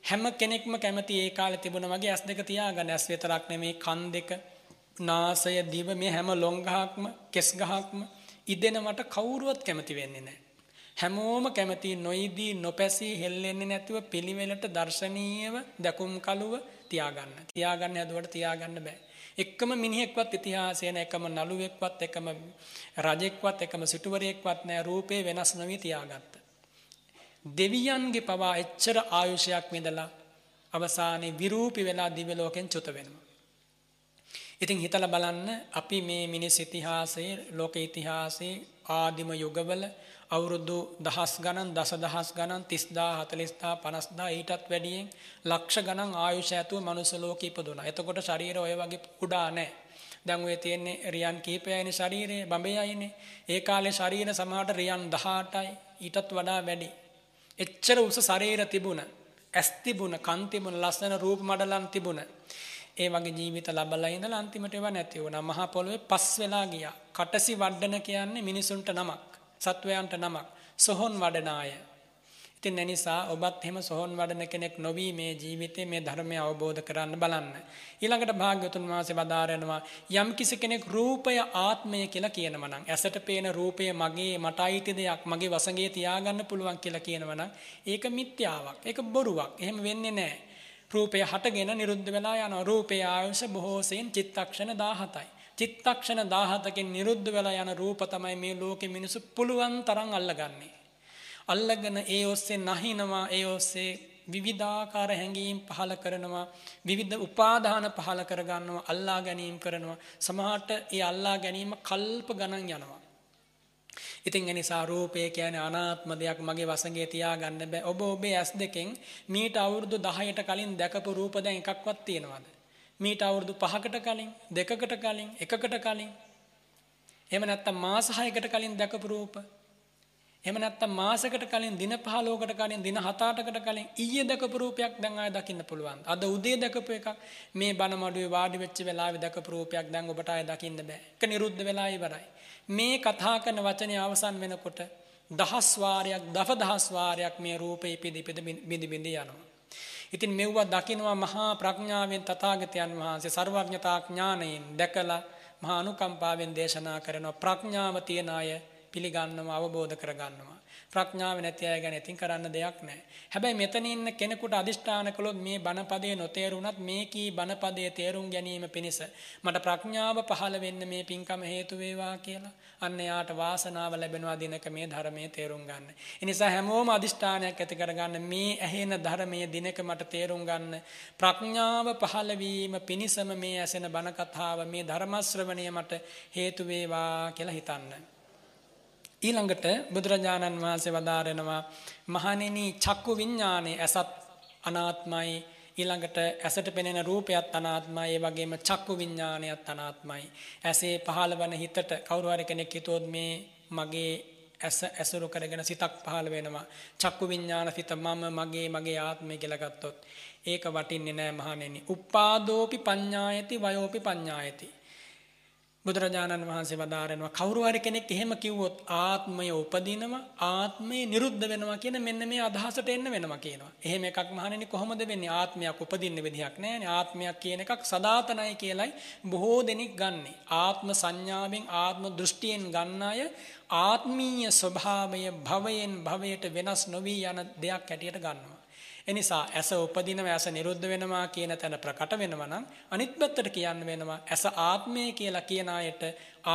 හැම කෙනෙක්ම කැමති ඒ කාලේ තිබුණා වගේ ඇස් දෙක තියාගන්න. ඇස් විතරක් නෙමේ කන් දෙක නාසය දිව මේ හැම ලොං ගහක්ම කෙස් ගහක්ම ඉදෙනවට කවුරුවත් කැමති වෙන්නේ නැහැ. හැමෝම කැමති නොයිදී නොපැසී හෙල්ලෙන්නේ නැතුව පිළිවෙලට දර්ශනීයව දැකුම් කලුව තියාගන්න. තියාගන්න හැදුවට තියාගන්න බෑ. එක්කම මිනිහෙක්වත් ඉතිහාසයේ නැ එකම නළුවෙක්වත් එකම රජෙක්වත් එකම සිටුවරයෙක්වත් නැහැ රූපේ වෙනස් නොවි තියාගත්ත. දෙවියන්ගේ පවා එච්චර ආයුෂයක් විඳලා අවසානයේ විරූපි වෙලා දිව්‍ය ලෝකෙන් චුත වෙනවා. ඉතින් හිතලා බලන්න අපි මේ මිනිස් ඉතිහාසයේ ලෝක ඉතිහාසයේ ආදිම යුගවල අවුරුදු දහස් ගණන් දස දහස් ගණන් 30000 40000 50000 ඊටත් වැඩියෙන් ලක්ෂ ගණන් ආයුෂ ඇතුව මනුස්ස ලෝකෙ ඉපදුනා. එතකොට ශරීරය ඔය වගේ කුඩා නැහැ. දැන් ඔය තියෙන්නේ රියන් කීපයයිනේ ශරීරයේ බඹයයිනේ. ඒ කාලේ ශරීර සමහරට රියන් 18යි ඊටත් වඩා වැඩි. එච්චර උස ශරීර තිබුණ. ඇස් තිබුණ, කන් තිබුණ, ලස්සන රූප මඩලම් තිබුණ. ඒ වගේ ජීවිත ලබලා ඉඳලා අන්තිමට ඒවා නැති වුණා. මහා පොළොවේ පස් වෙලා ගියා. කටසි වඩන කියන්නේ මිනිසුන්ට නමක්. සත්වයන්ට නමක්. සොහොන් වඩන අය. ඉතින් ඒ නිසා ඔබත් එහෙම සොහොන් වඩන කෙනෙක් නොවි මේ ජීවිතේ මේ ධර්මය අවබෝධ කරන්න බලන්න. ඊළඟට භාග්‍යවතුන් වහන්සේ වදාරනවා යම් කිසි කෙනෙක් රූපය ආත්මය කියලා කියනවා නම් ඇසට පේන රූපය මගේ මට අයිති දෙයක් මගේ වසඟේ තියාගන්න පුළුවන් කියලා කියනවා නම් ඒක මිත්‍යාවක්. ඒක බොරුවක්. එහෙම වෙන්නේ නැහැ. රූපය හටගෙන නිරුද්ධ වෙලා යනවා. රූපයේ ආයුෂ බොහෝසෙන් චිත්තක්ෂණ 17යි. චිත්තක්ෂණ 17කින් නිරුද්ධ වෙලා යන රූප තමයි මේ ලෝකෙ මිනිසු පුළුවන් තරම් අල්ලගන්නේ. අල්ලගෙන ඒ ඔස්සේ නැහිනවා ඒ ඔස්සේ විවිධාකාර හැඟීම් පහල කරනවා විවිධ උපාදාන පහල කරගන්නවා අල්ලා ගැනීම කරනවා සමහරට ඒ අල්ලා ගැනීම කල්ප ගණන් යනවා ඉතින් ඒ නිසා රූපය කියන්නේ අනාත්ම දෙයක් මගේ වසඟේ තියාගන්න බෑ. ඔබ ඔබේ ඇස් දෙකෙන් මීට අවුරුදු 10ට කලින් දැකපු රූප දැන් එකක්වත් තියෙනවද? මීට අවුරුදු 5කට කලින්, දෙකකට කලින්, එකකට කලින්. එහෙම නැත්නම් මාස 6කට කලින් දැකපු රූප. එහෙම නැත්නම් මාසයකට කලින් දින 15කට කලින් දින 7-8කට කලින් ඊයේ දැකපු රූපයක් දැන් ආයෙ දකින්න පුළුවන්. අද උදේ දැකපු එකක් මේ බණ මඩුවේ වාඩි වෙච්ච වෙලාවේ දැකපු රූපයක් දැන් ඔබට ආයෙ දකින්න බෑ. ඒක නිරුද්ධ වෙලා ඉවරයි. මේ කතා කරන වචනේ අවසන් වෙනකොට දහස් වාරයක් දව දහස් වාරයක් මේ රූපේ පිදි පිදි බිඳි බිඳි යනවා. ඉතින් මෙව්වා දකින්නවා මහා ප්‍රඥාවෙන් තථාගතයන් වහන්සේ ਸਰවඥතා ඥාණයෙන් දැකලා මහා අනුකම්පාවෙන් දේශනා කරනවා ප්‍රඥාව තියන අය පිළිගන්නවා අවබෝධ කරගන්නවා. ප්‍රඥාව නැති අය ගැන ඉතින් කරන්න දෙයක් නැහැ. හැබැයි මෙතන ඉන්න කෙනෙකුට අදිෂ්ඨාන කළොත් මේ බණපදයේ නොතේරුණත් මේ කී බණපදයේ තේරුම් ගැනීම පිණිස මට ප්‍රඥාව පහළ වෙන්න මේ පින්කම හේතු වේවා කියලා අන්න යාට වාසනාව ලැබෙනවා දිනක මේ ධර්මයේ තේරුම් ගන්න. ඒ නිසා හැමෝම අදිෂ්ඨානයක් ඇති කරගන්න මේ ඇහෙන ධර්මයේ දිනක මට තේරුම් ගන්න ප්‍රඥාව පහළ වීම පිණිසම මේ ඇසෙන බණ කතාව මේ ධර්ම ශ්‍රවණය මට හේතු වේවා කියලා හිතන්න. ඊළඟට බුදුරජාණන් වහන්සේ වදාරනවා මහණෙනි චක්කු විඥානේ ඇසත් අනාත්මයි. ඊළඟට ඇසට පෙනෙන රූපයත් අනාත්මයි. ඒ වගේම චක්කු විඥානයත් අනාත්මයි. ඇසේ පහළවන හිතට කවුරු හරි කෙනෙක් හිතුවොත් මේ මගේ ඇස ඇසුරු කරගෙන සිතක් පහළ වෙනවා. චක්කු විඥාන සිත මම මගේ මගේ ආත්මය කියලා ගත්තොත්. ඒක වටින්නේ නැහැ මහණෙනි. උපාදෝපි පඤ්ඤායති වයෝපි පඤ්ඤායති. බුදුරජාණන් වහන්සේ වදාරනවා කවුරු හරි කෙනෙක් එහෙම කිව්වොත් ආත්මය උපදිනවා ආත්මය නිරුද්ධ වෙනවා කියන මෙන්න මේ අදහසට එන්න වෙනවා කියනවා. එහෙම එකක් මහණෙනි කොහොමද වෙන්නේ? ආත්මයක් උපදින්න විදිහක් නැහැනේ. ආත්මයක් කියන එකක් සදාතනයි කියලයි බොහෝ දෙනෙක් ගන්නෙ. ආත්ම සංඥාවෙන් ආත්ම දෘෂ්ටියෙන් ගන්න අය ආත්මීය ස්වභාවය භවයෙන් භවයට වෙනස් නොවි යන දෙයක් හැටියට ගන්නවා. එනිසා ඇස උපදිනව ඇස නිරුද්ධ වෙනවා කියන තැන ප්‍රකට වෙනවා නම් අනිත් පැත්තට කියන්න වෙනවා ඇස ආත්මය කියලා කියන අයට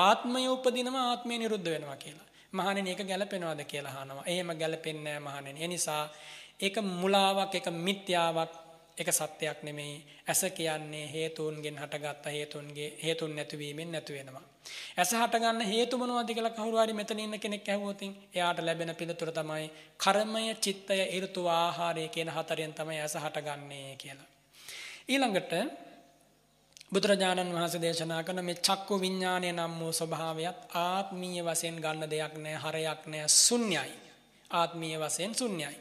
ආත්මය උපදිනවා ආත්මය නිරුද්ධ වෙනවා කියලා. මහණෙනි ඒක ගැලපෙනවද කියලා අහනවා. එහෙම ගැලපෙන්නේ නැහැ මහණෙනි. ඒ නිසා ඒක මුලාවක් ඒක මිත්‍යාවක් ඒක සත්‍යයක් නෙමෙයි. ඇස කියන්නේ හේතුන්ගෙන් හටගත්ත හේතුන්ගේ හේතුන් නැතිවීමෙන් නැති වෙනවා. ඇස හටගන්න හේතු මොනවද කියලා කවුරු හරි මෙතන ඉන්න කෙනෙක් ඇහුවොත් එයාට ලැබෙන පිළිතුර තමයි කර්මය, චිත්තය, ඍතු ආහාරය කියන හතරෙන් තමයි ඇස හටගන්නේ කියලා. ඊළඟට බුදුරජාණන් වහන්සේ දේශනා කරන මේ චක්කු විඥානය නම් වූ ස්වභාවයත් ආත්මීය වශයෙන් ගන්න දෙයක් නෑ හරයක් නෑ ශුන්‍යයි. ආත්මීය වශයෙන් ශුන්‍යයි.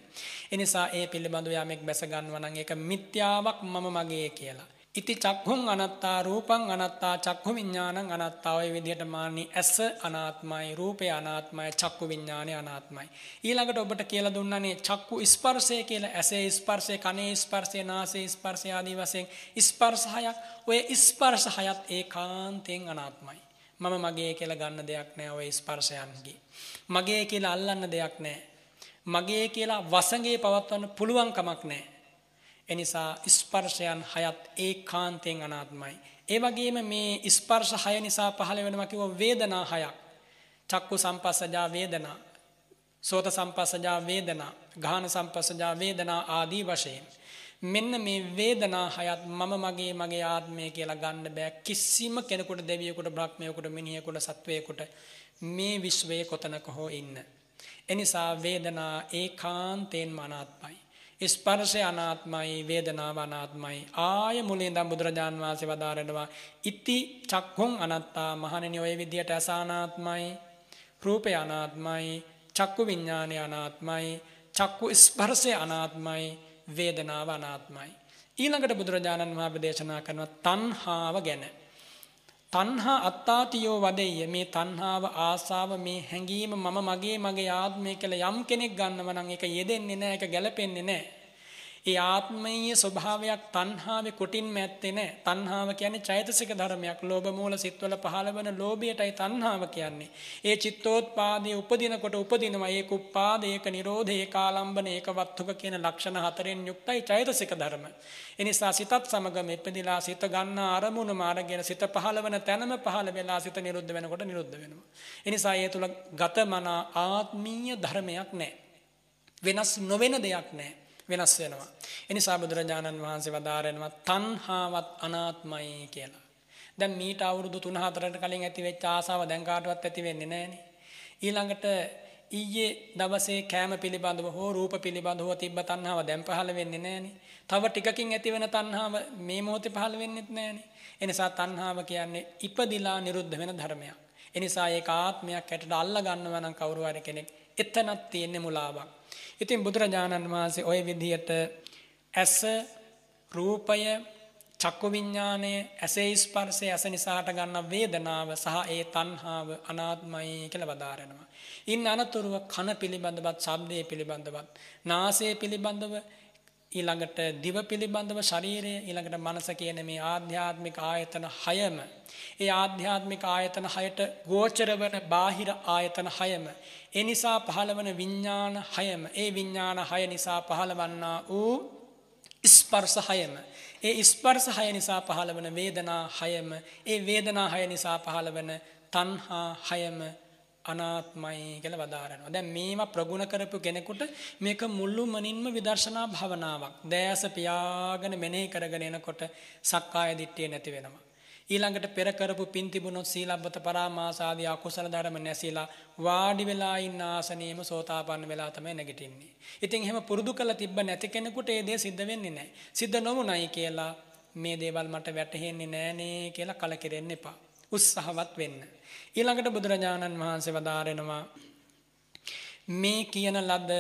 එනිසා ඒ පිළිබඳව යමෙක් බැස ගන්නවා නම් ඒක මිත්‍යාවක් මම මගේ කියලා. ඉති චක්හුන් අනත්තා රූපං අනත්තා චක්හු විඤ්ඥානං අනත්තාව ඔය විදිහට මාන්නේ ඇස අනාත්මයි රූපය අනාත්මයි චක්කු විඤ්ඥානය අනාත්මයි. ඊළඟට ඔබට කියල දුන්නනේ චක්කු ස්පර්සය කියල ඇසේ ස්පර්සය කනේ ස්පර්සය නාසේ ස්පර්සය ආදී වසයෙන් ස්පර්සහයක් ඔය ස්පර්ස හයත් ඒ කාන්තයෙන් අනාත්මයි. මම මගේ කියල ගන්න දෙයක් නෑ ඔය ස්පර්ශයන්ගේ. මගේ කියලා අල්ලන්න දෙයක් නෑ. මගේ කියලා වසගේ පවත්වන්න පුළුවන්කමක් නෑ. එනිසා ස්පර්ශයන් හයත් ඒ කාන්තයෙන් අනාත්මයි. ඒ වගේම මේ ස්පර්ශ හය නිසා පහළ වෙනවා කිව්ව වේදනා හයක්. චක්කු සම්පස්සජා වේදනා, සෝත සම්පස්සජා වේදනා, ගාහන සම්පස්සජා වේදනා ආදී වශයෙන්. මෙන්න මේ වේදනා හයත් මම මගේ මගේ ආත්මය කියලා ගන්න බෑ කිසිම කෙනෙකුට දෙවියෙකුට බ්‍රහ්මයෙකුට මිනිහෙකුට සත්වයෙකුට මේ විශ්වයේ කොතනක හෝ ඉන්න. එනිසා වේදනා ඒකාන්තයෙන්ම අනාත්මයි. ස්පර්ශය අනාත්මයි වේදනාව අනාත්මයි. ආය මුලින් ඉඳන් බුදුරජාන් වහන්සේ වදාරනවා ඉති චක්ඛුං අනත්තා මහණෙනි ඔය විදියට ඇස අනාත්මයි රූපය අනාත්මයි චක්කු විඥානය අනාත්මයි චක්කු ස්පර්ශය අනාත්මයි වේදනාව අනාත්මයි. ඊළඟට බුදුරජාණන් වහන්සේ දේශනා කරනවා තණ්හාව ගැන. තණ්හා අත්තාතියෝ වදෙය්‍ය. මේ තණ්හාව ආසාව මේ හැඟීම මම මගේ මගේ ආත්මය කියලා යම් කෙනෙක් ගන්නව නම් ඒක යෙදෙන්නේ නැහැ ඒක ගැලපෙන්නේ නැහැ ඒ ආත්මීය ස්වභාවයක් තණ්හාවේ කුටින්ම ඇත්තේ නැහැ. තණ්හාව කියන්නේ චෛතසික ධර්මයක්. ලෝභ මූල සිත්වල පහළ වෙන ලෝභයටයි තණ්හාව කියන්නේ. ඒ චිත්තෝත්පාදයේ උපදිනකොට උපදිනවා. ඒක උපාද, ඒක නිරෝධ, ඒක ආලම්බන, ඒක වත්තුක කියන ලක්ෂණ හතරෙන් යුක්තයි චෛතසික ධර්ම. එනිසා සිතත් සමගම ඉපදිලා සිත ගන්න අරමුණු මාර්ගයෙන් සිත පහළ වෙන තැනම පහළ වෙලා සිත නිරුද්ධ වෙනකොට නිරුද්ධ වෙනවා. එනිසා ඒ තුල ගතමන ආත්මීය ධර්මයක් නැහැ. වෙනස් නොවන දෙයක් නැහැ. වෙනස් වෙනවා. එනිසා බුදුරජාණන් වහන්සේ වදාරනවා තණ්හාවත් අනාත්මයි කියලා. දැන් මීට අවුරුදු 3-4කට කලින් ඇති වෙච්ච ආසාව දැන් කාටවත් ඇති වෙන්නේ නැහනේ. ඊළඟට ඊයේ දවසේ කෑම පිළිබඳව හෝ රූප පිළිබඳව තිබ්බ තණ්හාව දැන් පහළ වෙන්නේ නැහනේ. තව ටිකකින් ඇති වෙන තණ්හාව මේ මොහොතේ පහළ වෙන්නේත් නැහනේ. එනිසා තණ්හාව කියන්නේ ඉපදිලා නිරුද්ධ වෙන ධර්මයක්. එනිසා ඒක ආත්මයක් ඇටට අල්ල ගන්නවා නම් කවුරු හරි කෙනෙක් එතනක් තියෙන්නේ මුලාවක්. ඉතින් බුදුරජාණන් වහන්සේ ওই විදිහට ඇස රූපය චක්කු විඥානය ඇසේ ස්පර්ශය ඇස නිසාට ගන්න වේදනාව සහ ඒ තණ්හාව අනාත්මයි කියලා වදාරනවා. ඉන් අනතුරුව කන පිළිබඳවත් ශබ්දයේ පිළිබඳවත් නාසය පිළිබඳව ඊළඟට දිව පිළිබඳව ශරීරය ඊළඟට මනස කියන මේ ආධ්‍යාත්මික ආයතන හයම. ඒ ආධ්‍යාත්මික ආයතන හයට ගෝචර වන බාහිර ආයතන හයම. ඒ නිසා පහළවන විඤ්ඥාන හයම. ඒ විඤ්ඥාන හය නිසා පහළවන්නා වූ ස්පර්ස හයම. ඒ ස්පර්ස හය නිසා පහළ වන වේදනා හයම. ඒ වේදනා හය නිසා පහළ වන තන්හා හයම. අනාත්මයි කියලා වදාරනවා. දැන් මේවා ප්‍රගුණ කරපු කෙනෙකුට මේක මුළු මනින්ම විදර්ශනා භාවනාවක්. දෑස පියාගෙන මෙනෙහි කරගෙන එනකොට සක්කාය දිට්ඨිය නැති වෙනවා. ඊළඟට පෙර කරපු පින් තිබුණොත් සීලබ්බත පරාමාස ආදී අකුසල ධර්ම නැසීලා වාඩි වෙලා ඉන්න ආසනයේම සෝතාපන්න වෙලා තමයි නැගිටින්නේ. ඉතින් එහෙම පුරුදු කරලා තිබ්බ නැති කෙනෙකුට ඒ දේ සිද්ධ වෙන්නේ නැහැ. සිද්ධ නොවුණයි කියලා මේ දේවල් මට වැටහෙන්නේ නෑනේ කියලා කලකිරෙන්න එපා. උත්සාහවත් වෙන්න. ඊළඟට බුදුරජාණන් වහන්සේ වදාරෙනවා මේ කියන ලද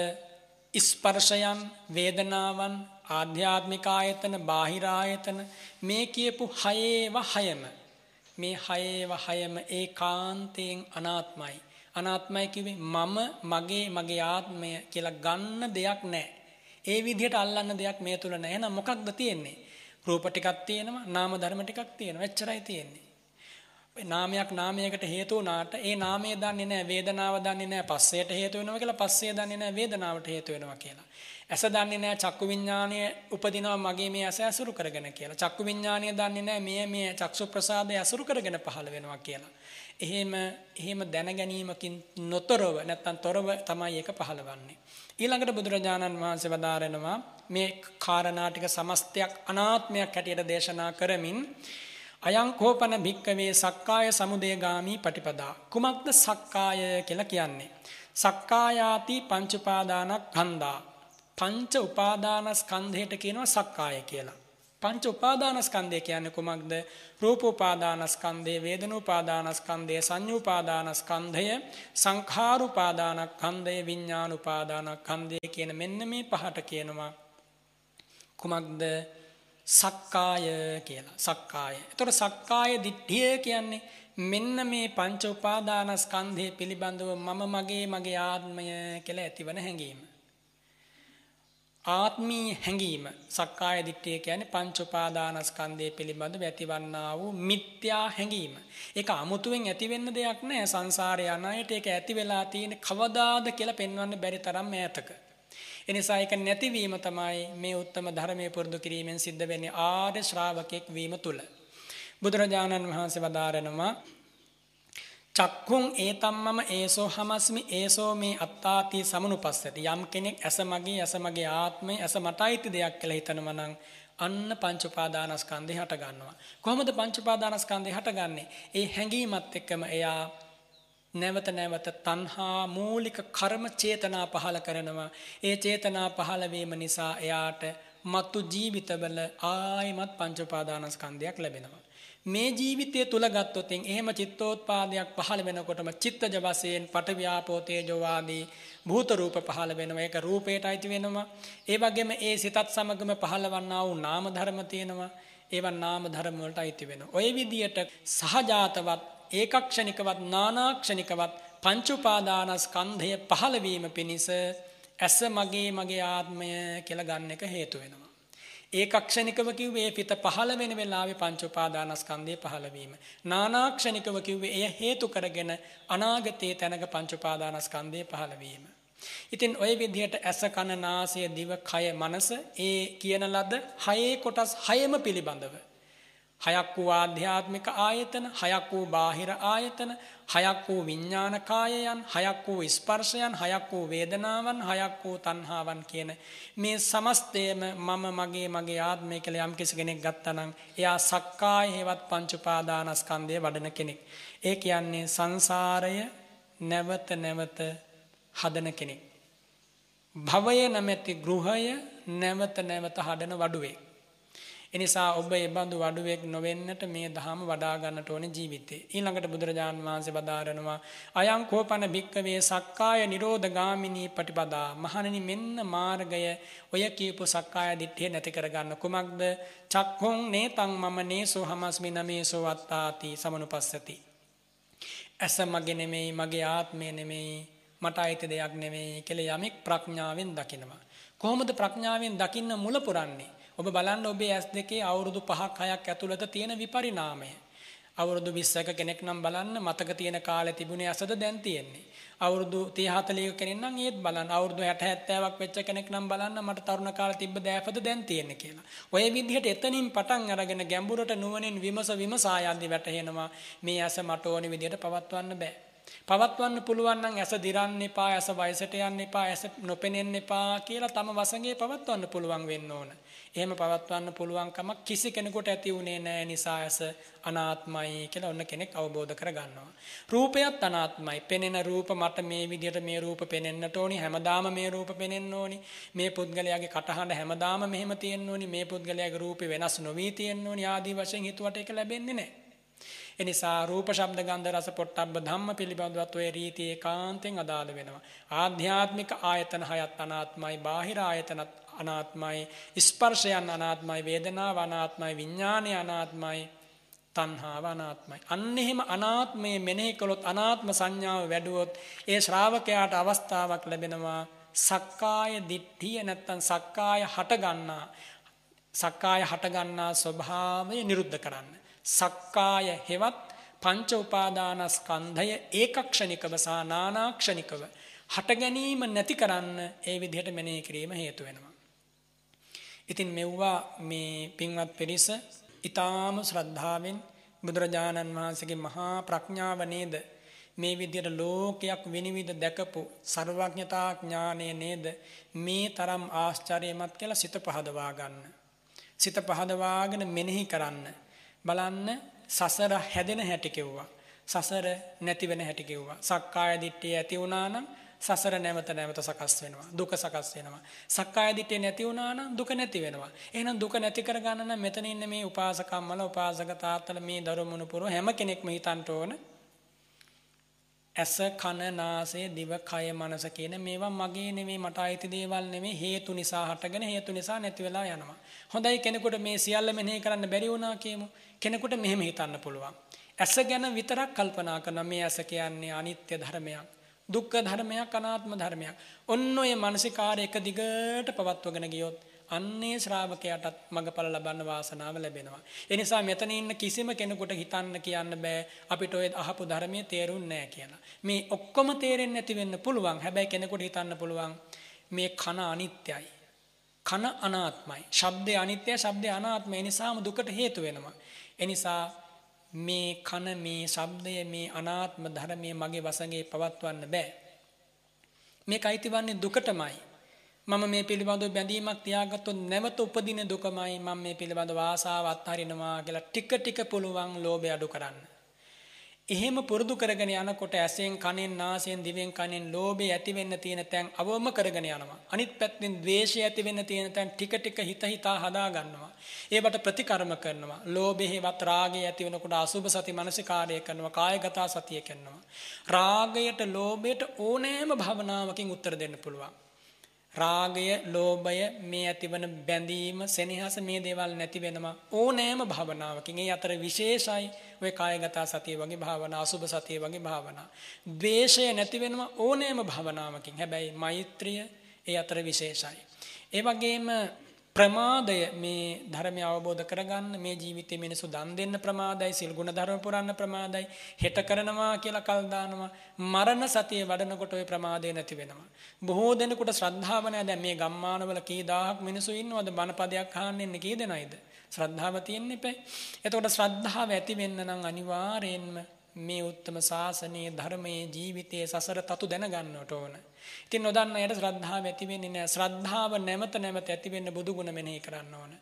ස්පර්ශයන් වේදනාවන් ආධ්‍යාත්මික ආයතන බාහිර ආයතන මේ කියපු හයේව හයම. මේ හයේව හයම ඒකාන්තයෙන් අනාත්මයි. අනාත්මයි කිව්වේ මම මගේ මගේ ආත්මය කියලා ගන්න දෙයක් නැහැ. ඒ විදිහට අල්ලන්න දෙයක් මේ තුල නැහැ. එහෙනම් මොකක්ද තියෙන්නේ? රූප ටිකක් තියෙනවා නාම ධර්ම ටිකක් තියෙනවා. එච්චරයි තියෙන්නේ. නාමයක් නාමයකට හේතු වුණාට ඒ නාමය දන්නේ නැහැ වේදනාව දන්නේ නැහැ පස්සයට හේතු වෙනවා කියලා පස්සේ දන්නේ නැහැ වේදනාවට හේතු වෙනවා කියලා ඇස දන්නේ නැහැ චක්කු විඥානය උපදිනවා මගේ මේ ඇස ඇසුරු කරගෙන කියලා. චක්කු විඥානය දන්නේ නැහැ මේ මේ චක්සු ප්‍රසාදය ඇසුරු කරගෙන පහළ වෙනවා කියලා. එහෙම එහෙම දැන ගැනීමකින් නොතරව නැත්තම් තොරව තමයි ඒක පහළවන්නේ. ඊළඟට බුදුරජාණන් වහන්සේ වදාරනවා මේ කාරණා ටික සමස්තයක් අනාත්මයක් හැටියට දේශනා කරමින් අයං කෝපන භික්කවේ සක්කාය සමුදේගාමි පටිපදා කුමක්ද සක්කාය කියලා කියන්නේ සක්කායාති පංච උපාදානක් හන්දා පංච උපාදානස්කන්ධයට කියනවා සක්කාය කියලා. පංච උපාදානස්කන්ධය කියන්නේ කුමක්ද? රූප උපාදානස්කන්ධය, වේදනා උපාදානස්කන්ධය, සංඤ්ඤා උපාදානස්කන්ධය, සංඛාර උපාදානස්කන්ධය, විඥාන උපාදානස්කන්ධය කියන මෙන්න මේ පහට කියනවා කුමක්ද? සක්කාය කියලා. සක්කාය. එතකොට සක්කාය දිට්ඨිය කියන්නේ මෙන්න මේ පංච උපාදානස්කන්ධය පිළිබඳව මම මගේ මගේ ආත්මය කියලා ඇතිවන හැඟීම. ආත්මී හැඟීම සක්කාය දිට්ඨිය කියන්නේ පංච උපාදානස්කන්ධය පිළිබඳව ඇතිවන්නා වූ මිත්‍යා හැඟීම. ඒක අමුතුවෙන් ඇති වෙන්න දෙයක් නෑ සංසාරේ යන අයට ඒක ඇති වෙලා තියෙන කවදාද කියලා පෙන්වන්න බැරි තරම් ඈතක. එනිසා ඒක නැතිවීම තමයි මේ උත්තම ධර්මයේ පුරුදු කිරීමෙන් සිද්ධ වෙන්නේ ආර්ය ශ්‍රාවකෙක් වීම තුල. බුදුරජාණන් වහන්සේ වදාරනවා චක්කුන් ඒතම්මම ඒසෝ හමස්මි ඒසෝ මේ අත්තාති සමනුපස්සති. යම් කෙනෙක් ඇස මගේ ඇස මගේ ආත්මය ඇස මටයිති දෙයක් කියලා හිතනවා නම් අන්න පංච උපාදානස්කන්ධය හට ගන්නවා කොහොමද පංච උපාදානස්කන්ධය හටගන්නේ? ඒ හැඟීමත් එක්කම එයා නැවත නැවත තණ්හා මූලික කර්ම චේතනා පහල කරනවා. ඒ චේතනා පහල වීම නිසා එයාට මතු ජීවිතවල ආයිමත් පංච උපාදානස්කන්ධයක් ලැබෙනවා. මේ ජීවිතය තුල ගත්තොත් එහෙම චිත්තෝත්පාදයක් පහළ වෙනකොටම චිත්තජ වශයෙන් පටවියාපෝ තේජෝ ආදී භූත රූප පහළ වෙනවා. ඒක රූපයට අයිති වෙනවා. ඒ වගේම ඒ සිතත් සමගම පහළවන්නා වූ නාම ධර්ම තියෙනවා. ඒවා නාම ධර්ම වලට අයිති වෙනවා. ඔය විදියට සහජාතවත් ඒකක්ෂණිකවත් නානාක්ෂණිකවත් පංච උපාදානස්කන්ධය පහළ වීම පිණිස ඇස මගේ මගේ ආත්මය කියලා ගන්න එක හේතු වෙනවා ඒකක්ෂණිකව කිව්වේ පිට පහළ වෙන වෙලාවේ පංච උපාදානස්කන්ධය පහළ වීම. නානාක්ෂණිකව කිව්වේ එය හේතු කරගෙන අනාගතයේ තැනක පංච උපාදානස්කන්ධය පහළ වීම. ඉතින් ওই විදිහට ඇස කන නාසය දිව කය මනස ඒ කියන ලද හයේ කොටස් හයම පිළිබඳව හයක් වූ ආධ්‍යාත්මික ආයතන, හයක් වූ බාහිර ආයතන, හයක් වූ විඥාන කායයන්, හයක් වූ ස්පර්ශයන්, හයක් වූ වේදනාවන්, හයක් වූ තණ්හාවන් කියන මේ සමස්තයම මම මගේ මගේ ආත්මය කියලා යම් කෙනෙක් ගත්තා එයා සක්කාය හේවත් පංච උපාදානස්කන්ධය වඩන කෙනෙක්. ඒ කියන්නේ සංසාරය නැවත නැවත හදන කෙනෙක්. භවය නැමැති ගෘහය නැවත නැවත හදන වඩුවේ. එනිසා ඔබ ඒ බඳු වඩුවෙක් නොවෙන්නට මේ දහම වඩා ගන්නට ඕනේ ජීවිතේ. ඊළඟට බුදුරජාන් වහන්සේ වදාරනවා අයං කෝපන භික්කවේ සක්කාය නිරෝධ ගාමිනී පටිපදා. මහණෙනි මෙන්න මාර්ගය ඔය කියපු සක්කාය දිට්ඨිය නැති කරගන්න කුමක්ද? චක්ඛුං නේතං මම නේසෝ හමස්මි නමේසෝ වත්තාති සමනුපස්සති. ඇස මගේ නෙමෙයි මගේ ආත්මය නෙමෙයි මට අයිති දෙයක් නෙමෙයි කියලා යමෙක් ප්‍රඥාවෙන් දකිනවා. කොහොමද ප්‍රඥාවෙන් දකින්න මුල පුරන්නේ? ඔබ බලන්න ඔබේ ඇස් දෙකේ අවුරුදු 5ක් 6ක් ඇතුළත තියෙන විපරිණාමය. අවුරුදු 20ක කෙනෙක් නම් බලන්න මතක තියෙන කාලේ තිබුණේ ඇසද දැන් තියෙන්නේ. අවුරුදු 30 40 කෙනෙක් නම් ඒත් බලන්න අවුරුදු 60 70ක් වෙච්ච කෙනෙක් නම් බලන්න මට තරුණ කාලේ තිබ්බ දෑපද දැන් තියෙන්නේ කියලා. ඔය විදිහට එතනින් පටන් අරගෙන ගැඹුරට නුවණින් විමස විමසා යද්දි වැටහෙනවා මේ ඇස මට ඕනි විදිහට පවත්වන්න බෑ. පවත්වන්න පුළුවන් නම් ඇස දිරන්න එපා ඇස වයසට යන්න එපා ඇස නොපෙනෙන්න එපා කියලා තම වසඟේ පවත්වන්න පුළුවන් වෙන්න ඕන. එහෙම පවත්වන්න පුළුවන්කමක් කිසි කෙනෙකුට ඇති වුණේ නැහැ නිසා ඇස අනාත්මයි කියලා ඔන්න කෙනෙක් අවබෝධ කරගන්නවා. රූපයත් අනාත්මයි. පෙනෙන රූප මට මේ විදිහට මේ රූප පෙනෙන්නට ඕනි. හැමදාම මේ රූප පෙනෙන්න ඕනි. මේ පුද්ගලයාගේ කටහඬ හැමදාම මෙහෙම තියෙන්න ඕනි. මේ පුද්ගලයාගේ රූපේ වෙනස් නොවී තියෙන්න ඕනි. ආදී වශයෙන් හිතුවට ඒක ලැබෙන්නේ නැහැ. එනිසා රූප ශබ්ද ගන්ධ රස පොට්ටබ්බ ධම්ම පිළිබඳවත් ඔය රීති ඒකාන්තෙන් අදාළ වෙනවා. ආධ්‍යාත්මික ආයතන හයත් අනාත්මයි, බාහිර ආයතනත් අනාත්මයි, ස්පර්ශයන් අනාත්මයි, වේදනාව අනාත්මයි, විඥානය අනාත්මයි, තණ්හාව අනාත්මයි. අන්න එහෙම අනාත්මයේ මෙනෙහි කළොත් අනාත්ම සංඥාව වැඩුවොත් ඒ ශ්‍රාවකයාට අවස්ථාවක් ලැබෙනවා සක්කාය දිට්ඨිය නැත්තම් සක්කාය හට ගන්නා සක්කාය හට ගන්නා ස්වභාවය නිරුද්ධ කරන්න. සක්කාය හෙවත් පංච උපාදානස්කන්ධය ඒකක්ෂණිකව සහ නානාක්ෂණිකව හට ගැනීම නැති කරන්න ඒ විදිහට මෙනෙහි කිරීම හේතු වෙනවා. ඉතින් මෙව්වා මේ පින්වත් පිරිස ඊටාම ශ්‍රද්ධාවෙන් බුදුරජාණන් වහන්සේගේ මහා ප්‍රඥාව නේද මේ විදිහට ලෝකයක් විනිවිද දැකපු ਸਰවඥතා ඥානය නේද මේ තරම් ආශ්චර්යමත් කියලා සිත පහදවා ගන්න. සිත පහදවාගෙන මෙනෙහි කරන්න. බලන්න සසර හැදෙන හැටි කිව්වා. සසර නැති වෙන හැටි කිව්වා. සක්කාය දිට්ඨිය ඇති වුණා නම් සසර නැවත නැවත සකස් වෙනවා. දුක සකස් වෙනවා. සක්කාය දිට්ඨිය නැති වුණා නම් දුක නැති වෙනවා. එහෙනම් දුක නැති කරගන්න නම් මෙතන ඉන්න මේ උපාසකම්මල උපාසක තාත්තල මේ දරුමුණු පුරු හැම කෙනෙක්ම හිතන්න ඕන ඇස කන නාසය දිව කය මනස කියන මේවා මගේ නෙමෙයි මට අයිති දේවල් නෙමෙයි හේතු නිසා හටගෙන හේතු නිසා නැති වෙලා යනවා. හොඳයි කෙනෙකුට මේ සියල්ල මෙනෙහි කරන්න බැරි වුණා කියමු. කෙනෙකුට මෙහෙම හිතන්න පුළුවන්. ඇස ගැන විතරක් කල්පනා කරන මේ ඇස කියන්නේ අනිත්‍ය ධර්මයක්. දුක්ඛ ධර්මයක් අනාත්ම ධර්මයක්. ඔන්න ඔය මානසිකාර එක දිගට පවත්වගෙන ගියොත් අන්නේ ශ්‍රාවකයාටත් මඟඵල ලබන්න වාසනාව ලැබෙනවා. ඒ නිසා මෙතන ඉන්න කිසිම කෙනෙකුට හිතන්න කියන්න බෑ අපිට ඔය අහපු ධර්මයේ තේරුන්නේ නැහැ කියලා. මේ ඔක්කොම තේරෙන්නේ නැති වෙන්න පුළුවන්. හැබැයි කෙනෙකුට හිතන්න පුළුවන් මේ කන අනිත්‍යයි. කන අනාත්මයි. ශබ්දය අනිත්‍යයි, ශබ්දය අනාත්මයි. ඒ නිසාම දුකට හේතු වෙනවා. ඒ නිසා මේ කන මේ ශබ්දය මේ අනාත්ම ධර්මයේ මගේ වසඟේ පවත්වන්න බෑ. මේක අයිතිවන්නේ දුකටමයි. මම මේ පිළිබඳව බැඳීමක් තියාගත්තොත් නැවත උපදින දුකමයි මම මේ පිළිබඳව ආසාව අත්හරිනවා කියලා ටික ටික පුළුවන් ලෝභය අඩු කරන්න. එහෙම පුරුදු කරගෙන යනකොට ඇසෙන් කනෙන් නාසයෙන් දිවෙන් කනෙන් ලෝභය ඇති වෙන්න තියෙන තැන් අවම කරගෙන යනවා. අනිත් පැත්තෙන් ද්වේෂය ඇති වෙන්න තියෙන තැන් ටික ටික හිත හිතා හදා ගන්නවා. ඒවට ප්‍රතිකර්ම කරනවා. ලෝභෙහිවත් රාගය ඇති වෙනකොට අසුභ සති මනසිකාරය කරනවා. කායගත සතිය කරනවා. රාගයට ලෝභයට ඕනෑම භවනාවකින් උත්තර දෙන්න පුළුවන්. රාගය, ලෝභය, මේ ඇතිවන බැඳීම, සෙනෙහස මේ දේවල් නැති වෙනවා ඕනෑම භාවනාවකින්. ඒ අතර විශේෂයි ඔය කායගත සතිය වගේ භාවනා, අසුභ සතිය වගේ භාවනා. ද්වේෂය නැති වෙනවා ඕනෑම භාවනාවකින්. හැබැයි මෛත්‍රිය ඒ අතර විශේෂයි. ඒ වගේම ප්‍රමාදය මේ ධර්මය අවබෝධ කරගන්න මේ ජීවිතේ මිනිසු දන් දෙන්න ප්‍රමාදයි සිල් ගුණ ධර්ම පුරන්න ප්‍රමාදයි හෙට කරනවා කියලා කල් දානවා. මරණ සතිය වඩනකොට ওই ප්‍රමාදය නැති වෙනවා. බොහෝ දෙනෙකුට ශ්‍රද්ධාව නැහැ. දැන් මේ ගම්මානවල කී දහහක් මිනිසු ඉන්නවද? බණපදයක් අහන්න ඉන්නේ කී දෙනයිද? ශ්‍රද්ධාව තියෙන්න එපා. එතකොට ශ්‍රද්ධාව ඇති වෙන්න නම් අනිවාර්යෙන්ම මේ උත්තම ශාසනයේ ධර්මයේ ජීවිතයේ සසර තතු දැනගන්නට ඕන. ඉතින් නොදන්න අයට ශ්‍රද්ධාව ඇති වෙන්නේ නැහැ. ශ්‍රද්ධාව නැමත නැමත ඇති වෙන්න බුදු ගුණ මෙනෙහි කරන්න ඕන.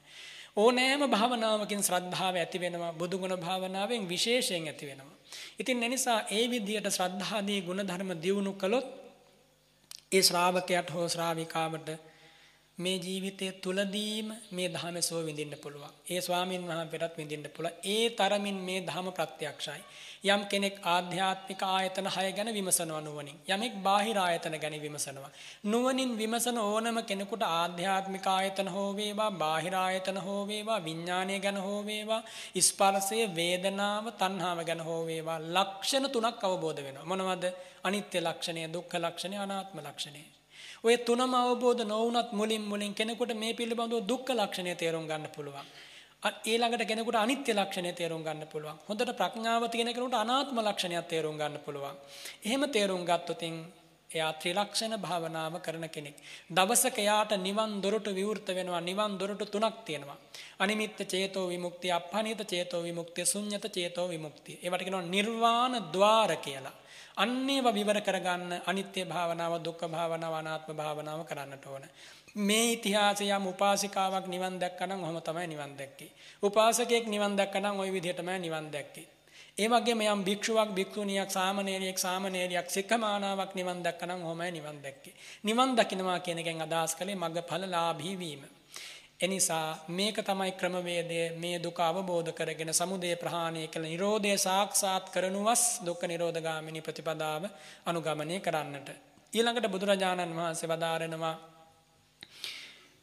ඕනෑම භාවනාවකින් ශ්‍රද්ධාව ඇති වෙනවා. බුදු ගුණ භාවනාවෙන් විශේෂයෙන් ඇති වෙනවා. ඉතින් එනිසා ඒ විදිහට ශ්‍රද්ධාදී ගුණ ධර්ම දියුණු කළොත් ඒ ශ්‍රාවකයාට හෝ ශ්‍රාවිකාවට මේ ජීවිතය තුලදීම මේ ධහම සෝ විඳින්න පුළුවන්. ඒ ස්වාමීන් වහන්සේටත් විඳින්න පුළුවන්. ඒ තරමින් මේ ධහම ප්‍රත්‍යක්ෂයි. යම් කෙනෙක් ආධ්‍යාත්මික ආයතන 6 ගැන විමසනවා නුවණින්. යමෙක් බාහිර ආයතන ගැන විමසනවා. නුවණින් විමසන ඕනම කෙනෙකුට ආධ්‍යාත්මික ආයතන හෝ වේවා, බාහිර ආයතන හෝ වේවා, විඥානය ගැන හෝ වේවා, ස්පර්ශය, වේදනාව, තණ්හාව ගැන හෝ වේවා, ලක්ෂණ තුනක් අවබෝධ වෙනවා. මොනවද? අනිත්‍ය ලක්ෂණය, දුක්ඛ ලක්ෂණය, අනාත්ම ලක්ෂණය. ඔය තුනම අවබෝධ නොවුනත් මුලින් මුලින් කෙනෙකුට මේ පිළිබඳව දුක්ඛ ලක්ෂණය තේරුම් ගන්න පුළුවන්. ඊළඟට කෙනෙකුට අනිත්‍ය ලක්ෂණය තේරුම් ගන්න පුළුවන්. හොඳට ප්‍රඥාව තියෙන කෙනෙකුට අනාත්ම ලක්ෂණයක් තේරුම් ගන්න පුළුවන්. එහෙම තේරුම් ගත්තොත් එයා ත්‍රිලක්ෂණ භාවනාව කරන කෙනෙක්. දවසක එයාට නිවන් දොරටු විවෘත වෙනවා. නිවන් දොරටු තුනක් තියෙනවා. අනිමිත්ත චේතෝ විමුක්තිය, අපහනිත චේතෝ විමුක්තිය, ශුන්්‍යත චේතෝ විමුක්තිය. ඒවට කියනවා නිර්වාණ ద్వාර කියලා. අන්නේව විවර කරගන්න අනිත්‍ය භාවනාව, දුක්ඛ භාවනාව, අනාත්ම භාවනාව කරන්නට ඕන. මේ ඉතිහාසය යම් උපාසිකාවක් නිවන් දැක්කනම් ඔහොම තමයි නිවන් දැක්කේ. උපාසකයෙක් නිවන් දැක්කනම් ওই විදිහටමයි නිවන් දැක්කේ. ඒ වගේම යම් භික්ෂුවක් භික්ෂුණියක් සාමණේරියෙක් සාමණේරියක් සික්ඛමානාවක් නිවන් දැක්කනම් ඔහොමයි නිවන් දැක්කේ. නිවන් දකින්නවා කියන එකෙන් අදහස් කළේ මග්ගඵලලාභී වීම. එනිසා මේක තමයි ක්‍රමවේදය මේ දුක අවබෝධ කරගෙන සමුදය ප්‍රහාණය කළ නිරෝධය සාක්ෂාත් කරනුවස් දුක්ඛ නිරෝධගාමිනී ප්‍රතිපදාව අනුගමනය කරන්නට. ඊළඟට බුදුරජාණන් වහන්සේ වදාරනවා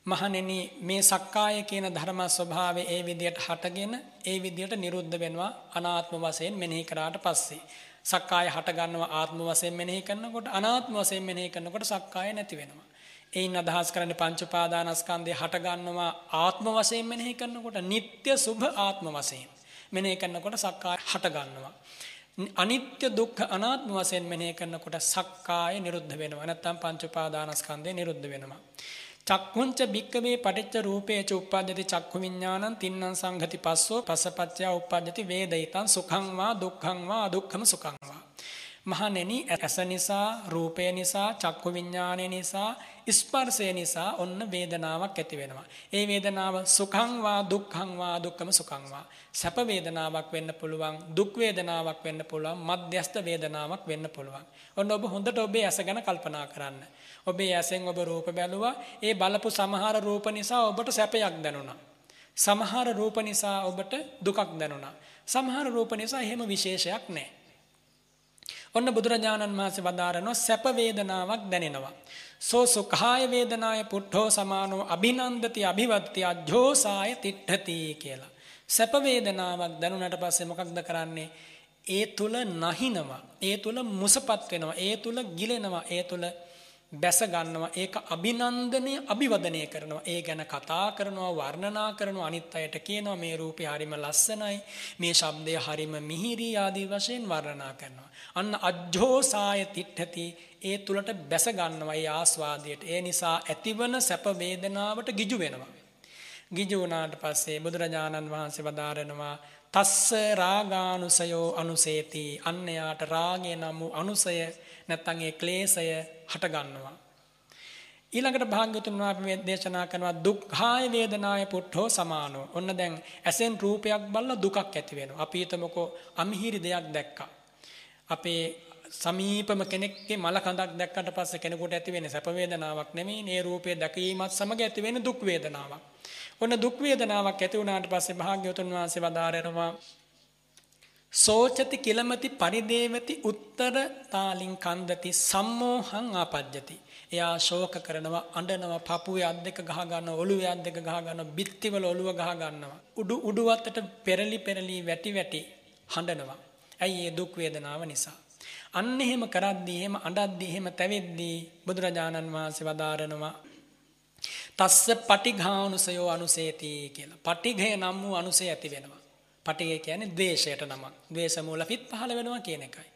මහණෙනි මේ සක්කාය කියන ධර්ම ස්වභාවය ඒ විදිහට හටගෙන ඒ විදිහට නිරුද්ධ වෙනවා අනාත්ම වශයෙන් මෙනෙහි කරාට පස්සේ. සක්කාය හට ගන්නවා ආත්ම වශයෙන් මෙනෙහි කරනකොට අනාත්ම වශයෙන් මෙනෙහි කරනකොට සක්කාය නැති වෙනවා. එයින් අදහස් කරන්නේ පංච උපාදානස්කන්ධය හට ගන්නවා ආත්ම වශයෙන් මෙනෙහි කරනකොට නিত্য සුභ ආත්ම වශයෙන් මෙනෙහි කරනකොට සක්කාය හට ගන්නවා. අනිත්‍ය දුක්ඛ අනාත්ම වශයෙන් මෙනෙහි කරනකොට සක්කාය නිරුද්ධ වෙනවා. නැත්නම් පංච උපාදානස්කන්ධය නිරුද්ධ වෙනවා. චක්කුංච භික්කවේ පටිච්ච රූපේච උප්පජ්ජති චක්ඛු විඥානං තින්නම් සංඝති පස්සෝ පස්සපච්චය උප්පජ්ජති වේදිතං සුඛං වා දුක්ඛං වා අදුක්ඛම සුඛං වා මහණෙනි ඇස නිසා රූපය නිසා චක්කු විඥානය නිසා ස්පර්ශය නිසා ඔන්න වේදනාවක් ඇති වෙනවා. ඒ වේදනාව සුඛං වා දුක්ඛං වා දුක්ඛම සුඛං වා. සැප වේදනාවක් වෙන්න පුළුවන්, දුක් වේදනාවක් වෙන්න පුළුවන්, මධ්‍යස්ථ වේදනාවක් වෙන්න පුළුවන්. ඔන්න ඔබ හොඳට ඔබේ ඇස ගැන කල්පනා කරන්න. ඔබේ ඇසෙන් ඔබ රූප බැලුවා. ඒ බලපු සමහර රූප නිසා ඔබට සැපයක් දැනුණා. සමහර රූප නිසා ඔබට දුකක් දැනුණා. සමහර රූප නිසා එහෙම විශේෂයක් නැහැ. ඔන්න බුදුරජාණන් වහන්සේ වදාරනවා සැප වේදනාවක් දැනෙනවා. සෝ සුඛාය වේදනාය පුට්ඨෝ සමානෝ අභිනන්දති අභිවත්ති අජ්ජෝසාය තිට්ඨති කියලා. සැප වේදනාවක් දැනුණට පස්සේ මොකක්ද කරන්නේ? ඒ තුල නහිනවා. ඒ තුල මුසපත් වෙනවා. ඒ තුල ගිලෙනවා. ඒ තුල බැස ගන්නවා. ඒක අභිනන්දනය අභිවදනය කරනවා. ඒ ගැන කතා කරනවා වර්ණනා කරනවා. අනිත් අයට කියනවා මේ රූපය හරිම ලස්සනයි. මේ ශබ්දය හරිම මිහිරි ආදී වශයෙන් වර්ණනා කරනවා. අන්න අජ්ජෝසාය තිට්ඨති. ඒ තුලට බැස ගන්නවා ඒ ආස්වාදයට. ඒ නිසා ඇතිවන සැප වේදනාවට ගිජු වෙනවා. ගිජු වුණාට පස්සේ බුදුරජාණන් වහන්සේ වදාරනවා තස්ස රාගානුසයෝ අනුසේති. අන්නයාට රාගය නම් වූ අනුසය නැත්තම් ඒ ක්ලේශය හට ගන්නවා. ඊළඟට භාග්‍යතුන් වහන්සේ දේශනා කරනවා දුක්ඛාය වේදනාය පුට්ඨෝ සමානෝ. ඔන්න දැන් ඇසෙන් රූපයක් බලලා දුකක් ඇති වෙනවා. අපි හිතමුකෝ අමිහිරි දෙයක් දැක්කා. අපේ සමීපම කෙනෙක්ගේ මල කඳක් දැක්කට පස්සේ කෙනෙකුට ඇති වෙන්නේ සැප වේදනාවක් නෙමෙයි. මේ රූපය දැකීමත් සමග ඇති වෙන දුක් වේදනාවක්. ඔන්න දුක් වේදනාවක් ඇති වුණාට පස්සේ භාග්‍යවතුන් වහන්සේ වදාරනවා සෝචති කිලමති පරිදේවති උත්තර තාලින් කන්දති සම්මෝහං ආපජ්ජති. එයා ශෝක කරනවා අඬනවා පපුවේ අත් දෙක ගහ ගන්නවා ඔළුවේ අත් දෙක ගහ ගන්නවා බිත්තිවල ඔළුව ගහ ගන්නවා. උඩු උඩුවත්තට පෙරලි පෙරලි වැටි වැටි හඬනවා. ඇයි ඒ දුක් වේදනාව නිසා. අන්න එහෙම කරද්දී එහෙම අඬද්දී එහෙම තැවෙද්දී බුදුරජාණන් වහන්සේ වදාරනවා තස්ස පටිඝානුසයෝ අනුසේති කියලා. පටිඝය නම් වූ අනුසය ඇති වෙනවා. පටිගය කියන්නේ ද්වේෂයට නමක්. ද්වේෂ මූල පිට පහළ වෙනවා කියන එකයි.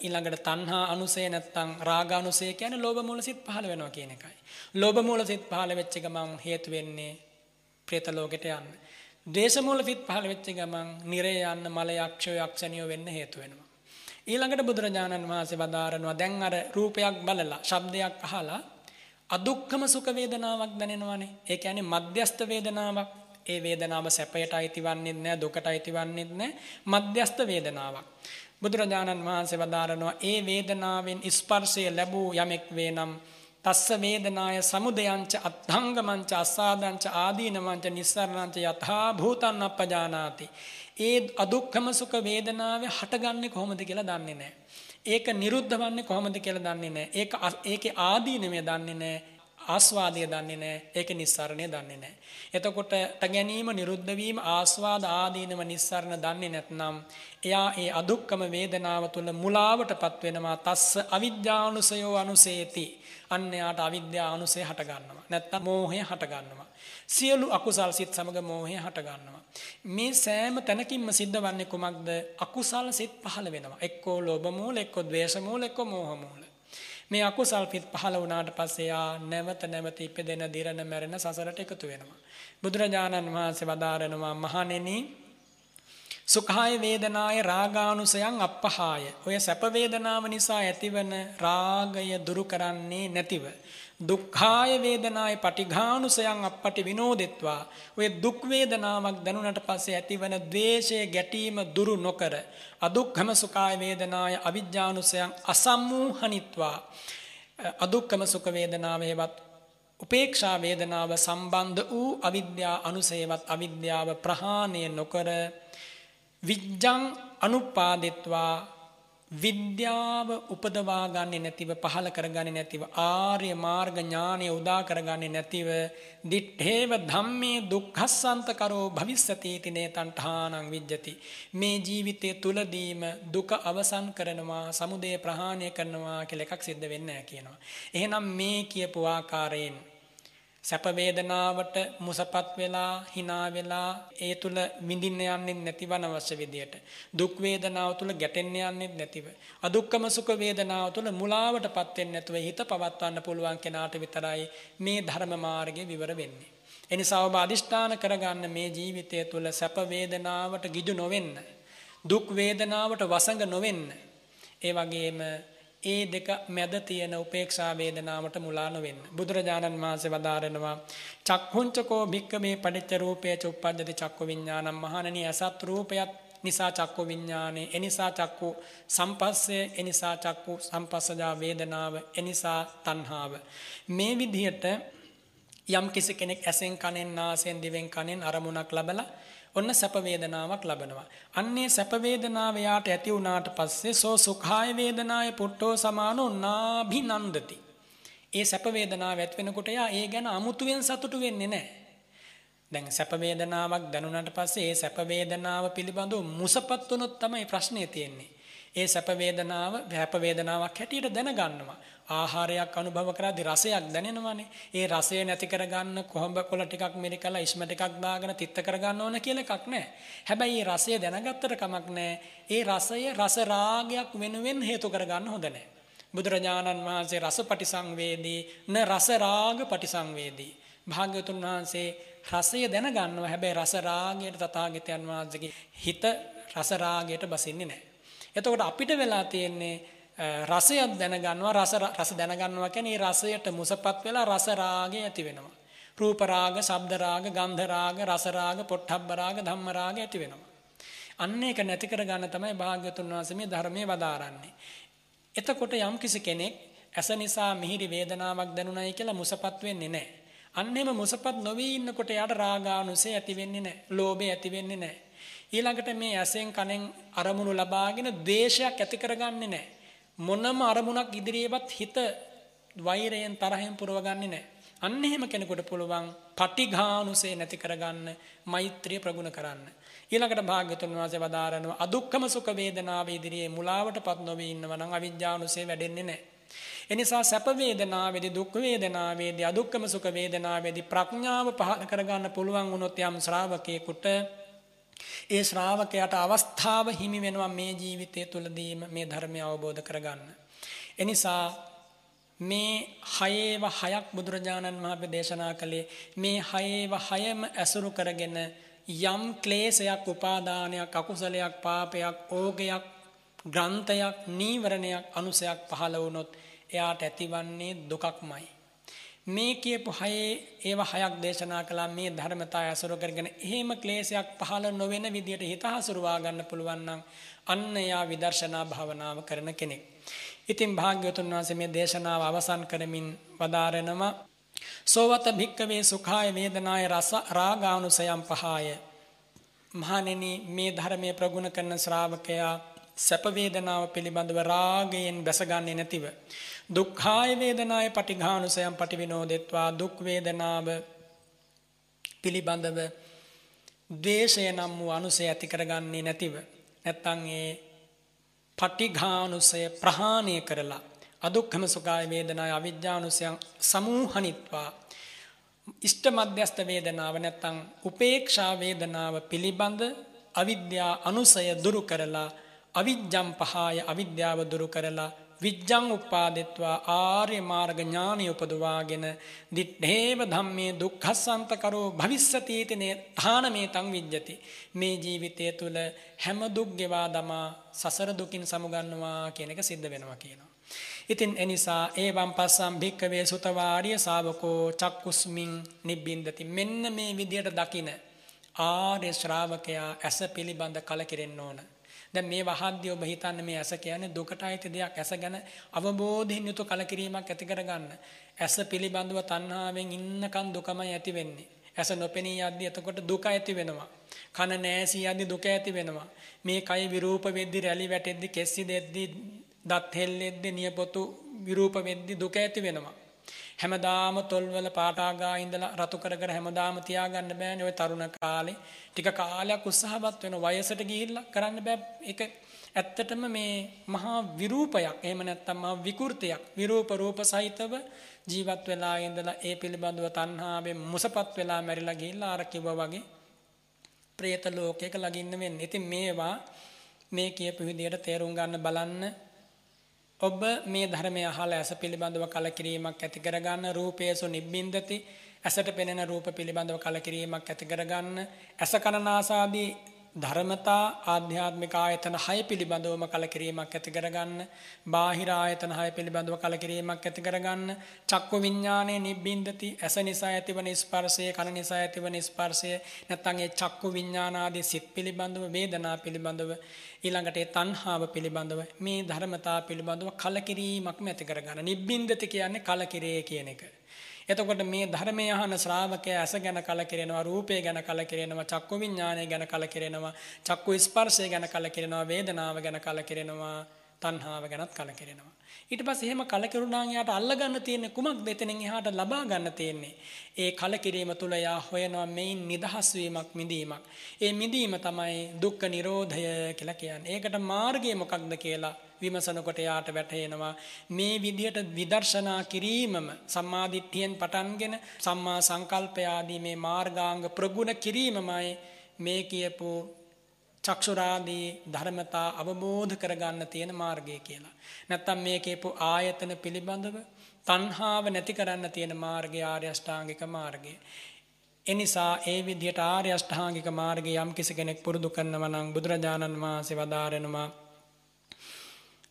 ඊළඟට තණ්හා අනුසය නැත්තම් රාග අනුසය කියන්නේ ලෝභ මූල සිත් පහළ වෙනවා කියන එකයි. ලෝභ මූල සිත් පහළ වෙච්ච ගමන් හේතු වෙන්නේ പ്രേත ලෝකෙට යන්න. ද්වේෂ මූල සිත් පහළ වෙච්ච ගමන් නිරේ යන්න මල යක්ෂයෝ යක්ෂණියෝ වෙන්න හේතු වෙනවා. ඊළඟට බුදුරජාණන් වහන්සේ වදාරනවා දැන් අර රූපයක් බලලා ශබ්දයක් අහලා අදුක්කම සුඛ වේදනාවක් දැනෙනවනේ. ඒ කියන්නේ මධ්‍යස්ත වේදනාවක්. ඒ වේදනාව සැපයට අයිති වන්නේ නැහැ දුකට අයිති වන්නේ නැහැ මධ්‍යස්ත වේදනාවක් බුදුරජාණන් වහන්සේ වදාරනවා ඒ වේදනාවෙන් ස්පර්ශය ලැබූ යමෙක් වේනම් තස්ස වේදනාය සමුදයංච අත්ථංගමංච අස්සාදංච ආදීනමංච නිස්සරණංච යථා භූතං අපජානාති ඒ අදුක්ඛම සුඛ වේදනාවේ හටගන්නේ කොහොමද කියලා දන්නේ නැහැ ඒක නිරුද්ධ වන්නේ කොහොමද කියලා දන්නේ නැහැ ඒක ඒකේ ආදීනමය දන්නේ නැහැ ආස්වාදය දන්නේ නැහැ. ඒක නිස්සරණය දන්නේ නැහැ. එතකොට ට ගැනීම නිරුද්ධ වීම ආස්වාද ආදීනව නිස්සරණ දන්නේ නැත්නම් එයා ඒ අදුක්කම වේදනාව තුල මුලාවටපත් වෙනවා. තස්ස අවිද්‍යානුසයෝ අනුසේති. අන්න යාට අවිද්‍යා අනුසය හට ගන්නවා. නැත්නම් මෝහය හට ගන්නවා. සියලු අකුසල් සිත් සමග මෝහය හට ගන්නවා. මේ සෑම තැනකින්ම සිද්ධ වන්නේ කුමක්ද? අකුසල් සිත් පහළ වෙනවා. එක්කෝ ලෝභ මූල, එක්කෝ ද්වේෂ මූල, එක්කෝ මෝහ මූල. මේ අකුසල් පිට පහළ වුණාට පස්සේ ආ නැවත නැවත ඉපදෙන දිරන මැරෙන සසරට එකතු වෙනවා. බුදුරජාණන් වහන්සේ වදාරනවා මහණෙනි සුඛාය වේදනාය රාගානුසයන් අපහාය. ඔය සැප වේදනාව නිසා ඇතිවන රාගය දුරු කරන්නේ නැතිව දුක්ඛාය වේදනාය පටිඝානුසයන් අපපටි විනෝදෙත්වා. ඔය දුක් වේදනාවක් දැනුණට පස්සේ ඇතිවන ද්වේෂය ගැටීම දුරු නොකර අදුක්ඛම සුඛාය වේදනාය අවිජ්ජානුසයන් අසම්මූහනිත්වා අදුක්ඛම සුඛ වේදනාවේවත් උපේක්ෂා වේදනාව සම්බන්ධ වූ අවිද්‍යා අනුසේවත් අවිද්‍යාව ප්‍රහාණය නොකර විජ්ජං අනුපාදිත්වා. විද්‍යාව උපදවා ගන්නේ නැතිව පහල කරගන්නේ නැතිව ආර්ය මාර්ග ඥානය උදා කරගන්නේ නැතිව දිත්තේව ධම්මේ දුක්ඛස්සන්ත කරෝ භවිස්සති තිනේ තණ්හානං විජ්ජති. මේ ජීවිතයේ තුලදීම දුක අවසන් කරනවා සමුදය ප්‍රහාණය කරනවා කියලා එකක් සිද්ධ වෙන්නේ නැහැ කියනවා. එහෙනම් මේ කියපු ආකාරයෙන් සැප වේදනාවට මුසපත් වෙලා hina වෙලා ඒ තුල විඳින්න යන්නේ නැතිවන අවශ්‍ය විදියට. දුක් වේදනාව තුල ගැටෙන්න යන්නේ නැතිව. අදුක්කම සුඛ වේදනාව තුල මුලාවටපත් වෙන්නේ නැතුව හිත පවත්වන්න පුළුවන් කෙනාට විතරයි මේ ධර්ම මාර්ගයේ විවර වෙන්නේ. එනිසා ඔබ අදිෂ්ඨාන කරගන්න මේ ජීවිතය තුල සැප වේදනාවට ගිජු නොවෙන්න දුක් වේදනාවට වසඟ නොවෙන්න. ඒ වගේම ඒ දෙක මැද තියෙන උපේක්ෂා වේදනාවට මුලා නොවෙන්න. බුදුරජාණන් වහන්සේ වදාරනවා චක්ඛුංචකෝ භික්කමේ පටිච්ච රූපේ චුප්පද්දති චක්කු විඥානං මහණනි අසත් රූපයත් නිසා චක්කු විඥානේ එනිසා චක්කු සම්පස්සේ එනිසා චක්කු සම්පස්සජා වේදනාව එනිසා තණ්හාව මේ විදිහට යම් කිසි කෙනෙක් ඇසෙන් කනෙන් නාසයෙන් දිවෙන් කනෙන් අරමුණක් ලබලා ඔන්න සැප වේදනාවක් ලබනවා. අන්නේ සැප වේදනාව යාට ඇති වුණාට පස්සේ සෝ සුඛාය වේදනාය පුට්ටෝ සමානෝ නාභිනන්දති. ඒ සැප වේදනාව ඇති වෙනකොට යා ඒ ගැන අමුතුවෙන් සතුටු වෙන්නේ නැහැ. දැන් සැප වේදනාවක් දැනුණාට පස්සේ ඒ සැප වේදනාව පිළිබඳව මුසපත් වුණොත් තමයි ප්‍රශ්නේ තියෙන්නේ. ඒ සැප වේදනාව සැප වේදනාවක් හැටියට දැනගන්නවා. ආහාරයක් අනුභව කරද්දී රසයක් දැනෙනවනේ. ඒ රසය නැති කරගන්න කොහොඹ කොළ ටිකක් මෙරිකලා ඉස්ම ටිකක් දාගෙන තිත්ත කරගන්න ඕන කියලා එකක් නැහැ. හැබැයි මේ රසය දැනගත්තට කමක් නැහැ. ඒ රසය රස රාගයක් වෙනුවෙන් හේතු කරගන්න හොඳ නැහැ. බුදුරජාණන් වහන්සේ රස පටිසංවේදී න රස රාග පටිසංවේදී. භාග්‍යවතුන් වහන්සේ රසය දැනගන්නවා. හැබැයි රස රාගයට තථාගතයන් වහන්සේගේ හිත රස රාගයට බසින්නේ නැහැ. එතකොට අපිට වෙලා තියෙන්නේ රසයක් දැනගන්නවා රස රස දැනගන්නවා කියන්නේ රසයට මුසපත් වෙලා රස රාගය ඇති වෙනවා. රූප රාග, ශබ්ද රාග, ගන්ධ රාග, රස රාග, පොට්ටබ්බ රාග, ධම්ම රාග ඇති වෙනවා. අන්න ඒක නැති කරගන්න තමයි භාග්‍යතුන් වහන්සේ මේ ධර්මයේ වදාරන්නේ. එතකොට යම් කිසි කෙනෙක් ඇස නිසා මිහිරි වේදනාවක් දැනුණයි කියලා මුසපත් වෙන්නේ නැහැ. අන්න එම මුසපත් නොවී ඉන්නකොට යාට රාගානුසය ඇති වෙන්නේ නැහැ. ලෝභය ඇති වෙන්නේ නැහැ. ඊළඟට මේ ඇසෙන් කනෙන් අරමුණු ලබාගෙන ද්වේෂයක් ඇති කරගන්නේ නැහැ. මොනම අරමුණක් ඉදිරියේවත් හිත වෛරයෙන් තරහෙන් පුරවගන්නේ නැහැ. අන්න එහෙම කෙනෙකුට පුළුවන් පටිඝානුසේ නැති කරගන්න මෛත්‍රිය ප්‍රගුණ කරන්න. ඊළඟට භාග්‍යතුන් වහන්සේ වදාරනවා අදුක්කම සුඛ වේදනාව ඉදිරියේ මුලාවටපත් නොවී ඉන්නවා නම් අවිජ්ජානුසේ වැඩෙන්නේ නැහැ. එනිසා සැප වේදනාවේදී දුක් වේදනාවේදී අදුක්කම සුඛ වේදනාවේදී ප්‍රඥාව පහළ කරගන්න පුළුවන් වුණොත් යම් ශ්‍රාවකයෙකුට ඒ ශ්‍රාවකයාට අවස්ථාව හිමි වෙනවා මේ ජීවිතය තුළදීම මේ ධර්මය අවබෝධ කරගන්න. එනිසා මේ හයේව හයක් බුදුරජාණන් වහන්සේ දේශනා කළේ මේ හයේව හයම ඇසුරු කරගෙන යම් ක්ලේශයක් උපාදානයක් අකුසලයක් පාපයක් ඕගයක් ග්‍රන්ථයක් නීවරණයක් අනුසයක් පහළ වුණොත් එයාට ඇතිවන්නේ දුකක්මයි. මේ කියපු හයේ ඒව හයක් දේශනා කළා. මේ ධර්මතා ඇසුරු කරගෙන එහෙම ක්ලේශයක් පහළ නොවන විදියට හිත හසුරුවා ගන්න පුළුවන් නම් අන්න එයා විදර්ශනා භාවනාව කරන කෙනෙක්. ඉතින් භාග්‍යවතුන් වහන්සේ මේ දේශනාව අවසන් කරමින් වදාරනවා. සෝවත භික්කවේ සුඛාය වේදනාය රස රාගානුසයම් පහය. මහණෙනි මේ ධර්මයේ ප්‍රගුණ කරන ශ්‍රාවකයා සැප වේදනාව පිළිබඳව රාගයෙන් බැසගන්නේ නැතිව දුක්ඛාය වේදනාය පටිඝානුසයම් පටිවිනෝදෙත්වා දුක් වේදනාව පිළිබඳව ද්වේෂය නම් වූ අනුසය ඇති කරගන්නේ නැතිව. නැත්තම් ඒ පටිඝානුසය ප්‍රහාණය කරලා අදුක්ඛම සුඛාය වේදනාය අවිජ්ජානුසයන් සමූහනිත්වා ඉෂ්ඨ මධ්‍යස්ත වේදනාව නැත්තම් උපේක්ෂා වේදනාව පිළිබඳ අවිද්‍යා අනුසය දුරු කරලා අවිජ්ජම් පහාය අවිද්‍යාව දුරු කරලා විජ්ජං උපාදෙත්වා ආර්ය මාර්ග ඥානිය උපදවාගෙන දිත්තේව ධම්මේ දුක්ඛසන්ත කරෝ භවිස්සති තේ තානමේ තං විජ්ජති මේ ජීවිතය තුල හැම දුක් ගෙවා දමා සසර දුකින් සමුගන්නවා කියන එක සිද්ධ වෙනවා කියනවා. ඉතින් එනිසා ඒවම් පස්සම් භික්කවේ සුතවාරිය ශාවකෝ චක්කුස්මින් නිබ්බින්දති මෙන්න මේ විදියට දකින ආර්ය ශ්‍රාවකයා ඇස පිළිබඳ කලකිරෙන්න ඕන. දැන් මේ වහද්දී ඔබ හිතන්න මේ ඇස කියන්නේ දුකට අයිති දෙයක්. ඇස ගැන අවබෝධයෙන් යුතු කලකිරීමක් ඇති කරගන්න. ඇස පිළිබඳව තණ්හාවෙන් ඉන්නකන් දුකමයි ඇති වෙන්නේ. ඇස නොපෙනී යද්දී එතකොට දුක ඇති වෙනවා. කන නැසී යද්දී දුක ඇති වෙනවා. මේ කය විරූප වෙද්දී රැලි වැටෙද්දී කෙස්සි දෙද්දී දත් හෙල්ලෙද්දී නියපොතු විරූප වෙද්දී දුක ඇති වෙනවා. හැමදාම තොල්වල පාටාගා ඉඳලා රතු කර කර හැමදාම තියාගන්න බෑනේ ওই තරුණ කාලේ. ටික කාලයක් උත්සාහවත් වෙන වයසට ගිහිල්ලා කරන්න බෑ ඒක ඇත්තටම මේ මහා විරූපයක් එහෙම නැත්නම් මහා විකෘතියක් විරූප රූප සහිතව ජීවත් වෙලා ඉඳලා ඒ පිළිබඳව තණ්හාවෙන් මුසපත් වෙලා මැරිලා ගිහිල්ලා අර කිව්වා වගේ പ്രേත ලෝකයක ළඟින්න වෙන්නේ. ඉතින් මේවා මේ කියපු විදියට තේරුම් ගන්න බලන්න ඔබ මේ ධර්මය අහලා ඇස පිළිබඳව කලකිරීමක් ඇති කරගන්න රූපේසු නිබ්බින්දති ඇසට පෙනෙන රූප පිළිබඳව කලකිරීමක් ඇති කරගන්න ඇස කනනාසාදී ධර්මතා ආධ්‍යාත්මික ආයතන 6 පිළිබඳවම කලකිරීමක් ඇති කරගන්න බාහිර ආයතන 6 පිළිබඳව කලකිරීමක් ඇති කරගන්න චක්කු විඥානයේ නිබ්බින්දති ඇස නිසා ඇතිවන ස්පර්ශය කන නිසා ඇතිවන ස්පර්ශය නැත්නම් ඒ චක්කු විඥානාදී සිත් පිළිබඳව වේදනා පිළිබඳව ඊළඟට ඒ තණ්හාව පිළිබඳව මේ ධර්මතා පිළිබඳව කලකිරීමක්ම ඇති කරගන්න. නිබ්බින්දති කියන්නේ කලකිරේ කියන එක. එතකොට මේ ධර්මය අහන ශ්‍රාවකයා ඇස ගැන කලකිරෙනවා රූපය ගැන කලකිරෙනවා චක්කු විඥානය ගැන කලකිරෙනවා චක්කු ස්පර්ශය ගැන කලකිරෙනවා වේදනාව ගැන කලකිරෙනවා තණ්හාව ගැනත් කලකිරෙනවා. ඊට පස්සේ එහෙම කලකිරුණාන් යාට අල්ලගන්න තියෙන්නේ කුමක්ද එතනින් එහාට ලබා ගන්න තියෙන්නේ? ඒ කලකිරීම තුල යා හොයනවා මේන් නිදහස් වීමක් මිදීමක්. ඒ මිදීම තමයි දුක්ඛ නිරෝධය කියලා කියන්නේ. ඒකට මාර්ගය මොකක්ද කියලා විමසනකොට යාට වැටහෙනවා. මේ විදියට විදර්ශනා කිරීමම සම්මාදිට්ඨියෙන් පටන්ගෙන සම්මා සංකල්පය ආදී මේ මාර්ගාංග ප්‍රගුණ කිරීමමයි මේ කියපු චක්ෂුරාදී ධර්මතා අවබෝධ කරගන්න තියෙන මාර්ගය කියලා. නැත්තම් මේ කියපු ආයතන පිළිබඳව තණ්හාව නැති කරන්න තියෙන මාර්ගය ආර්ය අෂ්ටාංගික මාර්ගය. එනිසා ඒ විදිහට ආර්ය අෂ්ටාංගික මාර්ගය යම් කිසි කෙනෙක් පුරුදු කරනවා නම් බුදුරජාණන් වහන්සේ වදාරනවා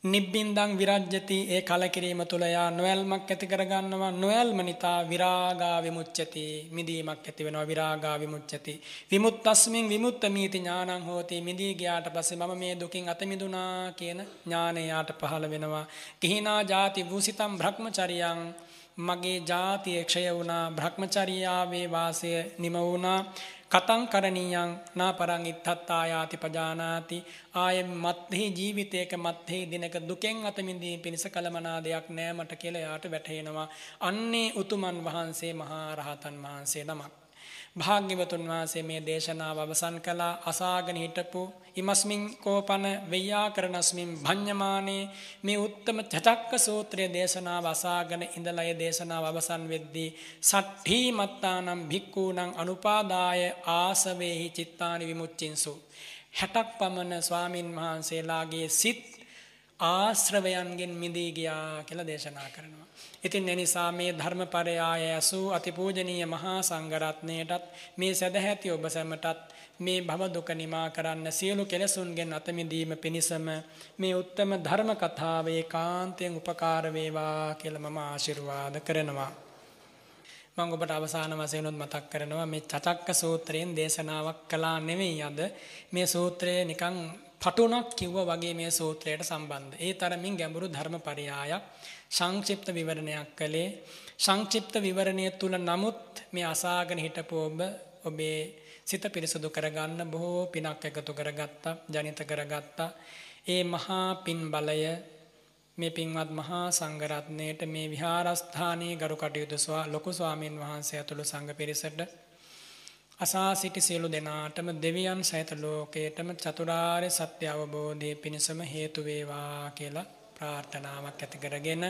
නිබ්බින්දං විරජ්‍යති ඒ කලකිරීම තුළ යා නොයල්මක් ඇති කරගන්නවා. නොයල්ම නිතා විරාගා විමුච්ඡති මිදීමක් ඇති වෙනවා විරාගා විමුච්ඡති. විමුක්තස්මින් විමුක්ත මීති ඥානං හෝති මිදී ගියාට පස්සේ මම මේ දුකින් අත මිදුණා කියන ඥානය යාට පහළ වෙනවා. කිහිනා ಜಾති වූසිතම් භ්‍රමචරියං මගේ ජාතිය ක්ෂය වුණා. භ්‍රමචර්යාවේ වාසය නිම වුණා. කතං කරණීයං නාපරං ඉත්තත්තායාති පජානාති. ආය මත්හි ජීවිතයක මත්හි දිනක දුකෙන් අත මිදීම පිණිස කලමනා දෙයක් නෑ මට කියලා යාට වැටහෙනවා. අන්නේ උතුමන් වහන්සේ මහා රහතන් වහන්සේ නමක්. භාග්‍යවතුන් වහන්සේ මේ දේශනාව අවසන් කළා අසාගෙන හිටපු ඉමස්මින් කෝපන වෙය්‍යාකරණස්මින් භඤ්ඤමානේ මේ උත්තම චතක්ක සූත්‍රයේ දේශනාව අසාගෙන ඉඳලා ඒ දේශනාව අවසන් වෙද්දී සට්ඨි මත්තානම් භික්ඛූනම් අනුපාදාය ආසවේහි චිත්තානි විමුච්චින්සු 60ක් පමණ ස්වාමින් වහන්සේලාගේ සිත් ආශ්‍රවයන්ගෙන් මිදී ගියා කියලා දේශනා කරනවා. ඉතින් එනිසා මේ ධර්මපරයාය ඇසූ අතිපූජනීය මහා සංඝරත්නයටත් මේ සදැහැති ඔබ සැමටත් මේ භව දුක නිමා කරන්න සියලු කෙලසුන්ගෙන් අත මිදීම පිණිසම මේ උත්තම ධර්ම කතාව ඒකාන්තයෙන් උපකාර වේවා කියලා මම ආශිර්වාද කරනවා. මම ඔබට අවසාන වශයෙන් උත් මතක් කරනවා මේ චතක්ක සූත්‍රයෙන් දේශනාවක් කළා නෙවෙයි අද මේ සූත්‍රය නිකන් පටුණක් කිව්වා වගේ මේ සූත්‍රයට සම්බන්ධ. ඒ තරමින් ගැඹුරු ධර්මපරයායක් සංක්ෂිප්ත විවරණයක් කළේ. සංක්ෂිප්ත විවරණය තුල නමුත් මේ අසාගෙන හිටපු ඔබ ඔබේ සිත පිරිසුදු කරගන්න බොහෝ පිනක් එකතු කරගත්තා, ජනිත කරගත්තා. ඒ මහා පින් බලය මේ පින්වත් මහා සංඝරත්නයට මේ විහාරස්ථානයේ ගරු කටයුතු ස්වා ලොකු ස්වාමින් වහන්සේ ඇතුළු සංඝ පිරිසට අසා සිටි සියලු දෙනාටම දෙවියන් සහිත ලෝකයටම චතුරාර්ය සත්‍ය අවබෝධයේ පිණසම හේතු වේවා කියලා ප්‍රාර්ථනාවක් ඇති කරගෙන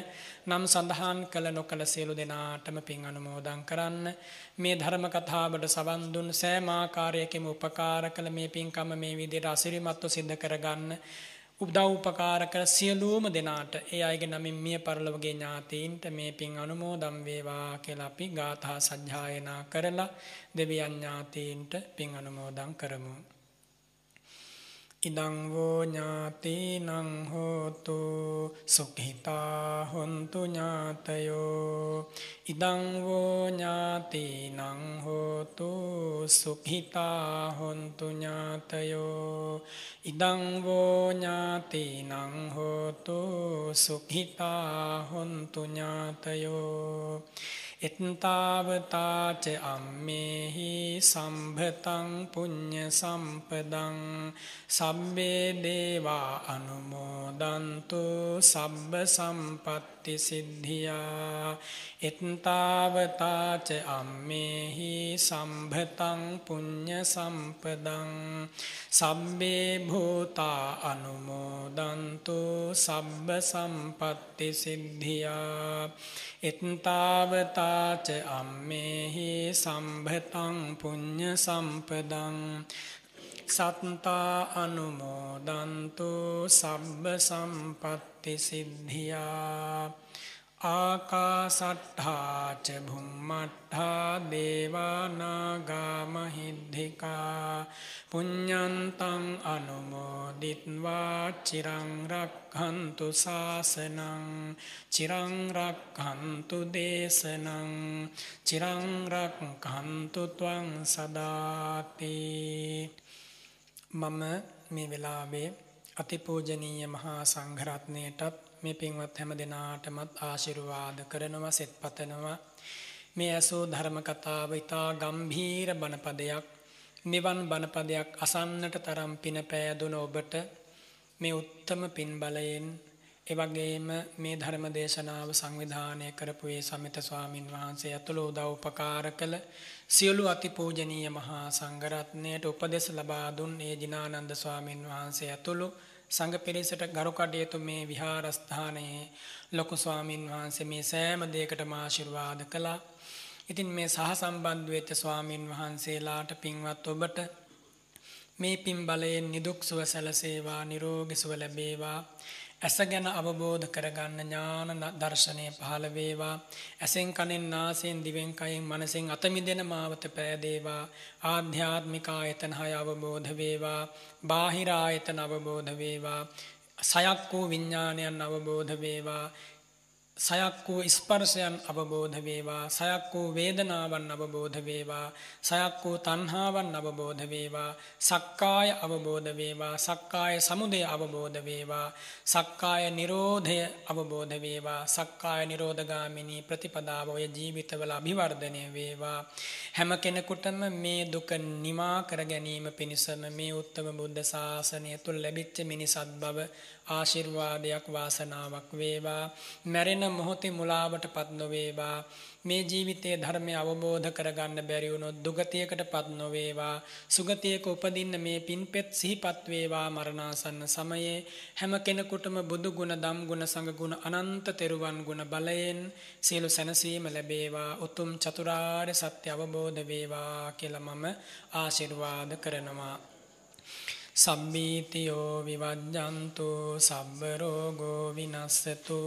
නම් සඳහන් කළ නොකළ සියලු දෙනාටම පින් අනුමෝදන් කරන්න. මේ ධර්ම කතාවට සවන් දුන් සෑම ආකාරයකින්ම උපකාර කළ මේ පින්කම මේ විදිහට අසිරිමත්ව සිද්ධ කරගන්න උදව් උපකාර කර සියලුම දෙනාට ඒ අයගේ නමින් මිය පරලොවගේ ඥාතීන්ට මේ පින් අනුමෝදම් වේවා කියලා අපි ගාථා සජ්ජායනා කරලා දෙවියන් ඥාතීන්ට පින් අනුමෝදන් කරමු. ඉදං වූ ඥාතිනං හෝතු සුඛිතා හොන්තු ඥාතයෝ ඉදං වූ ඥාතිනං හෝතු සුඛිතා හොන්තු ඥාතයෝ ඉදං වූ ඥාතිනං හෝතු සුඛිතා හොන්තු ඥාතයෝ එත්තාවතාච අම්මේහි සම්භතං පුඤ්ඤ සම්පදං සබ්බේ දේවා අනුමෝදන්තු සබ්බ සම්පත්ති සිද්ධියා එත්තාවතාච අම්මේහි සම්භතං පුඤ්ඤ සම්පදං සබ්බේ භූතා අනුමෝදන්තු සබ්බ සම්පත්ති සිද්ධියා එත්තාවතාච අම්මේහි සම්භතං පුඤ්ඤ සම්පදං සත්තා අනුමෝදන්තු සබ්බ සම්පත්ති සිද්ධියා ආකාසට්ඨාච භුම්මට්ඨා දේවානාගාමහිද්దికා පුඤ්ඤන්තං අනුමෝදිත්වා චිරං රක්ඛන්තු ශාසනං චිරං රක්ඛන්තු දේශනං චිරං රක්ඛන්තු ත්වං සදාති මම මේ වෙලාවේ අතිපූජනීය මහා සංඝරත්නයටත් මේ පින්වත් හැම දෙනාටමත් ආශිර්වාද කරනවා සෙත් පතනවා. මේ ඇසූ ධර්ම කතාව ඉතා ගම්භීර බණපදයක්. මෙවන් බණපදයක් අසන්නට තරම් පින පෑදුන ඔබට මේ උත්තම පින් බලයෙන් එවැගේම මේ ධර්ම දේශනාව සංවිධානය කරපු ඒ සමිත ස්වාමින් වහන්සේ ඇතුළු උදව් උපකාර කළ සියලු අතිපූජනීය මහා සංඝරත්නයට උපදෙස් ලබා දුන් ඒ ජිනානන්ද ස්වාමින් වහන්සේ ඇතුළු සංඝ පිරිසට ගරු කටයුතු මේ විහාරස්ථානයේ ලොකු ස්වාමින් වහන්සේ මේ සෑම දෙයකටම ආශිර්වාද කළා. ඉතින් මේ සහ සම්බන්ධ වෙච්ච ස්වාමින් වහන්සේලාට පින්වත් ඔබට මේ පින් බලයෙන් නිදුක් සුව සැලසේවා නිරෝගී සුව ලැබේවා ඇස ගැන අවබෝධ කරගන්න ඥාන දර්ශනය පහළ වේවා. ඇසෙන් කනෙන් නාසයෙන් දිවෙන් කයෙන් මනසෙන් අත මිදෙන මාවත පෑදේවා ආධ්‍යාත්මික ආයතන හය අවබෝධ වේවා. බාහිර ආයතන අවබෝධ වේවා. සයක් වූ විඥානයන් අවබෝධ වේවා. සයක් වූ ස්පර්ශයන් අවබෝධ වේවා සයක් වූ වේදනාවන් අවබෝධ වේවා සයක් වූ තණ්හාවන් අවබෝධ වේවා සක්කාය අවබෝධ වේවා සක්කාය සමුදය අවබෝධ වේවා සක්කාය නිරෝධය අවබෝධ වේවා සක්කාය නිරෝධගාමිනී ප්‍රතිපදාව ඔය ජීවිතවල අභිවර්ධනය වේවා. හැම කෙනෙකුටම මේ දුක නිමා කර ගැනීම පිණිසම මේ උත්තම බුද්ධ ශාසනය තුල ලැබිච්ච මිනිසත් බව ආශිර්වාදයක් වාසනාවක් වේවා. මැරෙන මොහොතේ මුලාවට පත් නොවේවා. මේ ජීවිතයේ ධර්මය අවබෝධ කරගන්න බැරි වුණොත් දුගතියකට පත් නොවේවා. සුගතියක උපදින්න මේ පින්පෙත් සිහිපත් වේවා මරණාසන්න සමයේ. හැම කෙනෙකුටම බුදු ගුණ දම් ගුණ සංඝ ගුණ අනන්ත තෙරුවන් ගුණ බලයෙන් සියලු සැනසීම ලැබේවා. උතුම් චතුරාර්ය සත්‍ය අවබෝධ වේවා කියලා මම ආශිර්වාද කරනවා. සබ්බීතියෝ විවජ්ජන්තු සබ්බරෝගෝ විනස්සතු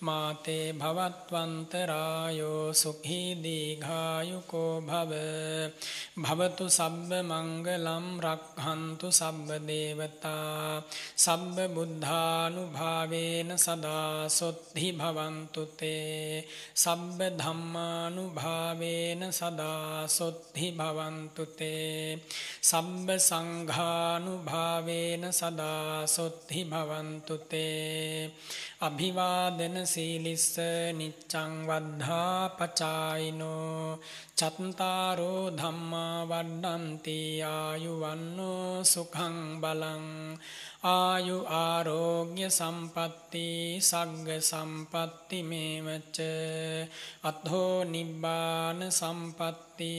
මාතේ භවත්වන්තරායෝ සුඛී දීඝායුකෝ භව භවතු සබ්බ මංගලම් රක්හන්තු සබ්බ දේවතා සබ්බ බුද්ධානුභාවේන සදා සොත්හි භවන්තු තේ සබ්බ ධම්මානුභාවේන සදා සොත්හි භවන්තු තේ සබ්බ සංඝානු අනුභාවේන සදා සොත්හි භවන්තු තේ අභිවාදන සීලිස්ස නිච්ඡං වද්ධා පචායිනෝ චත්තාරෝ ධම්මා වඩ්ඩන්ති ආයුවන්නෝ සුඛං බලං ආයු ආරෝග්‍ය සම්පatti සග්ග සම්පatti මේවච අත්හෝ නිබ්බාන සම්පatti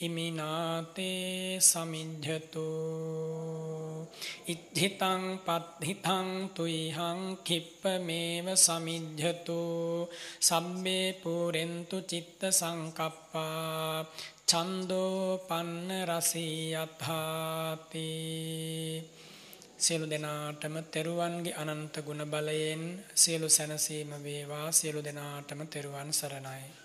ඉමිනාතේ සමිඤ්ඤතු ඉද්ධිතං පද්ධිතං තුයිහං කිප්පමේව සමිඤ්ඤතු සම්මේ පුරෙන්තු චිත්ත සංකප්පා ඡන්தோ පන්න රසී යථාති සියලු දෙනාටම තෙරුවන්ගේ අනන්ත ගුණ බලයෙන් සියලු සැනසීම වේවා. සියලු දෙනාටම තෙරුවන් සරණයි.